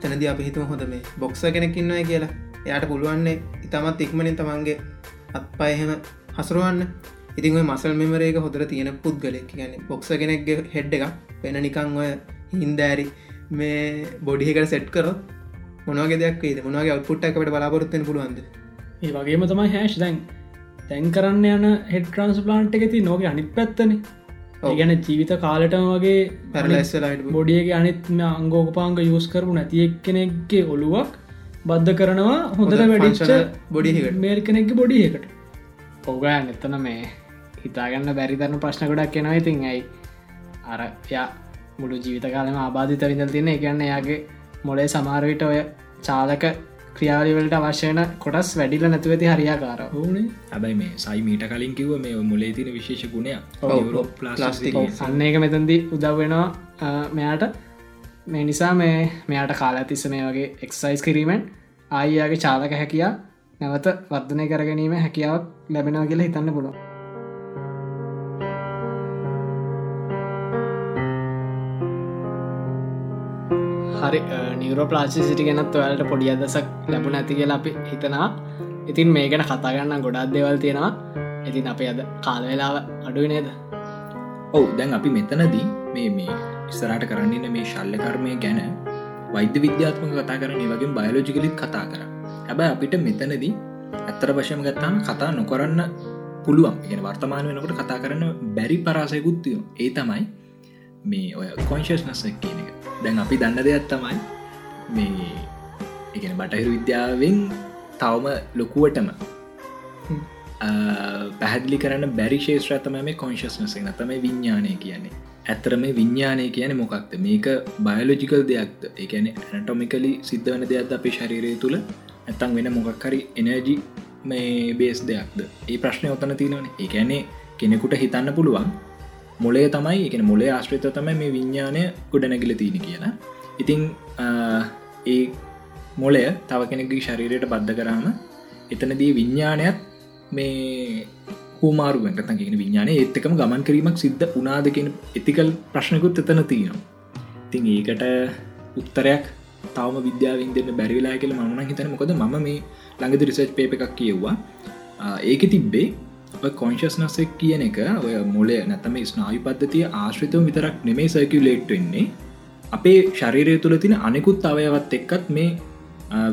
Speaker 2: එතනද අපි හිතම හොඳ මේ බොක්ස කෙනෙක්කින්නයි කියලා. එයාට පුළුවන්නේ ඉතාමත් ඉක්මනින් තමන්ගේ අත්පා එහෙම හසරුවන්න. ඉතින් මසල් මෙමරේක හොදර තියෙන පුද්ගලෙක් ගැන බොක්ස කෙනෙක්ගේ හෙඩ් එක වෙන නිකං ඔය හින්දෑරි මේ බොඩිහිකට සෙට් කරොත් මොනගේ දෙයක් මොනගේ අවට්පුට්ට එකට බලාපොරත්වෙන පුළුවන්ද?
Speaker 4: ඒ වගේම තමයි හැෂ් දැන් තැන් කරන්න යන හෙඩ් ට්‍රන්ස් ප්ලාන්ට් එකති නොක අනිත් පැත්තන. ගැන ජීවිත කාලටම වගේ
Speaker 2: පැරලයිස්ලයිට
Speaker 4: බොඩියගේ අනිත්ම අංගෝපාංග යස් කරපු නැතියෙක් කෙනෙක්ගේ ඔළුවක් බද්ධ කරනවා හොඳට වැඩිච්ච
Speaker 2: බොඩිහිකට
Speaker 4: මේල් කෙනෙක්ගේ බොඩියකට.
Speaker 5: පෝගයන් එතන මේ හිතාගන්න බැරිතරන ප්‍රශ්න ගොඩක් කෙනවා ඉතින් ඇයි? අර යා මුළු ජීවිත කාලම ආබාධිත විඳල් තින එකන්න එයාගේ මොලේ සමාරවිට ඔය චාලක ක්‍රියාවලිවලට අවශ්‍යන කොටස් වැඩිල නැතුවති හරියාකාර
Speaker 4: ඕනේ
Speaker 3: හැබයි මේ සයි මීට කලින් කිව මේ මුලේ තින විශේෂ ගුණයක්.
Speaker 2: ප්ලාස්ටික්
Speaker 5: අන්න එක මෙතන්දි උදව්වෙනවා මෙයාට මේ නිසා මේ මෙයාට කාලා තිස්ස මේ වගේ එක්සයිස් කිරීමෙන් ආයියාගේ චාලක හැකියා නැවත වර්ධනය කර ගැනීම හැකියාවක් ලැබෙනවා කියලා හිතන්න පුළුව හරි නිවරෝ ප්ලාසි සිටි ගැනත් ඔයාලට පොඩි අදසක් ලැබුණ ඇති කියලා අපි හිතනා ඉතින් මේ ගැන කතාගන්න ගොඩක් දෙවල් තියෙනවා. ඉතින් අපේ අද කාලවෙලාව අඩුව නේද?
Speaker 3: ඔවු දැන් අපි මෙතනදී මේ මේ ඉස්සරට කරන්නන්න මේ ශල්ලකර්මය ගැන. වෛද්‍ය විද්‍යාත්මක කතා කරන වගේ බයලෝජිකලිත් කතා කර. හැබැ අපිට මෙතනදී ඇත්තර වශයම ගත්තාම කතා නොකරන්න පුළුවන්. ගෙන වර්තමාන වෙනකට කතා කරන්න බැරි පරාසයකුත්තියෝ ඒ තමයි මේ ඔය කොංශස්නස්සක් කියන එක. දැන් අපි දන්න දෙයක් තමයි මේ එකන බටහිරු විද්‍යාවෙන් තවම ලොකුවටම පැහැදිලි කරන්න බැරි ශේත්‍රතම මේ කොංශස්නසක් නතම විඤ්ඥානය කියන්නේ. ඇත්තර මේ විඤ්ඥානය කියන මොකක්ද? මේක බයලෝජිකල් දෙයක්ද? ඒකැන ඇනටොමිකලි සිද්ධ වන දෙයක්ද අපේ ශරීරය තුළ? ඇත්තන් වෙන මොකක්කරි එනජි මේ බේස් දෙයක්ද? ඒ ප්‍රශ්නය ඔතන තියෙනවන. ඒකැනේ කෙනෙකුට හිතන්න පුළුවන් මොලේ තමයි එක මොලේ ආශ්‍රිත තමයි මේ විඤ්ඥානය ගොඩනැගිල තියෙන කියලා. ඉතිං ඒ මොලය තව කෙනෙකගේ ශරීරයට බද්ධ කරාම එතනදී විඤ්ඥානයක් මේ හමාරුවෙන්ට තගෙන විඤ්ඥාන ඒත්තකම ගමන් කිරීමක් සිද්ධ උනාදකෙන එතිකල් ප්‍රශ්නකුත් එතන තියෙනවා. තින් ඒකට උත්තරයක් තවම විද්‍යාවෙන් දෙන්න බැරිවෙලා කියල මන හිතන මොකද ම මේ ළඟද රිසර්ච් පේප එකක් කියව්වා. ඒක තිබ්බේ කොංශස්නස්සෙක් කියන එක ඔය මොලේ නැතම ස්නායු පද්ධතිය ආශ්‍රිතව විතරක් නෙමේ සර්කියලේට් වෙන්නේ. අපේ ශරීරය තුළ තින අනෙකුත් අවයවත් එක්කත් මේ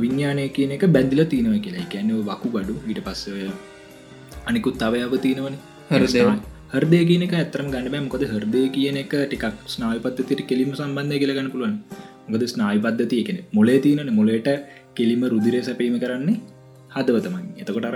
Speaker 3: විඤ්ඥානය කියන එක බැඳිල තියෙනව කියලා. කියැනව වකු ගඩු විට පස්සය අනිකුත් අවයව තියෙනවන.
Speaker 2: හෘදය.
Speaker 3: හර්දය කියනක ඇතරම් ගන්න බෑ. මොකද හර්දය කියන එක ටිකක් ස්නාය පත්තතිට කෙලිම සම්බන්ධය කියලගන්න පුළුවන්. මොකද ස්නායි පද්ධතිය කෙන මොලේ තියනන මොලට කෙලිම රුදිරය සැපීම කරන්නේ හදවතමන් එතකොට අර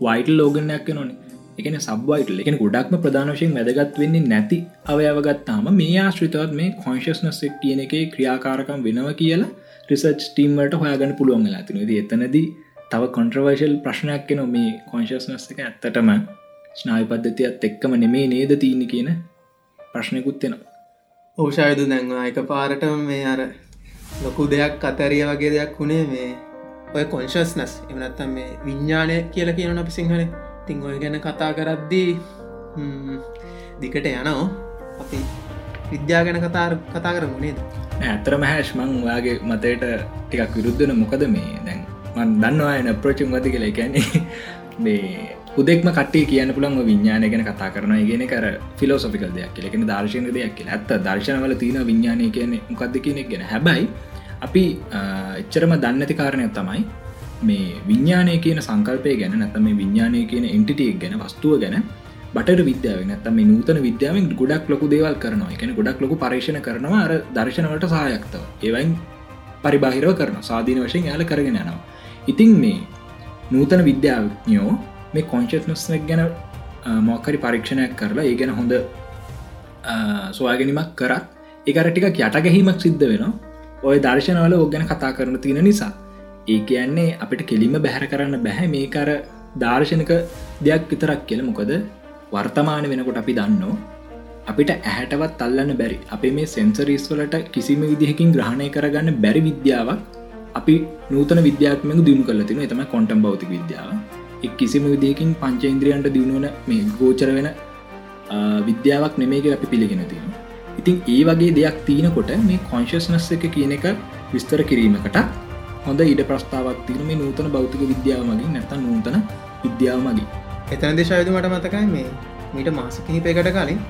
Speaker 3: වයිට ලෝගනයක් නොනේ එකන සබ්වයිට එකන ගොඩක්ම ප්‍රධානශයෙන් වැදගත් වෙන්නේ නැති අවයවගත්තාම මේ ආශ්‍රිතවත් මේ කොංශස්නස්සෙක් කියන එක ක්‍රියාකාරකම් වෙනව කියලා රිසර්ච් ටීම්වට හොයාගන්න පුළුවන් ඇතිනද එතනදී තව කොන්ට්‍රවර්ශල් ප්‍රශ්නයක් කෙන මේ කොංශස්නස් එක ඇත්තටම ස්නාය පද්ධතියත් එක්කම නෙමේ නේද තියන්න කියන ප්‍රශ්නයකුත්වෙනවා
Speaker 2: ඕෂායදු දැන්වා එක පාරට මේ අර ලොකු දෙයක් අතරිය වගේ දෙයක් වුණේ මේ ඔය කොංශස්නස් එමනත්තම් මේ විඤ්ඥානය කියල කියන අපි සිංහල. තිං ඔය ගැන කතා කරද්දී දිකට යනෝ අපි විද්‍යා ගැන කතා කර මුණේද
Speaker 3: ඇතරම හැෂ් මං වාගේ මතයට ටිකක් විරුද්ධන මොකද මේ? දැන් මන් දන්නවා එන ප්‍රෝචිම් වති කියලා. කියන්නේ මේ උදෙක්ම කටේ කියන්න පුළන් විඤ්ඥාන ගැන කතා කරන ගෙන කර ෆිලෝසොෆිකල් දෙයක් කියලෙන දර්ශන දෙයක් කියලා. ඇත්ත දර්ශනවල තියෙන විඤ්ඥානය කියන මොකක්ද කියනෙක් ගැන. හැබයි අපි එච්චරම දන්නති කාරණය තමයි මේ විඤ්ඥානය කියන සංකල්පය ගැන නැතම මේ විඤ්ඥානය කියන එන්ටිටියක් ගැන වස්තුව ගැන බට විද්‍යාව නැතම මේ නූතන විද්‍යාවෙන් ගොඩක් ලොකු දේවල් කරනවා. එකන ගොඩක් ලොකු පර්ේෂණ කරනවා අර දර්ශනවට සහයක්තව ඒවයින් පරිබාහිරව කරන සාධීන වශයෙන් යාල කරගෙන යනවා. ඉතින් මේ නූතන විද්‍යාඥෝ මේ කොංචත්නස්නක් ගැන මොක්කරි පරීක්ෂණයක් කරලා ඒ ගැන හොඳ සොයාගැනීමක් කරත් එකර ටික යට ගැහීමක් සිද්ධ වෙන ඔය දර්ශනවල ඔ ගැන කතා කරන තියෙන නිසා. ඒ කියන්නේ අපිට කෙලිම බැහැර කරන්න බැහැ. මේකර දර්ශනක දෙයක් විතරක් කියල. මොකද වර්තමාන වෙනකොට අපි දන්නෝ අපිට ඇහැටවත් අල්ලන්න බැරි අපේ මේ සෙන්සරීස්වලට කිසිම විදිහකින් ග්‍රහණය කරගන්න බැරි විද්‍යාවක් අපි නූතන විද්‍යාත්මක දියුණු කල තින එතම කොටම් බෞතික විද්‍යාව. එක් කිසිම විදිහකින් පංචේන්ද්‍රියන්ට දියුණුවන මේ ගෝචර වෙන විද්‍යාවක් නෙමේක අපි පිළිගෙන තියෙන ඉතින් ඒ වගේ දෙයක් තියනකොට මේ කොංශස්නස් එක කියන එක විස්තර කිරීමකට හොඳ ඉඩ ප්‍රස්ථාවක් තින මේ නූතන බෞතික විද්‍යාව මගින් නැත නූතන විද්‍යාව මගින්.
Speaker 2: එතන දේශයුතු මට මතකයි මේ මීට මාස කිහිපයකට කලින්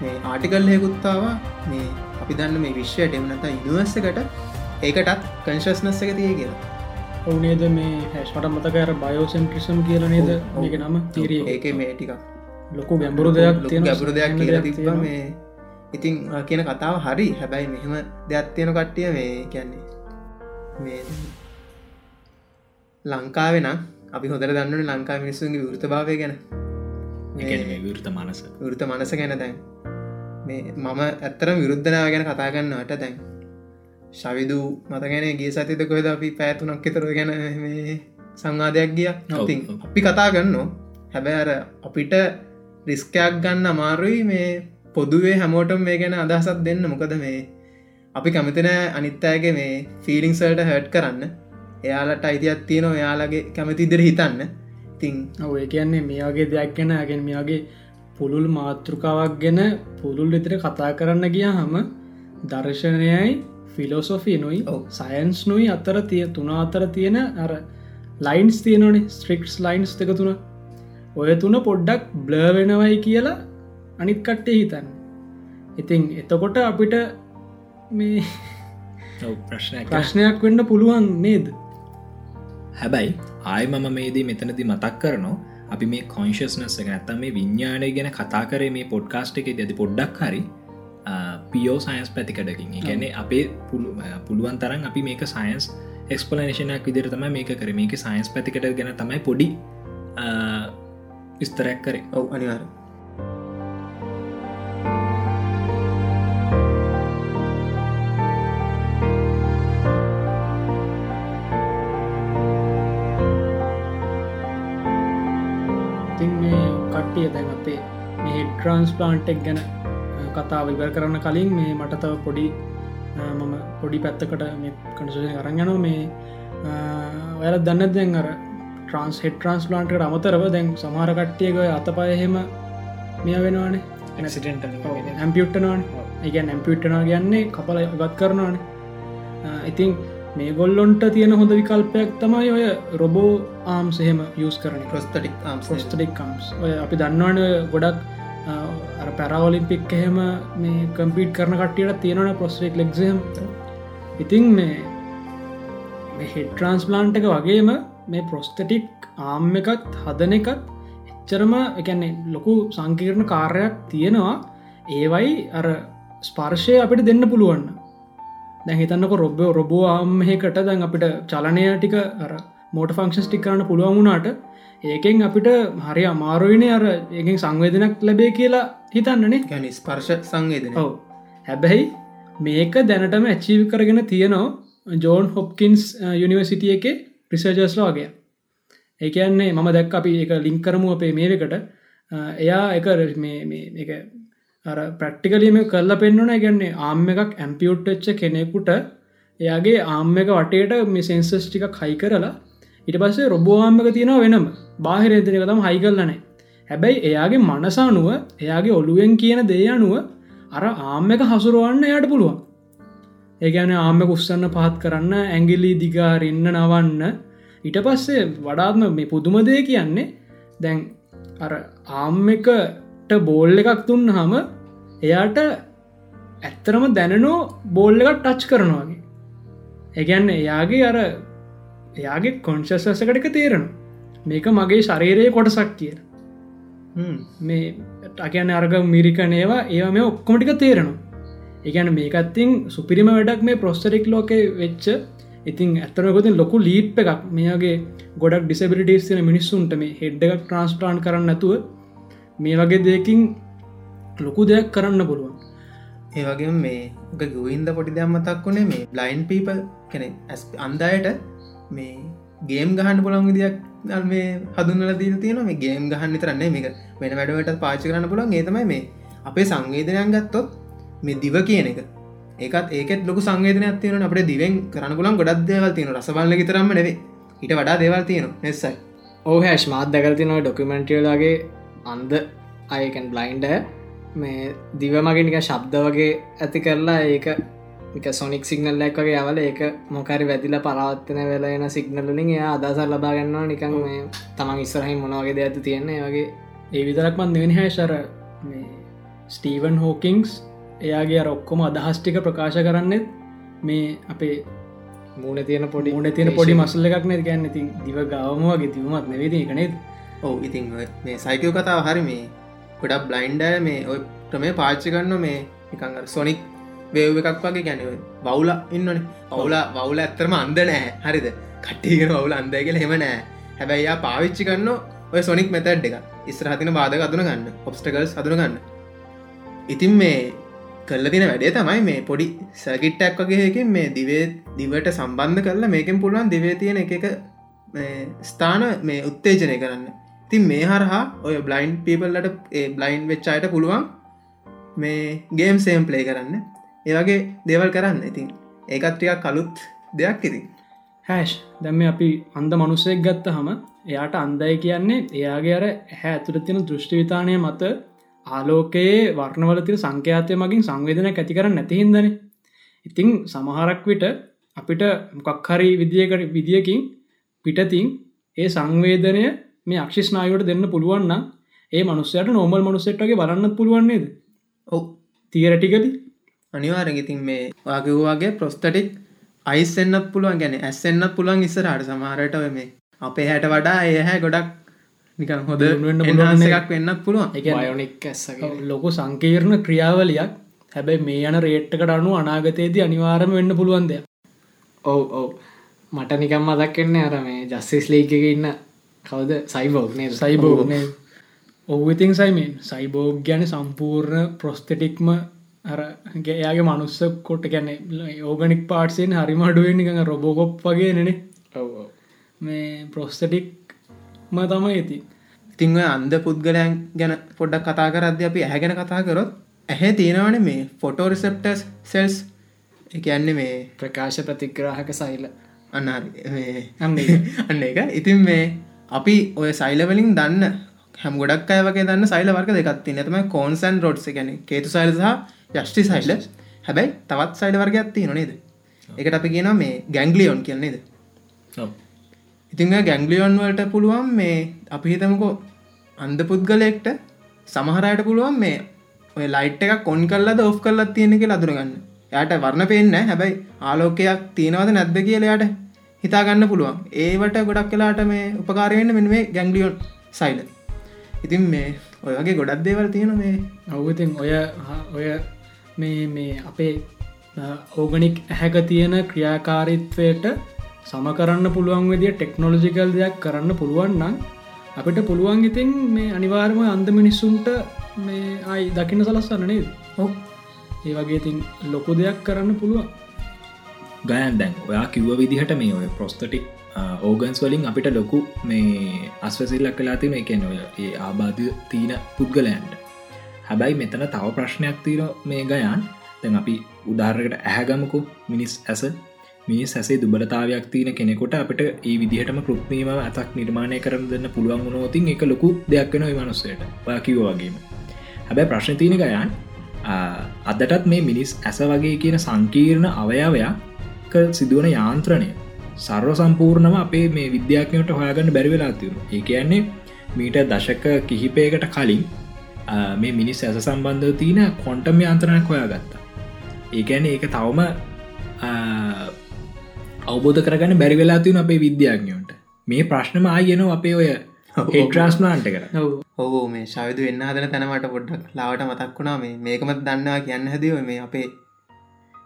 Speaker 2: මේ ආටිකල් හෙකුත්තාව මේ අපි දන්න මේ විශ්වයට එමනත ඉනිවර්සකට ඒකටත් කංශස්නස්ස එක තිය කියලා.
Speaker 4: ඔවුනේද මේ හැස්මට මතකර බයෝසෙන්ට්‍රිසම් කියල නේද? මේක නම තීරිය
Speaker 2: ඒක මේ ටික
Speaker 4: ලොකු ගැඹුරු දෙයක් තියෙන
Speaker 2: ගැපුරු දෙයක් කියලා තිබ මේ. ඉතින් කියන කතාව හරි. හැබැයි මෙහෙම දෙයක් තියෙන කට්ටිය මේ කියන්නේ මේ ලංකාවෙන අපි හොදර දන්නට ලංකා මිනිස්සුන්ගේ වෘත භාවය ගැන
Speaker 3: විෘත මනස.
Speaker 2: වෘත මනස ගැන දැන්. මේ මම ඇත්තරම් විරුද්ධනාව ගැන කතාගන්නට දැන් ශවිදු මතගැන ගේ සතිත කොහෙද අපි පැතුනක් එතර ගැන මේ සංවාධයක් ගිය?
Speaker 3: ඔව්.
Speaker 2: අපි කතා ගන්න හැබැ අර අපිට රිස්කයක් ගන්න අමාරුයි මේ පොදුවේ හැමෝටම් මේ ගැන අදහසත් දෙන්න. මොකද මේ අපි කැමතින අනිත්තෑගේ මේ ෆිලිංසල්ට හට් කරන්න. එයාලට අයිතියක් තියෙනවා එයාලගේ කැමතිදිර හිතන්න. තින්
Speaker 4: ඔය කියන්නේ මේ වගේ දෙයක් ගැන ඇගෙන් මේගේ පුළුල් මාතෘකාවක් ගැන පුළුල් විතර කතා කරන්න ගිය හම දර්ශනයයි ෆිලෝසොෆී නොයි. සයන්ස් නොයි අතර තිය තුන අතර තියෙන අර ලයින්ස් තියනනේ ස්ට්‍රික්ස් ලයින්ස් දෙක තුන. ඔය තුන පොඩ්ඩක් බ්ලවෙනවයි කියලා අනිත් කට්ටේ හිතන්න. ඉතින් එතකොට අපිට මේ
Speaker 3: ප්‍රශ්නයක්.
Speaker 4: වෙන්න පුළුවන් නේද?
Speaker 3: හැබැයි ආය මම මේදී මෙතනති මතක් කරනවා. අපි මේ කොංශස්නස නැත්තම් මේ විඤ්ඥානය ගැන කතා කරේ මේ පොඩ්කාස්ට් එක ඇති පොඩ්ඩක් හරි පියෝ සයින්ස් පැතිකඩකින් ගැන අපේ පුළු- පුළුවන් තරන් අපි මේක සයින්ස් එක්ස්පලනේෂනයක් විදිර තම මේක කර. මේක සයින්ස් පැතිකට ගැන තමයි පොඩි විස්තරයක් කරේ.
Speaker 2: ඔව් අනිවාර
Speaker 4: කට්ටිය දැන් අපේ මේ ට්‍රන්ස් ප්ලාන්ටෙක් ගැන කතා විවර කරන්න කලින් මේ මට තව පොඩි මම පොඩි පැත්තකට මේ කටසය කරගන මේ ඔයාල දන්න දැන් අර ට්‍රන්ස් හෙට ට්‍රන්ස් ප්ලාන්ට අමතරව දැන් සමහර කට්ටියක අතපයහෙම මෙය වෙනවානේ.
Speaker 5: ඇක්සිටෙන්ට
Speaker 4: ඇම්පියුට්ටනවාන එක ඇම්පියුට්ටනා කියන්නේ කපල ගත් කරනවාන. ඉතින් මේ ගොල්ලොන්ට තියෙන හොඳ විකල්පයක් තමයි ඔය රොබෝ ආම් සහෙම යස් කරන
Speaker 2: ප්‍රස්තටික්
Speaker 4: ප්‍රස්ටඩික් කම්ස් ඔය අපි දන්නවන ගොඩක් පැරවලිම්පික් එහෙම මේ කම්පිට කරන කටියට තියෙනවන ප්‍රස්ටෙක් ලෙක්සම් ඉතින් මේ හෙට්‍රන්ස්පලාන්ට් එක වගේම මේ ප්‍රොස්තටික් ආම් එකත් හදන එකත් එච්චරම එකන්නේ ලොකු සංකීර්ණ කාර්යක් තියෙනවා. ඒවයි අර ස්පර්ශය අපිට දෙන්න පුළුවන්න දැ හිතන්නක රොබ රොබෝ ආම්හෙකට දැන් අපිට චලනය ටික අර මෝට ෆංක්ෂස් ටික් කරන්න පුළුවන් වුණාට ඒකෙන් අපිට හරි අමාරුවනේ අර ඒකින් සංවේදනක් ලැබේ කියලා හිතන්නනේ.
Speaker 2: ගැන ස්පර්ශ සංවේදන
Speaker 4: ඔව. හැබැයි මේක දැනටම ඇචීව් කරගෙන තියනවා ජෝන් හොප්කින්ස් යුනිවර්සිටිය එක රිසර්ජස්ලා වගේ. ඒකන්නේ මම දැක් අපි එක ලිංක් කරමු අපේ මේකට එයා එක එක ප්‍රක්ටිකලීම කරලා පෙන්න්නන ගැන්නේ ආම් එකක් ඇම්පියුට්ච්ච කෙනෙකුට එයාගේ ආම් එක වටේට මේ සෙන්සස් ටික හයි කරලා ඉට පස්සේ රොබෝආම්මක තියෙනව වෙනම. බාහිරේතනක තම හයි කරලනෑ හැබැයි එයාගේ මනසානුව එයාගේ ඔළුවෙන් කියන දේ අනුව අර ආම්ම එක හසුරුවන්න එයට පුළුවන්. ඒගැන ආම්ම උත්සන්න පහත් කරන්න ඇගිලි දිගාරන්න නවන්න. ඉට පස්සේ වඩාත්ම මේ පුදුමදය කියන්නේ දැන් අර ආම් එකට බෝල් එකක් තුන්න හම එයාට ඇත්තරම දැනනෝ බෝල් එකක් ටච් කරනවාගේ ඒගැන්න එයාගේ අර එයාගේ කොන්ශස්සකට එක තේරෙන මේක මගේ ශරීරයේ කොටසක් කියර මේ ටකයන අර්ග මිරිකනේවා ඒවා මේ ඔක්කොමටික තේරෙනවා. ඒගැන මේකත්තින් සුපිරිම වැඩක් මේ ප්‍රොස්ටරික් ලෝක වෙච්ච ඉතින් ඇත්තරකොතින් ලොකු ලීප් එකක්. මේගේ ගොඩක් ඩිසබිලිටස් තින මිනිස්සුන්ට මේ හෙඩ් එකක් ට්‍රන්ස්ටාන් කරන්න නැතුව මේ වගේ දෙකින් ලොකු දෙයක් කරන්න පුළුවන්.
Speaker 2: ඒවගේ මේ ගුවින්ද පොටි දම්මතක් වුණේ මේ බ්ලයින්් පීපල් කෙනෙ ඇස් අන්දායට මේ ගේම් ගහන්න පුළන් විදියක් මේ හදුන්නල දීල් තියෙන මේ ගේම් ගහන්න තරන්නේ මේක වෙන වැඩවට පාචි කරන්න පුළන් ඒතමයි මේ අපේ සංවේදනයන් ගත්තොත් මේ දිව කියන එක. ඒකත් ඒකත් ලොක සංවේදනයක් තියෙන අපේ දිවෙන් කරන්න පුලන් ගොඩක් දේවල් තියෙන රසබල්ල තරම නෙවේ ඊට වඩා දේවල් තියෙන නෙස්සයි.
Speaker 5: ඕ හැෂ් මාත් දැකල්ති නොයි ඩොකමෙන්ටියලාගේ අන්ද අයකන් බ්ලයින්ඩ මේ දිව මගෙනික ශබ්ද වගේ ඇති කරලා ඒක එක සොනික් සිගනල් ලැක් වගේ අවල ඒක මොකරි වැදිල පරවත්තන වෙලෙන සිගනලින් එයා අදසර ලබාගන්නවා නිකන් මේ තමන් ඉස්සරහහි මොනවගේ දෙ ඇති තියෙන්නේ වගේ.
Speaker 4: ඒ විතරක්මන් දෙවනි හැශර ස්ටීවන් හෝකිංස් එයාගේ අර ඔක්කොම අදහස්ටික ප්‍රකාශ කරන්නෙත් මේ අපේ
Speaker 5: මූුණ තියෙන පොඩි
Speaker 4: මුණ තියෙන පොඩි මසල්ල එකක් නැ ගැන්න ඉතින් දිව ගවමගේ තිවමත් නැවෙති කනෙත්
Speaker 2: ඔව ඉතින් මේ සයිකව කතාව හරි මේ ගොඩක් බ්ලයින්ඩ මේ ඔය ක්‍රමේ පාච්චි ගන්න මේ එකන් සොනික් වේව එකක් වගේ ගැනව බවුල ඉන්නන පවුල වවුල ඇත්තරම අන්ද නෑ. හරිද? කට්ටිගෙන වවුල අන්දය කියල හෙම නෑ. හැබැයියා පාවිච්චි කන්න ඔය සොනික් මෙතැඩ් එක ඉස්රහතින බාධක අදුන ගන්න. ඔබ්ස්ටකල්ස් අදුන ගන්න. ඉතින් මේ කල්ල තින වැඩේ තමයි මේ පොඩි සැකිට්ටක් වගේකින් මේ දිවේ දිවට සම්බන්ධ කරලා මේකෙන් පුළුවන් දිවේ තියෙන එක ස්ථාන මේ උත්තේජනය කරන්න. තින් මේ හරහා ඔය බ්ලයින්් පීපල්ලට බ්ලයින්් වෙච්චායට පුළුවන් මේ ගේම් සේම් ප්ලේ කරන්න ඒවගේ දේවල් කරන්න. ඉතින් ඒකත්ටියක් කලුත් දෙයක් ඉතින්.
Speaker 4: හැෂ් දැම්ම අපි අන්ද මනුස්සෙක් ගත්ත හම එයාට අන්දයි කියන්නේ එයාගේ අර හැ ඇතුළ තියෙන දෘෂ්ටිවිතානය මත ආලෝකයේ වර්ණවලතිර සංඛ්‍යාතය මගින් සංවේදන ඇති කර නැතිහින්දන ඉතිං සමහරක් විට අපිට මොකක් හරි විදිියකට විදිියකින් පිටතින් ඒ සංවේදනය මේ අක්ෂිස්නායවට දෙන්න පුළුවන්න ඒ මනුස්සයට නොමල් මනුස්සෙට්ගේ බලන්න පුළුවන්න්නේද
Speaker 2: ඔව.
Speaker 4: තියරටිකද
Speaker 2: අනිවාරෙන් ඉතින් මේ වාගේවාගේ ප්‍රොස්තටික් අයිස්සෙන්න්නත් පුළුවන් ගැන ඇස්සෙන්න්නත් පුළුවන් ඉස්සරහට. සමහරට ඔය මේ අපේ හැට වඩා ඒහැ ගොඩක් නිකන් හොද
Speaker 4: වෙන්න
Speaker 2: එකක් වෙන්නත් පුළුවන්.
Speaker 5: බයෝනික් ඇස්සගේ
Speaker 4: ලොකු සංකීර්ණ ක්‍රියාවලියක්. හැබැයි මේ යන රේට්කට අනු අනාගතයේදී අනිවාරම වෙන්න පුළුවන් දෙයක්.
Speaker 5: ඔව් ඔව්. මට නිකම් මදක්කෙන්නේ අර මේ ජස්සිස් ලීක ඉන්න කවද? සයිබෝග්නේ
Speaker 4: සයිබෝග්නේ ඔව්විතින් සයිමෙන් සයිබෝග් ගැන සම්පූර්ණ ප්‍රොස්තටික්ම අරගේ එයාගේ මනුස්ස කොට ගැන ඕගනික් පාට්සයෙන් හරිම අඩුවෙන් නිකඟ රොබෝකොප් වගේ නෙනෙ මේ ප්‍රොස්තටික් ම තමයි ඇති
Speaker 2: ඉතිං ඔය අන්ද පුද්ගලයන් ගැන පොඩ්ඩක් කතා කරද්ද අපි ඇහැගෙන කතා කරොත් ඇහැ තියෙනවන මේ ෆොටෝ රිසප්ටස් සෙල්ස් එකන්නේ මේ
Speaker 4: ප්‍රකාශ ප්‍රතිග්‍රාහක සයිල අන්න
Speaker 2: අන්න එක ඉතින් මේ අපි ඔය සයිලවලින් දන්න හැම ගොඩක් අය වගේ දන්න සයිල වර්ග දෙකත්ති නැතම කෝන්සන් රෝඩ්ස ගැන කේතු සයිල සහ යෂ්ටි සයිල හැබැයි තවත් සයිඩ වර්ගයක් තියෙන නේද? එකට අපි කියන මේ ගැංගලියොන් කියන්නේද. ඉතිං ගැංගලියොන් වලට පුළුවන් මේ අපි හිතමකෝ අන්ද පුද්ගලයෙක්ට සමහරයට පුළුවන් මේ ඔය ලයිට් එක කොන් කල්ලද ඔෆ් කල්ලත් තියෙන ලදුරගන්න යට වර්ණ පෙන්න්න හැබැයි ආලෝකයක් තියෙනවද නැද්ද කියලයාට හිතාගන්න පුළුවන්. ඒවට ගොඩක් කලාට මේ උපකාරයෙන්න්න මෙ මේ ගැංගලියොන් සයිල ඉතින් මේ ඔය වගේ ගොඩක් දේවල් තියෙන මේ.
Speaker 4: ඔවතින් ඔය ඔය මේ මේ අපේ ඕගනික් ඇහැක තියෙන ක්‍රියාකාරිත්වයට සම කරන්න පුළුවන් විදිිය ටෙක්නොලොජිකල් දෙයක් කරන්න පුළුවන් නම් අපිට පුළුවන් ඉතින් මේ අනිවාර්ම අන්ද මිනිස්සුන්ට මේ අයි දකින්න සලස්සන්න නේද?
Speaker 2: ඔව්.
Speaker 4: ඒ වගේ ඉතින් ලොකු දෙයක් කරන්න පුළුවන්.
Speaker 3: ගයන් දැන් ඔයා කිව්ව විදිහට මේ ඔය ප්‍රොස්තටික් ඕගන්ස් වලින් අපිට ලොකු මේ අස්වසිල්ලක් කලා තින එකන ඔය ඒ ආබාධ තිීන පුද්ගලයන්ට. හැබැයි මෙතන තව ප්‍රශ්නයක් තීර මේ ගයන්. දැන් අපි උදාරකට ඇහැගමකු. මිනිස් ඇස. මිනිස් ඇසේ දුබලතාවයක් තියන කෙනෙකොට අපට ඒ විදිහටම කෘත්නීම ඇතක් නිර්මාණය කරන දෙන්න පුළුවන් වුණෝතින් එක ලොකු දෙයක් වෙන මනුස්සයට ඔයාකිව වගේම. හැබැයි ප්‍රශ්න තියන ගයන් අදටත් මේ මිනිස් ඇස වගේ කියන සංකීර්ණ අවයාවයක් සිදුවන යාන්ත්‍රණය සර්ව සම්පූර්ණම අපේ මේ විද්‍යාඥයට හොයාගන්න බැරිවෙලා තිවරු ඒ කියන්නේ මීට දශක කිහිපයකට කලින් මේ මිනිස් ඇස සම්බන්ධ තියන කොන්ටම යන්ත්‍රණයක් හොයා ගත්තා ඒකැන ඒක තවම අවබෝධ කරගන්න බැරිවෙලා තියන අපේ විද්‍යාඥයන්ට. මේ ප්‍රශ්නම ආයනෝ අපේ ඔය හෙට්‍රාස්ලාන්ට කර
Speaker 4: ඔව්.
Speaker 2: ඔවෝ මේ ශවිදු වෙන්න හදන තැනමට පොඩ්ඩක් ලාවට මතක් වුණා. මේ මේකමත් දන්නවා කියන්න හැදව මේ අපේ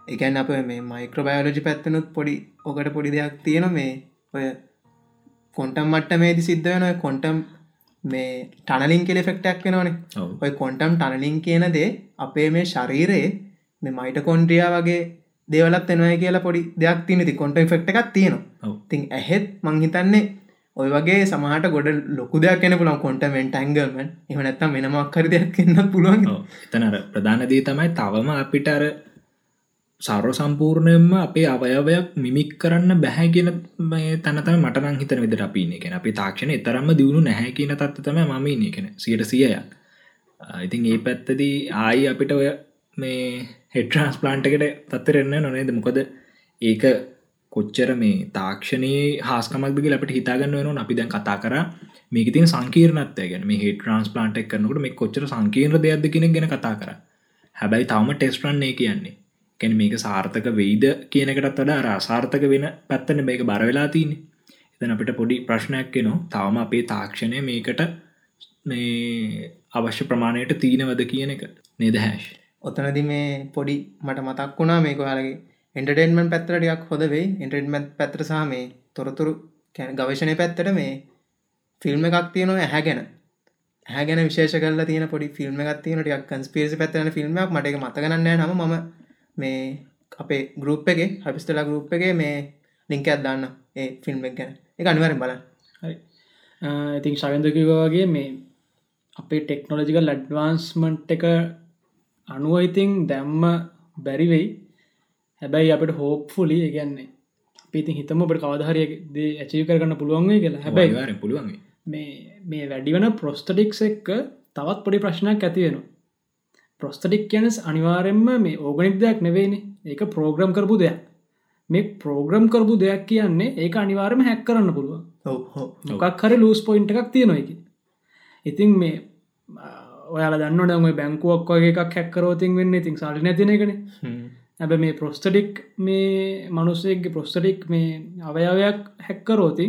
Speaker 2: එකන් අප මේ මයික්‍රබයෝලජි පැත්තනුත් පොඩි ඕකට පොඩි දෙයක් තියෙන මේ ඔය කොන්ටම් මට්ට මේදි සිද්ධ වෙන කොන්ටම් මේ ටනලින් කෙලෙ ෆෙක්ටක් වෙනවනේ. ඔය කොන්ටම් ටනලින් කියන දේ අපේ මේ ශරීරයේ මේ මයිට කොන්ඩ්‍රියා වගේ දේවලත් එනවය කියලා පොඩි දෙයක් තිනති කොට ෆෙක්ට එකක් තියෙනවා. තින් ඇහෙත් මංහිතන්නේ ඔය වගේ සමහට ගොඩ ලොකු දෙයක් කෙන පුළන් කොන්ටමෙන්ට ඇංගල්මන් එම නැත්තම් වෙනමක්කර දෙයක් කියන්න පුළුවන්.
Speaker 3: ඔව්. එතනර ප්‍රධානදී තමයි තවම අපිට අර සර්ව සම්පූර්ණයෙන්ම අපේ අවයවයක් මිමික් කරන්න බැහැ කියන මේ තනතම මටනං හිතන විදට අපින එකෙන අපි තාක්ෂණ එතරම්ම දියුණු නැහැ කියන තත්තම මම ඉන්න. එකෙන සියට සියයක්. ඉතින් ඒ පැත්තදී ආයි අපිට ඔය මේ හෙට්‍රන්ස් ප්ලාන්ටකට තත්තරෙන්න නොනේද මොකද ඒක කොච්චර මේ තාක්ෂණයේ හාස්කමක්දගේ අපට හිතාගන්න වෙන අපි දැන් කතා කර මේක තින් සංකීර්නත්ය ගැන. මේ හෙට්‍රන්ස් ප්ලාන්ට් එක්කනකට මේ කොච්චර සංකීර්ණ දෙයක්ද කෙනෙක් ගැන කතා කර. හැබැයි තවම ටෙස්ටරන්නේ කියන්නේ. කැන මේක සාර්ථක වෙයිද කියනකටත් වඩා රාසාර්ථක වෙන පැත්තන මේක බරවෙලා තියන එතන අපිට පොඩි ප්‍රශ්නයක් නවා තවම අපේ තාක්ෂණය මේකට මේ අවශ්‍ය ප්‍රමාණයට තීනවද කියන එක නේද හැශ්
Speaker 2: ඔතනදි මේ පොඩි මට මතක් වුණා මේක යාලගේ එන්ටර්ටේන්මන් පැත්තරටයක් හොද වේ එන්ටර්ටමන් පැත්‍ර සහ මේ තොරතුරු කැන ගවශනය පැත්තට මේ ෆිල්ම් එකක් තියනවා ඇහැ ගැන. හැගෙන විශේෂ කල තියන පොඩි ෆිල්ම් එකක් තියන ටියක් කන්ස්පිරසි පැත්තරන ෆිල්ම්මක් මට එක මතගන්න නම. ම මේ අපේ ගරුප් එක හපිස්ටලා ගරුප් එක මේ ලිංක අදන්න ඒ ෆිල්ම් එක ගැන. එක අනිවරෙන් බලන්න.
Speaker 4: හරි. ඉතින් ශවින්දකිවගේ මේ අපේ ටෙක්නොලජිකල් ලඩ්වාන්ස්මන්ට් එක අනුව ඉතින් දැම්ම බැරිවෙයි හැබැයි අපට හෝප්ෆුලි ගැන්නේ පිති හිතම ඔට කවධහරය ඇචි කරගන්න පුළුවන්ගේ කියලා. හැබැයි
Speaker 3: පුළුවන්
Speaker 4: මේ මේ වැඩිවන ප්‍රොස්ටඩික්ස් එක්ක තවත් පොඩි ප්‍රශ්නයක් ඇතිවෙන ප්‍රොස්ටඩික් කියනස් අනිවාරෙන්ම මේ ඕගනික් දෙයක් නෙවෙයිනි. ඒක ප්‍රෝග්‍රම් කරපු දෙයක්. මේ ප්‍රෝග්‍රම් කරපු දෙයක් කියන්නේ ඒක අනිවාරම හැක් කරන්න පුළුවන්. මොකක් හරි ලූස් පොයින්ට එකක් තියෙනවා එක ඉතින් මේ ඔයාල දන්න ඩම බැංකුවක් වගේ එකක් හැක්කරෝතින් වෙන්න. ඉතින් සල්ලි නැතින එකන. ඇබ මේ ප්‍රොස්ටඩික් මේ මනුස්සයගේ ප්‍රොස්ටඩික් මේ අවයාවයක් හැක්කරෝති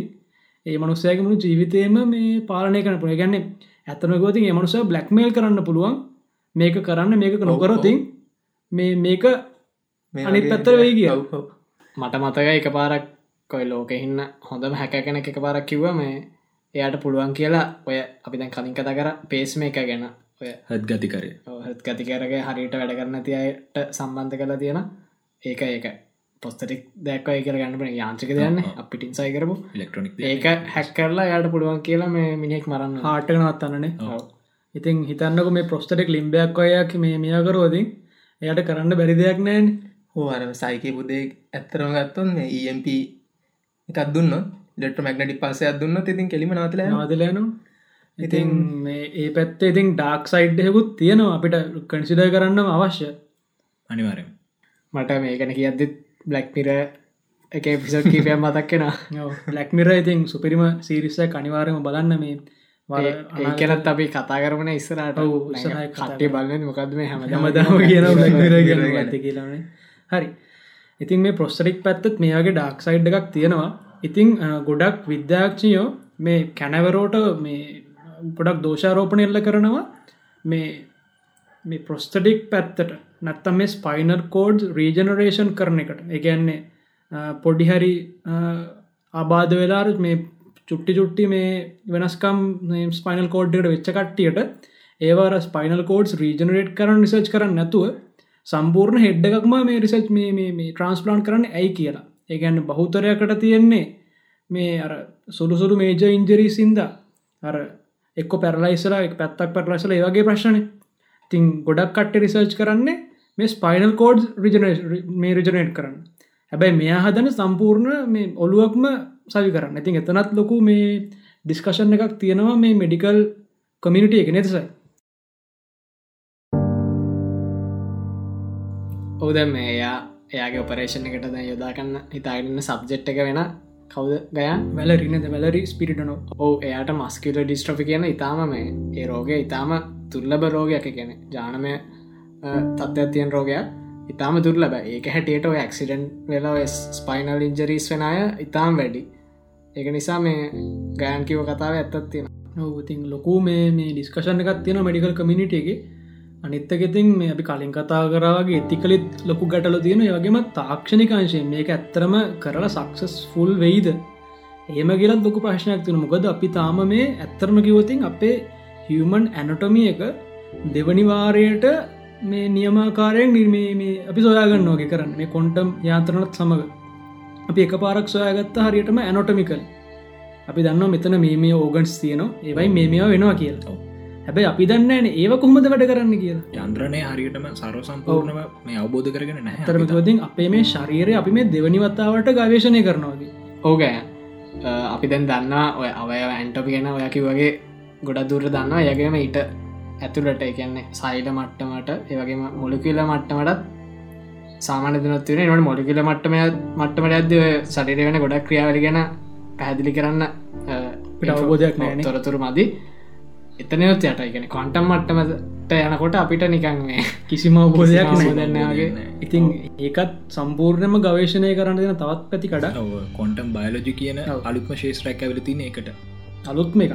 Speaker 4: ඒ මනුස්සයගේ මුළු ජීවිතයම මේ පාලනය කන පුළ ගැන්නේ ඇතම ගෝතින් ඒ මනුසය බ්ලක්මේල් කරන්න පුළුවන් මේක කරන්න මේක නොකරොතින් මේ මේක අනිත් පැත්තර වෙයි කිය මට මතක එක පාරක් කොයි ලෝක හින්න හොඳම හැකැන එක පාරක් කිව්ව මේ එයාට පුළුවන් කියලා. ඔය අපි දැන් කලින් කතා කර පේස් මේ එක ගැන. ඔය
Speaker 3: හත් ගතිකරය
Speaker 4: හත් ගතිකරගේ හරිට වැඩ කරන්න තියට සම්බන්ධ කලා තියෙන ඒක ඒක.
Speaker 5: පොස්තටෙක් දැක්වයි කියල ගන්නපන යාන්ත්‍රික දන්න අපිටින් සයි කරපු.
Speaker 3: ඉලෙක්ට්‍රොනික්
Speaker 5: ඒක හැක් කරලා යට පුළුවන් කියලා මේ මිනිෙක් මරන්න
Speaker 4: හාට නවත්තන්නනේ ඉතින් හිතන්නක මේ ප්‍රස්ටෙක් ලිම්බයක් ඔයක් මේ මියකරෝදින් එයට කරන්න බැරි දෙයක් නෑන්
Speaker 2: හෝ අර සයිකය පුදේ ඇත්තරම ගත්තොන් EMP එකක් දුන්න ලෙට මැගනටි පසයක් දුන්න ඉතින් කෙලිම නවතල
Speaker 4: නවදලයනු ඉතින් මේ ඒ පැත්තේ ඉතින් ඩාක් සයිඩ්යකුත් තියෙනවා. අපිට කන්සිඩ කරන්න අවශ්‍ය.
Speaker 3: අනිවාරය
Speaker 5: මට මේකන කියද්දිත් බ්ලක්්මිර එක පිසක් කීපය මතක්කෙන
Speaker 4: ලැක්මිර ඉතින් සුපිරිම සිරිස්ස කනිවාරම බලන්න මේ
Speaker 5: ඒකලත් අපි කතා කරන ඉස්සරට කටේ බලන්න මොකක්ද මේ හැම
Speaker 4: හැමදාම කියන ඇත කියලානේ හරි. ඉතින් මේ ප්‍රොස්ටරික් පැත්තත් මේගේ ඩක් සයිඩ් එකක් තියෙනවා. ඉතිං ගොඩක් විද්‍යාක්ෂයෝ මේ කැනවරෝට මේ ගොඩක් දෝෂාරෝපණ එල්ල කරනවා. මේ මේ ප්‍රොස්ටඩික් පැත්තට. නැත්තම් මේ ස්පයිනර් කෝඩ් රීජනරේෂන් කරන එකට. එකන්නේ පොඩිහරි අබාධ වෙලා මේ චුට්ටි චුට්ටි මේ වෙනස්කම් ස්පයිනල් කෝඩ්ඩට වෙච්ච කට්ටියට ඒවාර ස්පයිනල් කෝඩ්ස් රීජනරේට් කරන්න රිසර්ච් කරන්න නැතුව සම්පූර්ණ හෙඩ්ඩකක්ම මේ රිසර්ච් මේ මේ ට්‍රන්ස්පලාන්් කරන්න ඇයි කියලා. ඒගැන්න බහුතරයකට තියෙන්නේ මේ අර සුළුසුළු මේජ ඉන්ජරී සින්ද අර එක්ක පැරලයිසල එක පැත්තක් පැරලයිසල ඒවගේ ප්‍රශ්න තින් ගොඩක් කට්ට රිසර්ච් කරන්නේ මේ ස්පයිනල් කෝඩ් රිජන මේ රිජනේට් කරන්න. හැබැයි මෙයා හදන සම්පූර්ණ මේ ඔලුවක්ම සවි කරන්න. ඉතින් එතනත් ලොකු මේ ඩිස්කශන් එකක් තියෙනවා මේ මෙඩිකල් කොමිනිට එක නැතිසයි
Speaker 5: ඔවුද මේ එයා එයාගේ ඔපරේෂණ එකට දැ යොදාකන්න හිතාගන්න සබ්ජෙට් එක වෙන කවුද ගයන්?
Speaker 4: වැලරිනද වැලරි ස්පිරිටනෝ
Speaker 5: ඕ එයාට මස්කිට ඩිස්ට්‍රපි කියන ඉතාම මේ ඒ රෝගය ඉතාම තුර්ලබ රෝගයක්. ගැන ජානමය තත්ත්යක් තියන් රෝගයක්. ඉතාම දුර්ලබ ඒක හැටියට ඔය ඇක්සිඩන්් වෙලා ස්පයිනල් ඉන්ජරීස් වෙනය ඉතාම් වැඩි ඒක නිසා මේ ගයන් කිව කතාව ඇත්තත් තියෙන
Speaker 4: ඉතින් ලොකු මේ මේ ඩිස්කශන එකක් තියෙන මඩිකල් කමිනිටගේ අනිත්තගෙතින් මේ අපි කලින් කතා කරාගේ එතිකලිත් ලොකු ගැටල තියෙන යගේම තාක්ෂණිකාංශය මේක ඇත්තරම කරලා සක්සස් ෆුල් වෙයිද? ඒම කියලත් ලොකු ප්‍රශ්නයක් තින මොකද අපි තාම මේ ඇත්තරම කිවතින් අපේ හියමන් ඇනටොමිය එක දෙවනිවාරයට මේ නියමාකාරයෙන් නිර්මේ මේ අපි සොයාගන්න ඕගේ කරන්න. මේ කොන්ටම් යාන්ත්‍රනත් සමඟ අපි එක පාරක් සොයාගත්ත හරියටම ඇනොටමිකල් අපි දන්න මෙතන මේ මේ ඕගන්ස් තියනවා. ඒවයි මේ මේවා වෙනවා කියලා. හැබැයි අපි දන්න ඒව කොහොමද වැඩ කරන්න කියලා.
Speaker 3: යන්ත්‍රණය හරියටම සරෝ සම්පූර්ණව මේ අවබෝධ කරගෙන නැහැ
Speaker 4: තරමතින් අපේ මේ ශරීරය අපි මේ දෙවනිවත්තාවට ගවේශණය කරනවාගේ
Speaker 5: ඕගෑ අපි දැන් දන්න ඔය අවය ඇන්ටපි ගෙන ඔයකි වගේ ගොඩක් දුර දන්න යගේම ඊට ඇතුළට එකන්නේ සයිඩ මට්ටමට ඒවගේම මොලිකිල්ල මට්ටමටත් සාමාන දනත්වන නට මොලිකිල මට්ටම මට්ටමට ඇද සටිර වෙන ගොඩක් ක්‍රියාවලි ගැන පැහැදිලි කරන්න
Speaker 4: පිට අවබෝධයක් නෑනේ.
Speaker 5: තොරතුරු මදි එතනයොත් යට එකන කොන්ටම් මට්ටමට යනකොට අපිට නිකන් මේ
Speaker 4: කිසිම අවබෝධයක් නෑ.
Speaker 5: දන්නගේ
Speaker 4: ඉතින් ඒකත් සම්පූර්ණයම ගවේශණය කරන්න දෙන තවත් පැති කඩ
Speaker 3: කොන්ටම් බයලජි කියන. අලුත්ම ශේෂත්‍රයක් ඇවල තින එකට
Speaker 4: අලුත්ම එක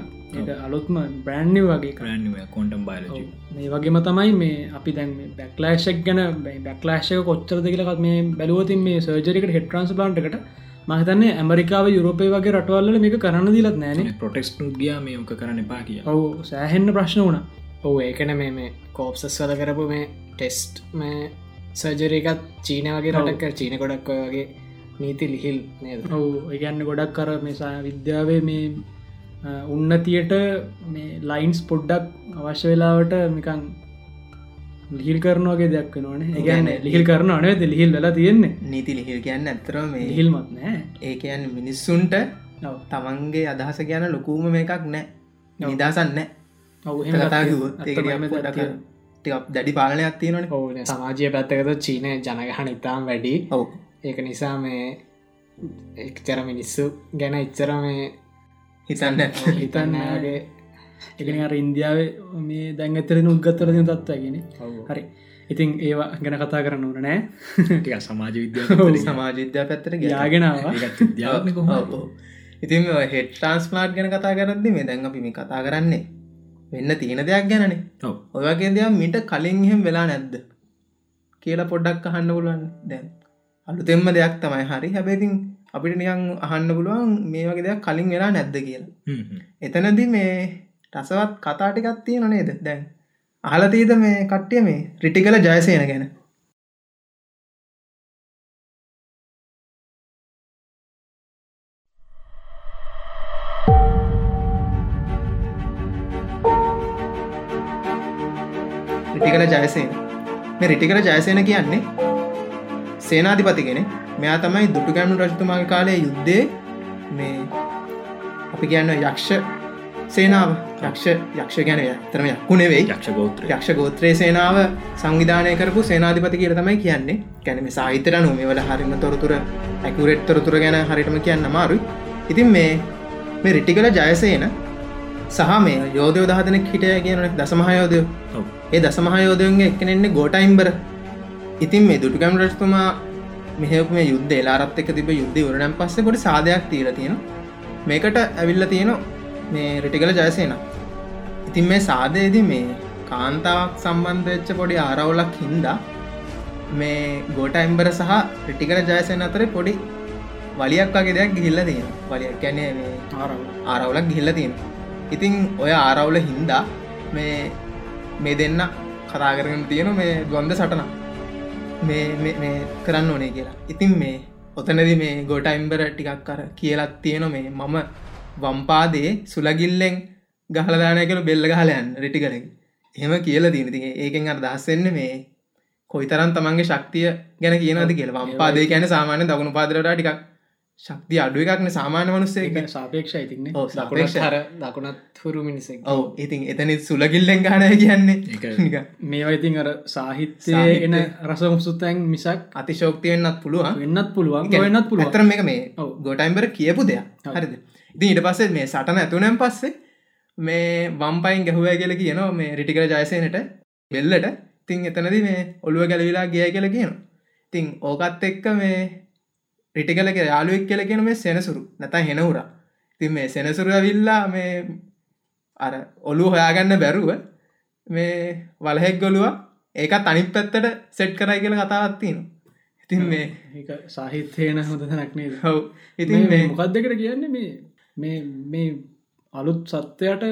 Speaker 4: අලුත්ම බ්‍රෑන්්ි වගේ කරන්න
Speaker 3: කොන්ටම් බයලජි
Speaker 4: මේ වගේම තමයි මේ අපි දැන් බැක්ලෑශක් ගැන බැක්ලාශය කොච්චරද කියලකත් මේ බැලුවතින් මේ සර්ජරිකට හෙට්‍රන්ස් ප්ලාන්ට්කට මහිතන්නේ ඇමරිකාව යුරෝපය වගේ රටවල්ල මේක කරන්න දිලත් නෑන
Speaker 3: පොටෙක්ස් ගියා මේ ඕක කරන්න එපා කිය
Speaker 4: ඔවු. සෑහෙන්න ප්‍රශ්න වුණ.
Speaker 5: ඔහු ඒකන මේ මේ කෝප්සස් වල කරපු මේ ටෙස්ට් මේ සර්ජරකත් චීන වගේ රටක්කර චීන ගොඩක් වගේ නීති ලිහිල් නේද?
Speaker 4: ඔවු. ඒගැන්න ගොඩක් කර මේසා විද්‍යාවේ මේ උන්නතියට මේ ලයින්ස් පොඩ්ඩක් අවශ්‍ය වෙලාවට මිකන් ලිහිල් කරනවාගේ දෙයක් වෙනවාන ඒගැන්න ලිහිල් කරන අනද ලිහිල් වෙලා තියෙන්නේ.
Speaker 2: නීති ලිහිල් කියන්න ඇතරම මේ
Speaker 4: ලිහිල්මත් නෑ.
Speaker 2: ඒ කියන්න මිනිස්සුන්ට. තමන්ගේ අදහස කියන ලොකූම නෑ.
Speaker 4: එහෙම දෙයක් තියෙනවා.
Speaker 2: ටිකක් දැඩි පාලනයක් තියෙනන
Speaker 5: සමාජය පැත්තකද චීනය ජනගහන ඉතාම් වැඩි.
Speaker 2: ඔවු.
Speaker 5: ඒක නිසා මේ එක්චර මිනිස්සු ගැන ඉච්චර මේ
Speaker 2: හිතන්න
Speaker 5: හිතන්නගේ
Speaker 4: එකන අර ඉන්දියාව මේ දැන් ඇතරෙන උද්ගත්තරදින තත්වගෙන හරි. ඉතින් ඒවා ගැන කතා කරන්න ඕන නෑ.
Speaker 3: ටික සමාජ විද්‍යාව
Speaker 2: සමාජිද්‍යා පැත්තට
Speaker 4: යාගෙනවා
Speaker 3: විද්‍යාවන කොහොම
Speaker 2: ඉතින් හෙට ට්‍රන්ස්ලාට් ගැන කතා කරද්දි මේ දැන් අපි මේ කතා කරන්නේ වෙන්න තියෙන දෙයක් ගැනනේ. ඔයගේ දෙයක් මිට කලින් එහෙම වෙලා නැද්ද? කියලා පොඩ්ඩක් අහන්න පුළුවන් දැන්. අලුතෙම්ම දෙයක් තමයි. හරි. හැබැතින් අපිට නිකන් අහන්න පුළුවන් මේ වගේ දෙයක් කලින් වෙලා නැද්ද කියලා. එතනදි මේ රසවත් කතා ටිකක් තියෙන නේද? දැන් අහලා තියෙද මේ කට්ටිය මේ රිටිකල ජයසේන ගැන? රිටිකල ජයසේන. මේ රිටිකල ජයසේන කියන්නේ සේනාධිපතිගෙන මෙයා තමයි දුටු ගැමු රජතුමාගේ කාලය යුද්ධේ මේ අපි කියන්න යක්ෂ සේනාව. යක්ෂ යක්ෂ ගැන තරම යක්කුණේ වෙයි
Speaker 3: යක්ෂ ගෝත්‍ර
Speaker 2: යක්ෂ ගෝත්‍රයේ සේනාව සංවිධානය කරපු සේනාධිපති කියල තමයි කියන්නේ. ගැනම සාහිතර නු මේ වල හරිම තොරතුර ඇකුරෙට් තොරතුර ගැන හරිටම කියන්න මාරුයි ඉතින් මේ මේ රිටිකල ජයසේන සහ මේ යෝධයෝ දහදනෙක් හිටය කියන දසමහයෝදය ඒ දසමහයෝදයන්ගේ එකනෙන්නේ ගෝටයිම්බර ඉතින් මේ දුටුකම් රජතුමා මෙහම මේ යුද්ධ එලාරත් එක තිබ යුද්ධ වරනම් පස්සේ කොට සාධයක් තීර තියෙන මේකට ඇවිල්ල තියෙන මේ රිටිකල ජයසේන. ඉතින් මේ සාධයේද මේ කාන්තාවක් සම්බන්ධ වෙච්ච පොඩි ආරවුලක් හින්දා මේ ගෝට එම්බර සහ රිටිකල ජයසයන අතර පොඩි වලියක් වගේ දෙයක් ගිහිල්ල තියෙන වලියක් ගැනේ ආරවුලක් ගිහිල්ල තියෙන ඉතින් ඔය ආරවුල හින්දා මේ මේ දෙන්න කතා කරගෙන තියෙන මේ ගොන්ද සටන මේ කරන්න ඕනේ කියලා. ඉතින් මේ ඔතනද මේ ගොටයිම්බර ටිකක් කර කියලත් තියෙන මේ මම වම්පාදේ සුලගිල්ලෙන් ගහලදානය කළ බෙල්ල ගහලයන් රිටි කරෙන් එහෙම කියල දීනති ඒකෙන් අර දස්සෙන්න මේ කොයිතරම් තමන්ගේ ශක්තිය ගැන කියනද කියලා. වම්පාදේ ගැන සාමාන්‍ය දකුණු පාදරට ටිකක් ශක්තිය අඩුව එකක්න සාමාන්‍ය මනුස්සේ
Speaker 4: සාපේක්ෂ ඉතින්නේ. හර දකුණත් හුරු මිනිසෙක්.
Speaker 2: ඔව ඉතින් එතනත් සුලගිල්ලෙන් ගානය කියන්නේ.
Speaker 4: මේවා ඉතින් අර සාහිත්‍යය
Speaker 2: සාහිත්‍ය.
Speaker 4: එන රසමුසුත්තැන් මිසක්
Speaker 2: අතිශෝක්තියෙන්න්නත් පුළුවන්.
Speaker 4: වෙන්නත් පුළුවන් වෙන්නත් පුළුවන්.
Speaker 2: ඇතර මේක මේ
Speaker 4: ඔව්.
Speaker 2: ගොටයිම්බර කියපු දෙයක්. හරිද? ඉතින් ඉට පස්සේ මේ සටන ඇතුනම් පස්සේ මේ වම්පයින් ගැහුවය කියල කියනවා මේ රිටිකල ජයසයනට බෙල්ලට. තින් එතනද මේ ඔළුව ගැලවිලා ගිය කියල කියනවා. තින් ඕකත් එක්ක මේ රිටිකලක යාලුවෙක් කියල කියන මේ සෙනසුරු. නැත හෙනවුර තින් මේ සෙනසුර විල්ලා මේ අර ඔලු හොයාගන්න බැරුව මේ වලහෙක් ගොලුව ඒකත් අනිත් පැත්තට සෙට් කරයි කියල කතාවත්තින ඉතින් මේ
Speaker 4: ඒක සාහිත්‍යයන හොඳ නැක්නේ
Speaker 2: හව් ඉතින් මේ
Speaker 4: මොකක්දකට කියන්නේ? මේ මේ මේ අලුත් සත්‍යයට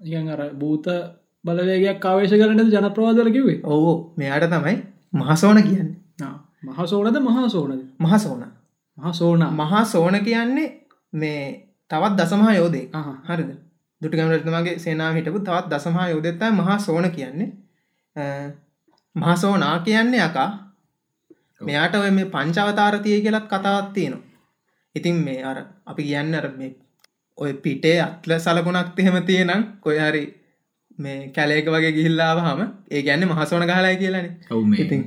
Speaker 4: ඉගන් අර භූත බලවේගයක් කාවේශ කරන ජනප්‍රවාදල කිවේ
Speaker 2: ඕ මෙයාට තමයි මහසෝන කියන්නේ.
Speaker 4: මහසෝනද මහසෝනද?
Speaker 2: මහසෝන
Speaker 4: මහසෝන
Speaker 2: මහා සෝන කියන්නේ මේ තවත් දසමහා යෝදේ. හරිද? දුටගම රත්නමගේ සේනා හිටපු තවත් දසමහා යෝදෙත්තයි මහා සෝන කියන්නේ. මහසෝනා කියන්නේ යකා මෙයාට ඔය මේ පංචවතාරතිය කියලත් කතාවත් තියෙනවා. ඉතින් මේ අර අපි කියන්න අර මේ ඔය පිටේ අත්ල සලකුණක් එහෙම තියෙනම් කොය හරි මේ කැලේක වගේ ගිහිල්ලාව හම ඒ ගැන්න මහසෝන ගහලයි කියලනේ. ඉතින්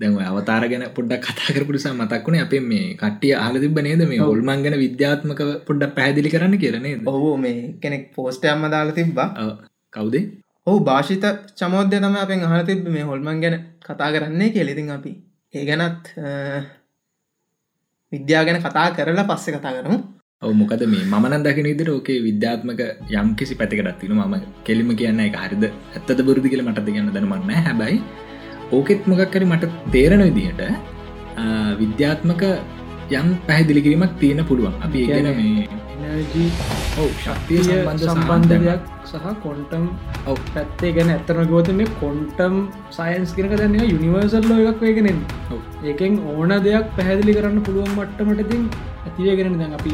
Speaker 3: දැන් අවතාර ගැන පොඩ්ඩක් කතා කරපුනිසා මතක් වුණේ අපේ මේ කට්ටිය අහල තිබ නේද මේ ඔල්මන් ගැන විද්‍යාත්මක පොඩ්ඩක් පැහැදිලි කරන්න කියරනේද
Speaker 2: ඔහු මේ කෙනෙක් පෝස්ටයම්ම දාලා තිබ්බා.
Speaker 3: ඔව්. කවුදේ?
Speaker 2: ඔහු භාෂිත චමෝද්‍ය තම අපෙන් අහල තිබ මේ හොල්මන් ගැන කතා කරන්නේ කෙලෙතින් අපි ඒ ගැනත් අ, විද්‍යා ගැන කතා කරලා පස්සෙ කතා කරමු.
Speaker 3: ඔව මොකද මේ මනන් දකින ඉදිර ඕකේ විද්‍යාත්මක යම් කිසි පැතිකටත් තින ම කෙලිම කියන්න එක හරිද? ඇත්තද බුරුදි කියල මට ගන්න දනමන්න හැබැයි ඕකෙත් මොකක්කරි මට තේරණ විදිහට විද්‍යාත්මක යම් පැහැදිලි කිරීමක් තියෙන පුළුවන්. අපි ගැන මේ ඔව් ශක්තිය සම්බන්ධ
Speaker 4: සම්බන්ධ
Speaker 3: සම්බන්ධයක්.
Speaker 4: සහ කොන්ටම්
Speaker 3: ඔව්.
Speaker 4: පැත්තේ ගැන ඇත්තන ගෝතන කොන්ටම් සයින්ස් කිරක දන්න යුනිවර්සල්ලෝ එකක් වේගෙනෙන්. ඒකෙන් ඕන දෙයක් පැහැදිලි කරන්න පුළුවන් මට්ටමටතින් ඇතිවේගෙන දැන් අපි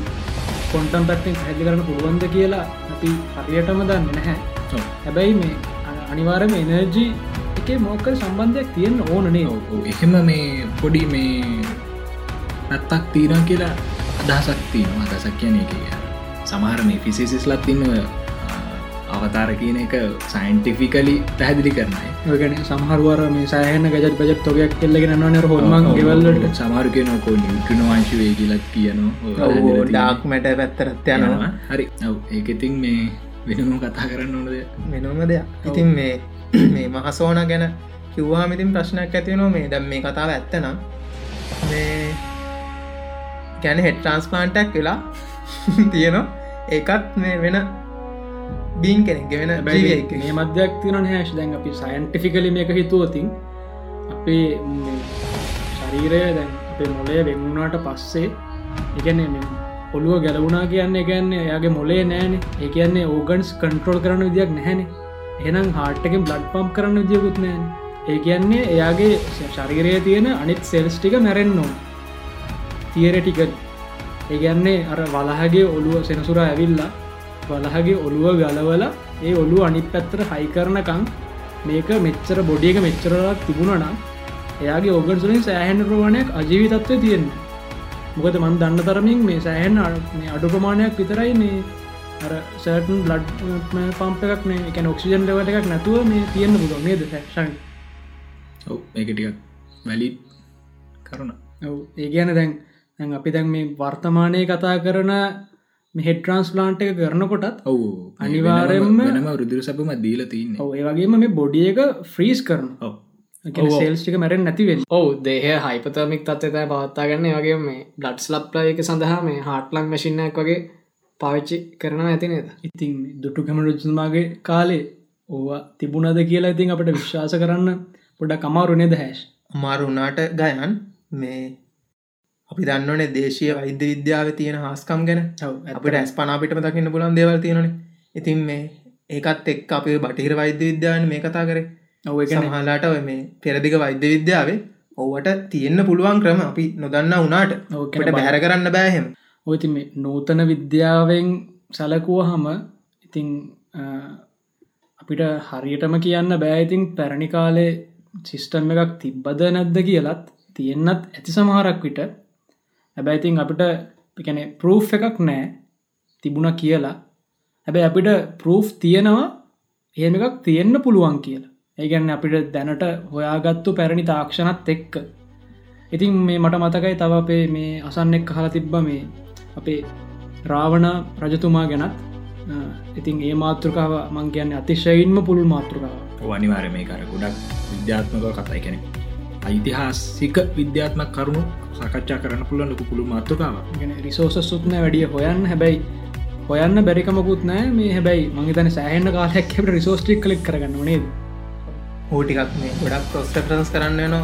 Speaker 4: කොන්ටම් පැත්තෙන් පැහැදිලි කරන්න පුළුවන්ද කියලා අපි හරියටම දන්න නැහැ. හැබැයි මේ අ- අනිවාර්යම එනර්ජී එක මොක්කර සම්බන්ධයක් තියෙන ඕනනේ.
Speaker 3: එහෙම මේ පොඩි මේ පැත්තක් තීරණ කියලා අදහසක් තියෙනවා. අදසක් කියන එක සමහර මේ ෆිසිසිස්ලත් ඉන්න අවතාර කියන එක සයින්ටිෆිකලි පැහැදිලි කරනයි
Speaker 4: ගැන සමහරුවර මේ සෑහන ගජත් බජත් තොගයක් කෙල්ලගෙන නවන හොල්මන් ගෙවල්ලට
Speaker 3: සමාරු කියනකෝ නිියුට්‍රන වංශ වේ කියලත් කියනවා.
Speaker 2: ඩාක් මැට පැත්තරත් යනවා.
Speaker 3: හරි. ඔව් ඒක ඉතින් මේ වෙනම කතා කරන්න ඕනද
Speaker 2: වෙනම දෙයක්. ඉතින් මේ මේ මහසෝන ගැන කිව්වාම ඉතින් ප්‍රශ්නයක් ඇතිවනවා මේ දැම් මේ කතාව ඇත්තනම් මේ ගැන හෙට ට්‍රන්ස්පලාන්ටක් වෙලා තියෙනවා. ඒකත් මේ වෙන බීන් කෙනෙක් වෙන
Speaker 4: මේ මධ්‍යයක් තියන හැශ් දැන් අපි සයින්ටිෆිකලි මේක හිතුවතින් අපේ මේ ශරීරය දැන් අපේ මොලේ වෙන්ුණාට පස්සේ එකන ඔළුව ගැලවුණා කියන්නේ ගැන්නේ එයාගේ මොලේ නෑන. ඒ කියන්නේ ඕගන්ස් කන්ට්‍රෝල් කරන විදියක් නැහැනේ එනම් හාට්ටකින් බ්ලඩ් පම්ප් කරන්න විදියකුත් නෑන ඒ කියන්නේ එයාගේ ශරීරය තියෙන අනිත් සෙල්ස් ටික මැරෙන්න්නෝ තියරටිකල් ඒගැන්නේ අර වලහගේ ඔළුව සෙනසුර ඇවිල්ලා වලහගේ ඔළුව ගලවල ඒ ඔලු අනිත් පැත්තර හයි කරනකං මේක මෙච්චර බොඩියක මෙච්චරලක් තිබුණනම් එයාගේ ඔගන්සලින් සෑහන් ප්‍රමාණයක් අජීවි තත්වය තියෙන්න මොකද මන් දන්න තරමින් මේ සෑහන් මේ අඩු ප්‍රමාණයක් විතරයි මේ අර සර්ටන් බ්ලඩ් පම්ප එකක් මේ එක ඔක්සිජන් ලවට එකක් නැතුව මේ තියෙන්න්න පුද මේද ශන්
Speaker 3: ඔව ඒකටියක් වැලි කරුණ.
Speaker 4: ඒ ගැන දැන් දැන් අපි දැන් මේ වර්තමානය කතා කරන මෙහෙ ට්‍රන්ස්ලාන්ට් එක කරනකොටත්
Speaker 3: ඔවු
Speaker 4: අනිවාර්යෙන්ම-
Speaker 3: නම රුදුර සපම දීල තියන්න
Speaker 4: ඔව ඒ වගේම මේ බොඩිය එක ෆ්‍රීස් කරන
Speaker 3: ඔව.
Speaker 4: සේල්ස්ටික මැරෙන් නැතිවෙල්
Speaker 5: ඔවු. දේහ හයිපතමික් තත්වතය පවත්තාගන්න වගේ මේ බ්ලඩ්ස් ලප්ලයක සඳහා මේ හාටලං මැසිින්නක් වගේ පාවිච්චි කරනවා ඇති නේද?
Speaker 4: ඉතින් දුටු කැමරජතුමාගේ කාලේ ඕවා තිබුණද කියලා ඉතින් අපට විශ්වාස කරන්න පොඩ කමාරුණේද හැෂ්?
Speaker 2: අමාරුනාට ගයන් මේ අපි දන්නවනේ දේශය වෛද්‍ය විද්‍යාව තියෙන හාස්කම් ගැන. අපට ඇස් පනාපිටම දකින්න පුලන් දේවල් තියෙනන ඉතින් මේ ඒකත් එක් අපේ බටහිර වෛද්‍ය විද්‍යාවන මේ කතා කරේ.
Speaker 4: ඔව එක
Speaker 2: සමහලාට ඔය මේ පෙරදික වෛද්‍ය විද්‍යාවේ ඔවට තියෙන්න්න පුළුවන් ක්‍රම අපි නොදන්න වනාට
Speaker 4: ඕකට
Speaker 2: ඔකට බැහැර කරන්න බෑහෙම
Speaker 4: ඔති මේ නූතන විද්‍යාවෙන් සැලකුව හම ඉතිං අ, අපිට හරියටම කියන්න බෑඉතින් පැරණි කාලේ සිිස්ටම් එකක් තිබ්බද නැද්ද කියලත් තියෙන්න්නත් ඇති සමහරක් විට. හැබැයිතින් අපිට පිකැන පරෝ් එකක් නෑ තිබුණ කියලා. හැබැයි අපිට පරෝ් තියෙනවා එහෙම එකක් තියෙන්න්න පුළුවන් කියලා. ඒගැන්න අපිට දැනට හොයාගත්තු පැරණි තාක්ෂණත් එක්ක. ඉතින් මේ මට මතකයි තව අපේ මේ අසන්නෙක් හලා තිබ්බ මේ අපේ රාවණ රජතුමා ගැනත් ඉතින් ඒ මාතෘකාව මං කියන්න අතිශයින්ම පුළුල් මාතෘකාව
Speaker 3: අනිවාර මේ කර ගොඩක් විද්‍යාත්මකව කතයි කෙනෙ ඓතිහාසික විද්‍යාත්මක් කරුණු සකච්ඡා කරන පුළන් ලොකු පුළු මාතෘකාව
Speaker 4: රිසෝස සුත්න වැඩිය හොයන්න. හැබැයි හොයන්න බැරිකමකුත් නෑ. මේ හැබැයි මංහිතන සෑහන්න කාලයක් රිසෝස්ටික් කලික් කරගන්න නේද?
Speaker 2: හෝටිකක් මේ ගොඩක් ප්‍රොස්ටරන්ස් කරන්න න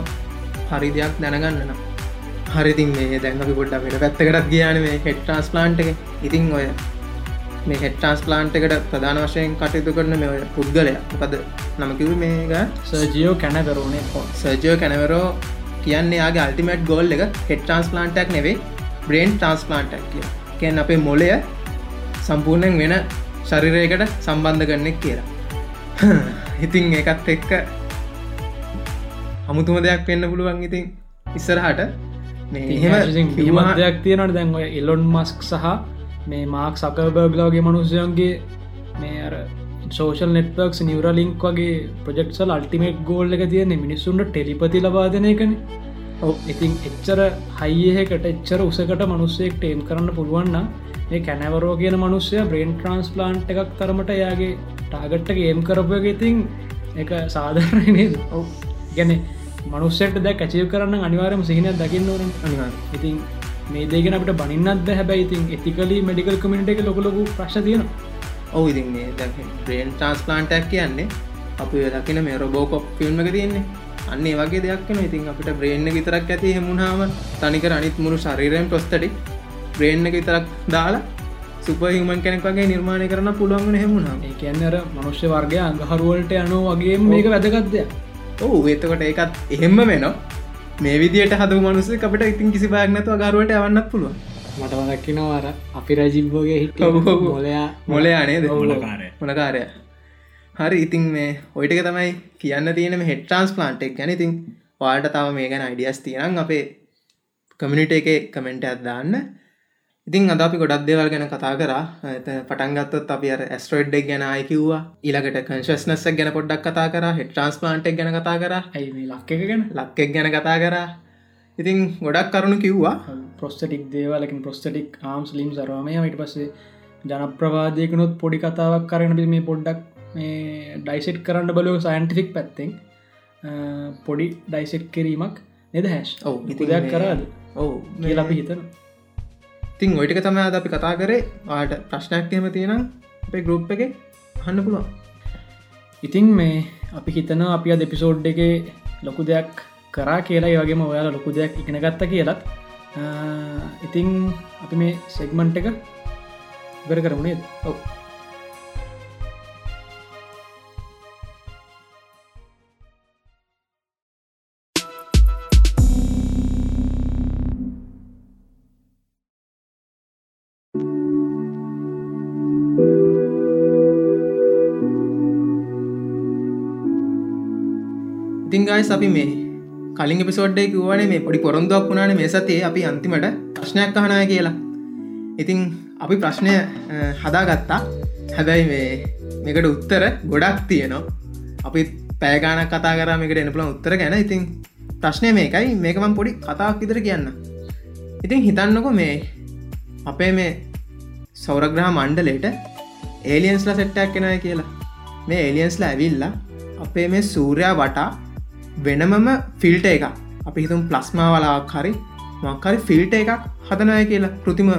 Speaker 2: හරි දෙයක් දැනගන්නන හරිතින් මේ දැන් අපි ගොඩ්ඩ වෙන පැත්තකටත් ගියාන මේ හෙට්ටාස් ප්ලාන්ට් එක. ඉතින් ඔය මේ හෙට්ටාස් ප්ලාන්ට් එකට ප්‍රධාන වශයෙන් කටයුතු කරන මේ ඔය පුද්ගලය. පද නමකිව මේක?
Speaker 4: සර්ජියෝ කැනකරුණේ හෝ
Speaker 2: සර්ජෝ කැනවරෝ කියන්නේ යාගේ අල්ටිමට් ගෝල් එක හෙට ට්‍රන්ස්පලාන්ටක් නෙවේ බ්‍රේන් ට්‍රන්ස්පලාන්ටක් කිය කියන් අපේ මොලය සම්පූර්ණයෙන් වෙන ශරිරයකට සම්බන්ධ කරන්නෙක් කියලා. ඉතින් ඒකත් එක්ක අමුතුම දෙයක් වෙන්න පුළුවන් ඉතින් ඉස්සරහට මේ එහෙම කිව්වා-
Speaker 4: හිමත්යක් තියෙනට දැන් එලොන් මස්ක් සහ මේ මාක් සකබර්ගලාගේ මනුස්්‍යයන්ගේ මේ අර සෝෂල් නෙට්වර්ක්ස් නිවරලින්ක් වගේ ප්‍රජෙක්සල් අල්ටිමේට් ගෝල්ල එක තියෙන මිනිස්සුන්ට ටෙලිපති ලබාදනය කන ඉතින් එච්චර හයියහකට එච්චර උසකට මනුස්සයෙක්ට එම් කරන්න පුළුවන්න ඒ කැනවරෝ කියන මනුස්සය බ්‍රේන් ට්‍රන්ස්පලාන්ට් එකක් තරමට යාගේ ටාගට්ටක ඒම් කරපයක ඉතින් එක සාධාරණයද ඔව. ගැන මනුස්සෙක්ට දැ කැචව කරන්න අනිවාරම සිහිනයක් දකින්න ඕන.
Speaker 2: අනිවාර්යෙන්.
Speaker 4: ඉතින් මේ දේගෙන අපට බනින්නත් හැබැයි ඉතින් එතිකලි මෙඩිකල් කමිට එක ලොකලොකු ප්‍රශ් තියෙන
Speaker 2: ඔවු ඉතින් මේ බ්‍රේන් ට්‍රන්ස්පලාන්ටක් කියන්නේ අපි දකින මේ රොබෝකොප් ෆිල්ම් එක තියන්නේ. අන්නේ වගේ දෙයක් වෙන ඉතින් අපිට බ්‍රේන්න විතරක් ඇති හෙමුණාම තනිකර අනිත් මුළු ශරීරයෙන් ප්‍රස්තඩි බ්‍රේන්න විතරක් දාලා සුපහිමන් කෙනෙක් වගේ නිර්මාණය කරන පුළුවන් හෙමුණාම.
Speaker 4: ඒ කියන්න අර මනුෂ්‍ය වර්ගය අඟහරුවලට යනෝ වගේ මේක වැදගත්දය
Speaker 2: ඔහු ඒතකොට ඒකත් එහෙම වෙනවා. මේ විදියට හද මනුස අපට ඉතින් කිසි බයක් නැතුව ගරුවට යවන්නත් පුළුවන්.
Speaker 5: මට වදක්කිනවාර අපි රජිබ්බෝගේ හිට. මොලයා
Speaker 2: මොලේ අනේද
Speaker 3: මොලකාරය.
Speaker 2: මොනකාරය හරි ඉතින් මේ ඔයිටක තමයි කියන්න තියෙන හෙට ට්‍රන්ස් ප්ලාන්ට් එක් ගැන. ඉතින් වාට තව මේ ගැන අයිඩියස් තියනම් අපේ කමිනිට එක කමෙන්ට අදදාන්න ඉතින් අද අපි ගොඩක් දේවල් ගැන කතා කර. පටන්ගත්තොත් අපි ඇස්ට්‍රෝඩ්ඩක් ගැන අයිකිව්වා ඊළඟට කංශස්නස්සක් ගැන පොඩ්ඩක් කතා කර. හෙට ට්‍රන්ස් ප්ලාන්ට් ගැන කතා කර.
Speaker 4: ඇයි මේ ලක්ක එක ගැන?
Speaker 2: ලක්කෙක් ගැන කතා කරා. ඉතින් ගොඩක් කරුණු කිව්වා.
Speaker 4: ප්‍රොස්ටටික් දේවලකින් ප්‍රොස්ටටික් ආම්ස් ලිම් සරවාමය මට පස්සේ ජනප්‍රවාදයකනුත් පොඩි කතාවක් කරන බි මේ පොඩ්ඩක් මේ ඩයිසෙට් කරන්න බලෝ සයින්ටිෆික් පැත්තෙන් පොඩි ඩයිසෙට් කිරීමක් නෙද හැස්
Speaker 2: ඔව් ඉතින්
Speaker 4: දෙයක්
Speaker 2: මේ-
Speaker 4: කරාද?
Speaker 2: ඔවු
Speaker 4: කියලා අපි හිතන
Speaker 2: ඉතින් ඔයිටක තම අද අපි කතා කරේ. ආට ප්‍රශ්නයක්කම තියෙනම් අපේ ගරුප් එක හන්න පුළුවන්.
Speaker 4: ඉතින් මේ අපි හිතන අපි අද එපිසෝඩ් එක ලොකු දෙයක් කරා කියලා. වගේම ඔයාලා ලොකු දෙයක් ඉගෙන ගත්ත කියලත්. ඉතිං අපි මේ සෙග්මන්ට් එක ඉවර කරමුණේ ඔව
Speaker 2: ඉතිංගයි අපි මේ කලින් පිසෝඩ්ඩේ කිවනේ මේ පොඩි පොරොන්දුවක් වුණාන මේ සතියේ අපි අන්තිමට ප්‍රශ්නයක් අහනය කියලා. ඉතිං අපි ප්‍රශ්නය හදාගත්තා. හැබැයි මේ මේකට උත්තර ගොඩක් තියනවා. අපි පෑගාන කතා කරමකට එනපුල උත්තර ගැන. ඉතින් ප්‍රශ්නය මේකයි. මේකමන් පොඩි කතාක් විතර කියන්න. ඉතින් හිතන්නකො මේ අපේ මේ සෞරග්‍රහ මණ්ඩලේට ඒලියන්ස්ලා සෙට්ටක් කෙනය කියලා. මේ ඒලියන්ස්ලා ඇවිල්ලා අපේ මේ සූරයා වටා වෙනමම ෆිල්ට එක අපි හිතුම් ප්ලස්මා වලාක් හරි මක්කරි ෆිල්ට එකක් හදනය කියලා කෘතිම.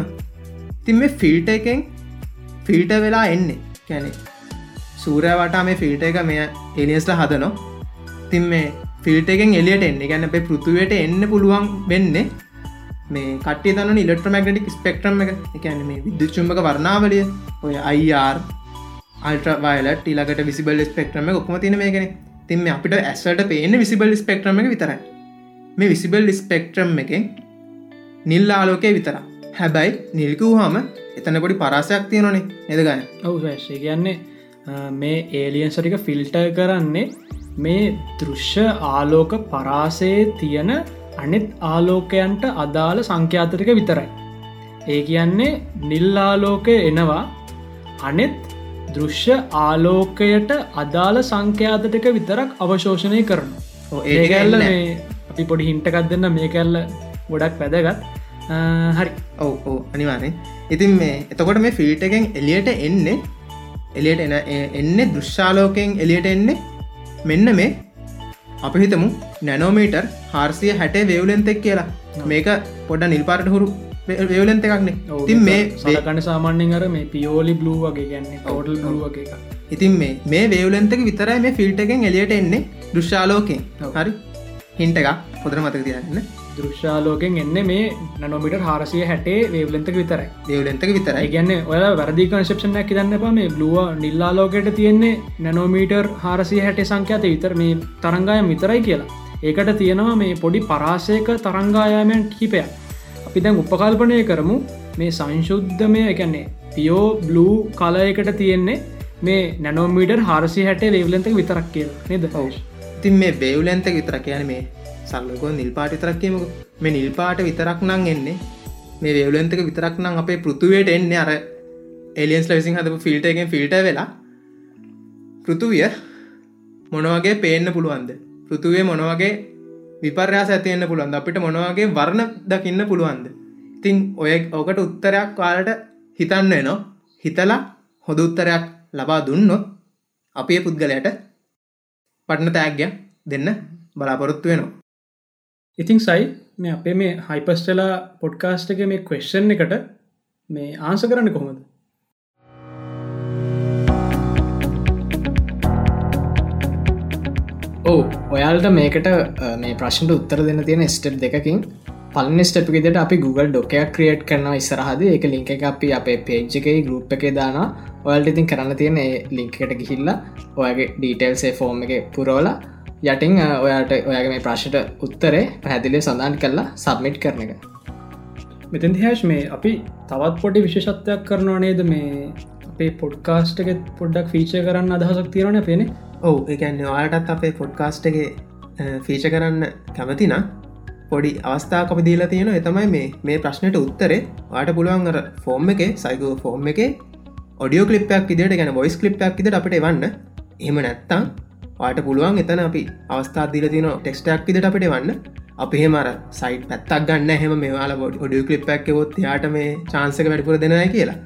Speaker 2: තින් මේ ෆිල්ට එකෙන් ෆිල්ට වෙලා එන්නේ. කැනෙ සූරය වටා මේ ෆිල්ට එක මෙය එලියස්ල හදනො තින් මේ ෆිල්ට එකෙන් එලියට එන්න. ගැන අපේ පෘතුවයට එන්න පුළුවන් වෙන්නේ මේ කට තන ඉලෙක්ට්‍රමගටික් ස්පෙක්ට්‍රම් එක. එකන මේ විද්දුච්චුම්භක වර්ණාවලිය. ඔය අයිර් අල්ට්‍රවයිලට ඊලකට විසිබල් ස්පෙක්ට්‍රම ඔක්ම තින මේගෙන තිම අපිට ඇස්වට පේන විසිබල් ස්පෙක්ට්‍රම එක විතරයි. මේ විසිබල් ස්පෙක්ට්‍රම් එකෙන් නිල් ආලෝකය විතර හැබැයි නිල්කූ හම එතන පොඩි පරාසයක් තියෙනනේ එදගන්න
Speaker 4: ඔවු වැශ්ය කියන්නේ මේ ඒලියන් සටික ෆිල්ට කරන්නේ මේ දෘශ්‍ය ආලෝක පරාසයේ තියෙන අනෙත් ආලෝකයන්ට අදාළ සංඛ්‍යාතරික විතරයි. ඒ කියන්නේ නිල් ආලෝකය එනවා අනෙත් දෘශ්‍ය ආලෝකයට අදාළ සංඛ්‍යාතටක විතරක් අවශෝෂණය කරන ඒකැල්ල අපි පොඩි හින්ටකත් දෙන්න මේ කැල්ල ගොඩක් පැදගත් හරි.
Speaker 2: ඔව ඕ අනිවාරෙන් ඉතින් මේ එතකොට මේ ෆිල්ට එකෙන් එලියට එන්නේ එලියට එන එන්නේ දෘශ්ාලෝකයෙන් එලියට එන්නේ මෙන්න මේ අපි හිතමු නැනෝමීටර් හාර්සිය හැටේ වේවලෙන්තෙක් කියලා. මේක පොඩ නිල්පාට හුරු වේවලෙන්ත එකක්නේ තින් මේ
Speaker 4: සලකන්න සාමාන්‍යෙන් අර මේ පියෝලි බ්ලූ වගේ ගැන්නේ කෝටල් බ්ලුව එක
Speaker 2: ඉතින් මේ මේ වේවලෙන්තක විතරයි මේ ෆිල්ට එකෙන් එලියට එන්නේ දෘශ්ාලෝකෙන් හරි? හින්ට එකක් පොදර මතක තියන්න
Speaker 4: දෘශ්ාලෝකෙන් එන්න මේ නනොමිට හාරසිය හැටේ වේවලෙන්තක විතරයි.
Speaker 2: වේවලෙන්තක විතරයි.
Speaker 4: ගැන්න ඔය වැරදි කන්ශප්ෂන කිදන්න එප. මේ බ්ලුව නිල්ලාලෝකයට තියෙන්නේ නැනෝමීටර් හාරසිය හැටේ සංඛ්‍යාත විතර මේ තරංගාය විතරයි කියලා. ඒකට තියෙනවා මේ පොඩි පරාසයක තරංගායාමයන් කිහිපයක් අපි දැන් උපකල්පනය කරමු. මේ සංශුද්ධමය එකන්නේ පියෝ බ්ලූ කලයකට තියෙන්නේ මේ නැනෝමීටර් හාරසි හැටේ වේවලෙන්තක විතරක් කියල නද? හවස්
Speaker 2: ඉතින් මේ බේවලැන්තක විතර කියන මේ සල්ලකෝ නිල්පාට විතරක්කීමක මේ නිල්පාට විතරක් නං එන්නේ මේ වේවලන්තක විතරක් නම් අපේ පෘතුවයට එන්නේ අර එලියන්ස් ලවිසින් හදපු ෆිල්ට එකෙන් ෆිල්ට වෙලා. පෘතුවිය මොනවගේ පේන්න පුළුවන්ද? පෘතුවේ මොනවගේ විපර්යාස ඇතියන්න පුළුවන් අපිට මොනවගේ වර්ණ දකින්න පුළුවන්ද? ඉතින් ඔය ඕකට උත්තරයක් කාලට හිතන්න නවා හිතලා හොද උත්තරයක් ලබා දුන්නොත් අපේ පුද්ගලයට පටන තෑග්‍ය දෙන්න බලාපොරොත්තු වෙනවා.
Speaker 4: ඉතිං සයි මේ අපේ මේ හයිපස්ටලා පොඩ්කාස්ට එක මේ කවෙශ්ෂන් එකට මේ ආන්ස කරන්න කොහොමද?
Speaker 5: ඕ ඔයාල්ට මේකට මේ ප්‍රශ්ට උත්තර දෙන්න තියෙන ස්ටප් දෙකින් පලන ස්ටප් ෙට අපි Google ඩොකයක් ක්‍රියට් කරන ඉස්සරහද. එක ලිංක එක අපි අපේ පේජ් එකයි ගරුප් එක දාන ඔයල්ට ඉතින් කරන්න තියෙන ලිංකට ගිහිල්ලා ඔයගේ ඩීටෙල්සේ ෆෝර්ම් එක පුරෝලා යටින් ඔයාට ඔයාගේ මේ ප්‍රශ්ට උත්තරේ පැදිලි සඳන් කරලා සබ්මිට් කරන එක.
Speaker 4: මෙතන් දිහාශ් මේ අපි තවත් පොඩි විශේෂත්වයක් කරනවා නේද? මේ අපේ පොඩ්කාස්ට එක පොඩ්ඩක් ෆීච කරන්න අදහසක් තියෙනන පෙනෙ
Speaker 2: ඔවු එකන්න ඔයාටත් අපේ පොඩ්කාස්ටගේ ෆීච කරන්න කැමතින පොඩි අවස්ථා අපි දීලා තියෙන එතමයි මේ මේ ප්‍රශ්නයට උත්තරේ. වාට පුළුවන්ර ෆෝර්ම් එක සයිකෝ ෆෝර්ම් එක ඔඩියෝ කලිපයක් ඉදිට ගැන බොයිස් කලිපයක් ඉදිට අපට වන්න එම නැත්තං වාට පුළුවන් එතන අපි අවස්ථා දිල තින ටෙක්ස්ටක් ඉදිට අපට වන්න අපේ මර සයිට පැත්තක් ගන්න හෙම මේවාල බොඩ් ඔඩිය කලිප්ක් ොත් යාට මේ චාන්සක වැඩිපුර දෙනය කියලා.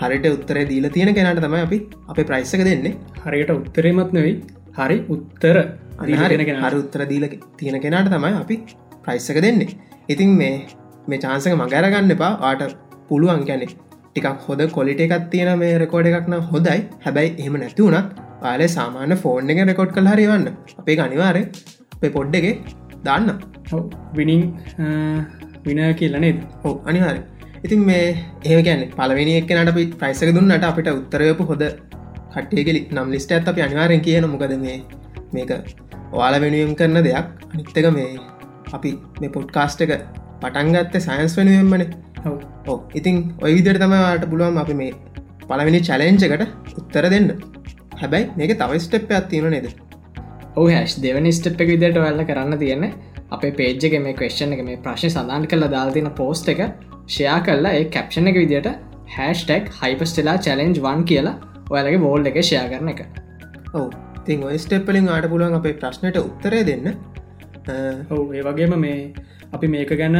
Speaker 2: හරිට උත්තරේ දීල තියෙන කෙනට තමයි අපි අපේ ප්‍රයිස්සක දෙන්නේ.
Speaker 4: හරියට උත්තරේමත් නෙවෙයි හරි උත්තර
Speaker 2: හරි හරි උත්තර දීල තියෙන කෙනට තමයි අපි ප්‍රයිස්සක දෙන්නේ. ඉතින් මේ මේ චාන්සක මගැරගන්න එපා. ආට පුළුවන් ගැනෙ ටිකක් හොද කොලිට එකක් තියෙන මේ රෙකෝඩ එකක්න හොදයි හැබැයි එහෙම නැති වුණත් පාල සාමාන්‍ය ෆෝන් එක රෙකෝඩ් කල් හරිවන්න අපේ අනිවාරය අපේ පොඩ්ඩ එක දාන්න.
Speaker 4: විනිින් වින කියලනේද
Speaker 2: හෝ අනිවාරය ඉතින් මේ ඒ ගැන පලවෙනි එක්කනට අපි ප්‍රයිසක දුන්නට අපිට උත්තරයපු හොද කට්ටේගෙලි නම් ලිස්ට ඇත් අපි අනිවාරෙන් කියන මොකද මේ මේක ඔයාල වෙනුවම් කරන දෙයක්. අනිත්තක මේ අපි මේ පොඩ්කාස්ට එක පටන්ගත්ත සයින්ස් වෙනුවෙන්මන. ඕ ඉතින් ඔය විදිර තමයිට පුළුවන් අපි මේ පලවෙනි චලෙන්ජකට උත්තර දෙන්න. හැබැයි මේක තවස්ටප් ඇත්තියෙන නේද?
Speaker 5: ඔහ හැස් දෙවනි ස්ටප් එක විදිට වෙල්ල කරන්න තියෙන අපේ පේජ්ජක මේ කවේෂණ එක මේ ප්‍රශ්න සඳන් කළ දාල්තින පෝස්ට් එක ෂයා කල්ලා ඒ කැප්ෂණ එක විදිට හැස්ටක් හයිපස්ටලා චලෙන්ජ් වන් කියලා ඔයාලගේ බෝල්ඩ එක ෂයා කරන එක.
Speaker 2: ඔව. තින් ඔය ස්ටෙප්පලින් ආට පුළුවන් අපේ ප්‍රශ්නයට උත්තරය දෙන්න.
Speaker 4: ඔව ඒ වගේම මේ අපි මේක ගැන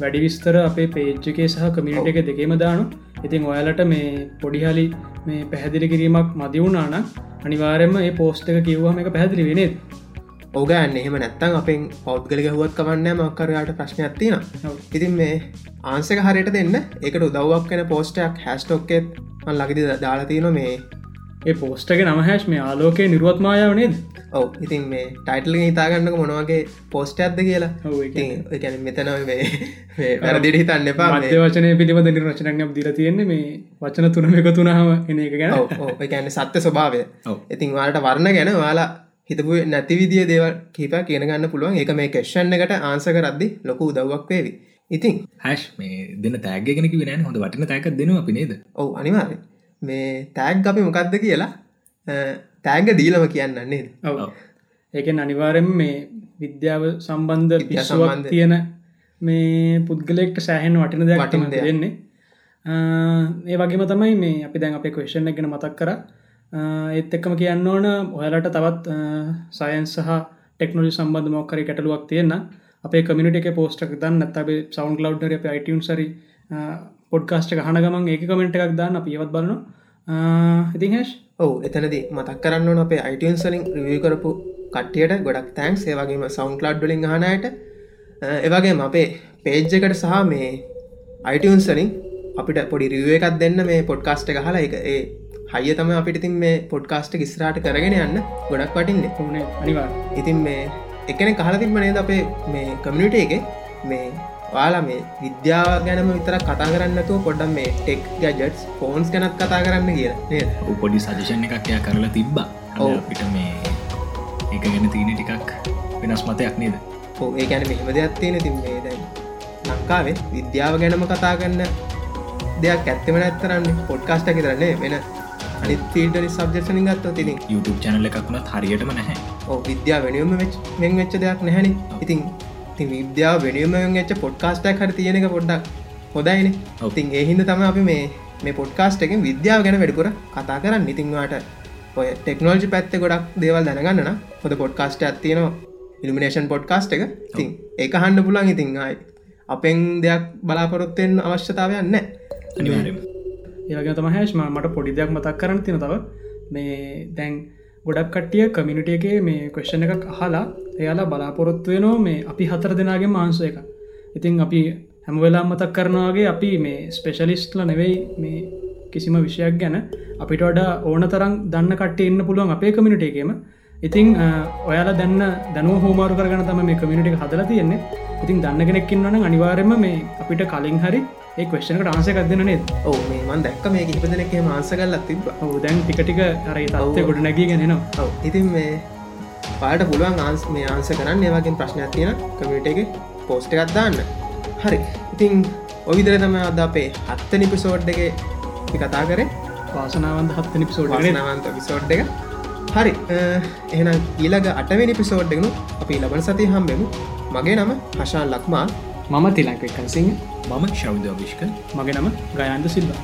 Speaker 4: වැඩි විස්තර අපේ පේජ්ජකේ සහ කමිනිට එක දෙකේම දානු. ඉතින් ඔයාලට මේ පොඩිහලි මේ පැහැදිලි කිරීමක් මදිවුණාන අනිවාරෙන්ම ඒ පෝස්්ට එක කිව්වම එක පැහැදිලි වෙනෙත්
Speaker 2: ඕගන්න එහෙම නැත්තන් අපෙන් පෞද්ගලක හුවත් කවන්න මක්කරයාට ප්‍රශ්නයක් තින ඉතින් මේ ආන්සක හරියට දෙන්න. එකට උදව්වක් කෙන පෝස්ටයක් හැස්ටෝක්කෙත් මන් ලගදි දාලාතියන මේ.
Speaker 4: ඒ පෝස්ටක නමහැස් මේ ආලෝකය නිරුවත්මායාව නේද?
Speaker 2: ඔව. ඉතින් මේ ටයිටල් හිතාගන්නක මොනවගේ පෝස්ට ඇද කියලා. ගැන මෙතන වැරදිට හිතන්න එපා.
Speaker 4: වචනය පිළිබඳ නිර්වචනයක් දිර තියෙන්නේ මේ වචන තුනම එක තුනහම එන එක ගැන.
Speaker 2: ගැන සත්‍ය ස්වභාවය. ඉතින් වාලට වර්ණ ගැන වාලා හිතපු නැති විදිිය දේවල් කීප කියන ගන්න පුළුවන්. එක මේ කෙෂ්ෂන් එකට ආන්සක රද්දි ලොකු උදව්වක් වේවි. ඉතින්
Speaker 3: හැෂ් මේ දෙන්න තෑගගෙනක වෙන හොඳ වටින තෑක දෙනවා අපි නේද?
Speaker 2: ඔවු අනිවාර මේ තෑග් අපි මොකක්ද කියලා තෑග දීලම කියන්නන්නේ
Speaker 4: ඔව්. ඒකෙන් අනිවාරෙන් මේ විද්‍යාව සම්බන්ධ
Speaker 2: සම්බන්ධ.
Speaker 4: තියෙන මේ පුද්ගලෙක්ට සෑහෙන් වටින දෙයක්
Speaker 2: දෙයක්.
Speaker 4: දෙන්නේ ඒ වගේම තමයි මේ අපි දැන් අපේ කවේෂණ ගැන මතක් කර ඒත් එක්කම කියන්න ඕන ඔයාලට තවත් සයන්ස් සහ ටෙක්නොලි සම්බන්ධ මොක්කරි කැටලුවක් තියෙන අපේ කමිනිට එක පෝස්ටක් දන්න. ඇත්තබේ සවන් ලව්ඩර අප අයිටන් සරි පොඩ්කාස්ට හන ගමන් ඒක කමෙන්ට් එකක් දාන්න. අපි ඒවත් බලන ඉතින් හැෂ්?
Speaker 2: ඔවු එතනද මතක් කරන්න ඕන අපේ අයිටන්සලින් රිවිය කරපු කට්ටියට ගොඩක් තෑන්ක් ඒවගේම සෞන්් ලඩ්ඩලින් හනයට ඒවගේ අපේ පේජ්ජකට සහ මේ අයිටන්සලින් අපිට පොඩි රිුව එකක් දෙන්න. මේ පොඩ්කාස්ට එක හලා එක ඒ හය තම අපිට තින් මේ පොඩ්කාස්ට ඉස්රාට කරගෙන යන්න ගොඩක් පටින්නේ
Speaker 4: ඕනේ අනිවා
Speaker 2: ඉතින් මේ එකන කහල තිබනේද අපේ මේ කමිනිට එක? මේ වාලා මේ විද්‍යාව ගැනම විතර කතා කරන්නතු පොඩ්ඩම් මේ ටෙක් ගැජටස් ෆෝන්ස් ගැනත් කතා කරන්න කියලා
Speaker 3: පොඩි සජෂන් එකක් එයා කරලා තිබ්බා.
Speaker 2: ඔව්.
Speaker 3: අපිට මේ එක ගැන තියෙන ටිකක් වෙනස් මතයක් නේද?
Speaker 2: ඒ ගැන මෙහෙම දෙයක් තියෙන තින් මේ දැන් ලංකාවේ විද්‍යාව ගැනම කතා කරන්න දෙයක් ඇත්තම නැත්තරන්න පොඩ්කාස්ට කරන්නේ වෙන අනිත් පීටරි සබ්ජෙක්ෂනින් ගත්ත තිරින්
Speaker 3: YouTube චැනල එකක් වුණත් හරියටම නැහැ.
Speaker 2: ඕ විද්‍යාව වෙනුවම මෙන් වෙච්ච දෙයක් නැහැන ඉතින් ති විද්‍යාව වෙනුවම වෙච්ච පොඩ්කාස්ටක් හර තියෙන එක පොඩ්ඩක් හොදයින. ඉතින් එහින්ද තම අපි මේ මේ පොඩ්කාස්ට එකෙන් විද්‍යාව ගැන වැඩිපුර කතා කරන්න. ඉතින්වාට ඔය ටෙක්නෝජි පැත්ත ගොඩක් දේවල් දැනගන්න හොද පොඩ්කාස්ට ඇත්තියනවා ඉල්ිනේෂන් පොඩ්කාස්ට එක. තින් ඒක හන්ඩ පුලන් ඉතින් අයි අපෙන් දෙයක් බලාපොරොත්තයෙන් අවශ්‍යතාවයන්න
Speaker 3: අනිවාර්යම
Speaker 4: ඒවගේ තම හැස්ම මට පොඩි දෙයක් මතක් කරන්න තින තව. මේ දැන් ගොඩක් කට්ටිය කමිනිටියගේ මේ කොෂ්ණ එකක් අහලා එයාලා බලාපොරොත්තුවයනෝ මේ අපි හතර දෙනාගේ මාන්සය එක. ඉතින් අපි හැමවෙලා මතක් කරනවාගේ අපි මේ ස්පෙශලිස්ට්ල නෙවෙයි මේ කිසිම විෂයක් ගැන අපිට වඩා ඕන තරම් දන්න කට්ට එන්න පුළුවන් අපේ කමිනිට එකම. ඉතිං ඔයාලා දන්න දැනුව හෝමාරු කරගන තම මේ කමිනිටි හදලා තියෙන්නේ. ඉතින් දන්න කෙනෙක්කින් වන අනිවාර්යම මේ අපිට කලින් හරි ඒ කවේෂනකට ආන්සකක් දෙන නේද?
Speaker 2: ඕ මේ මන් දැක්ක මේ හිපදනක මාන්ස කල්ලත් තිබ
Speaker 4: දැන් ටිකටික අරයි තත්වය ගොඩ නැගීගෙනනවා
Speaker 2: ඔව ඉතින් මේ පාට පුළුවන් ආන්ස් මේ ආන්ස කරන්න. ඒවගේ ප්‍රශ්නයක් තියෙන කමිට එක පෝස්ට එකත් දාන්න. හරි. ඉතින් ඔවිදර තම අද අපේ හත්තනි පිසෝඩ් එක කතා කරේ.
Speaker 4: වාසනාවන්ද හත්තනි පිසෝඩ්
Speaker 2: වාසනාවන්ත පිසෝඩ් එක. හරි. එහෙනම් ඊළඟ අටවෙනි පිසෝඩ්ඩගනු අපි ලබන සති හම්බෙමු. මගේ නම හශාන් ලක්මා
Speaker 5: මම තිලංක එකන්සිංහ
Speaker 3: මම ශෞද්‍යවිශ්ක
Speaker 4: මගේ නම ගයන්ද සිල්වා.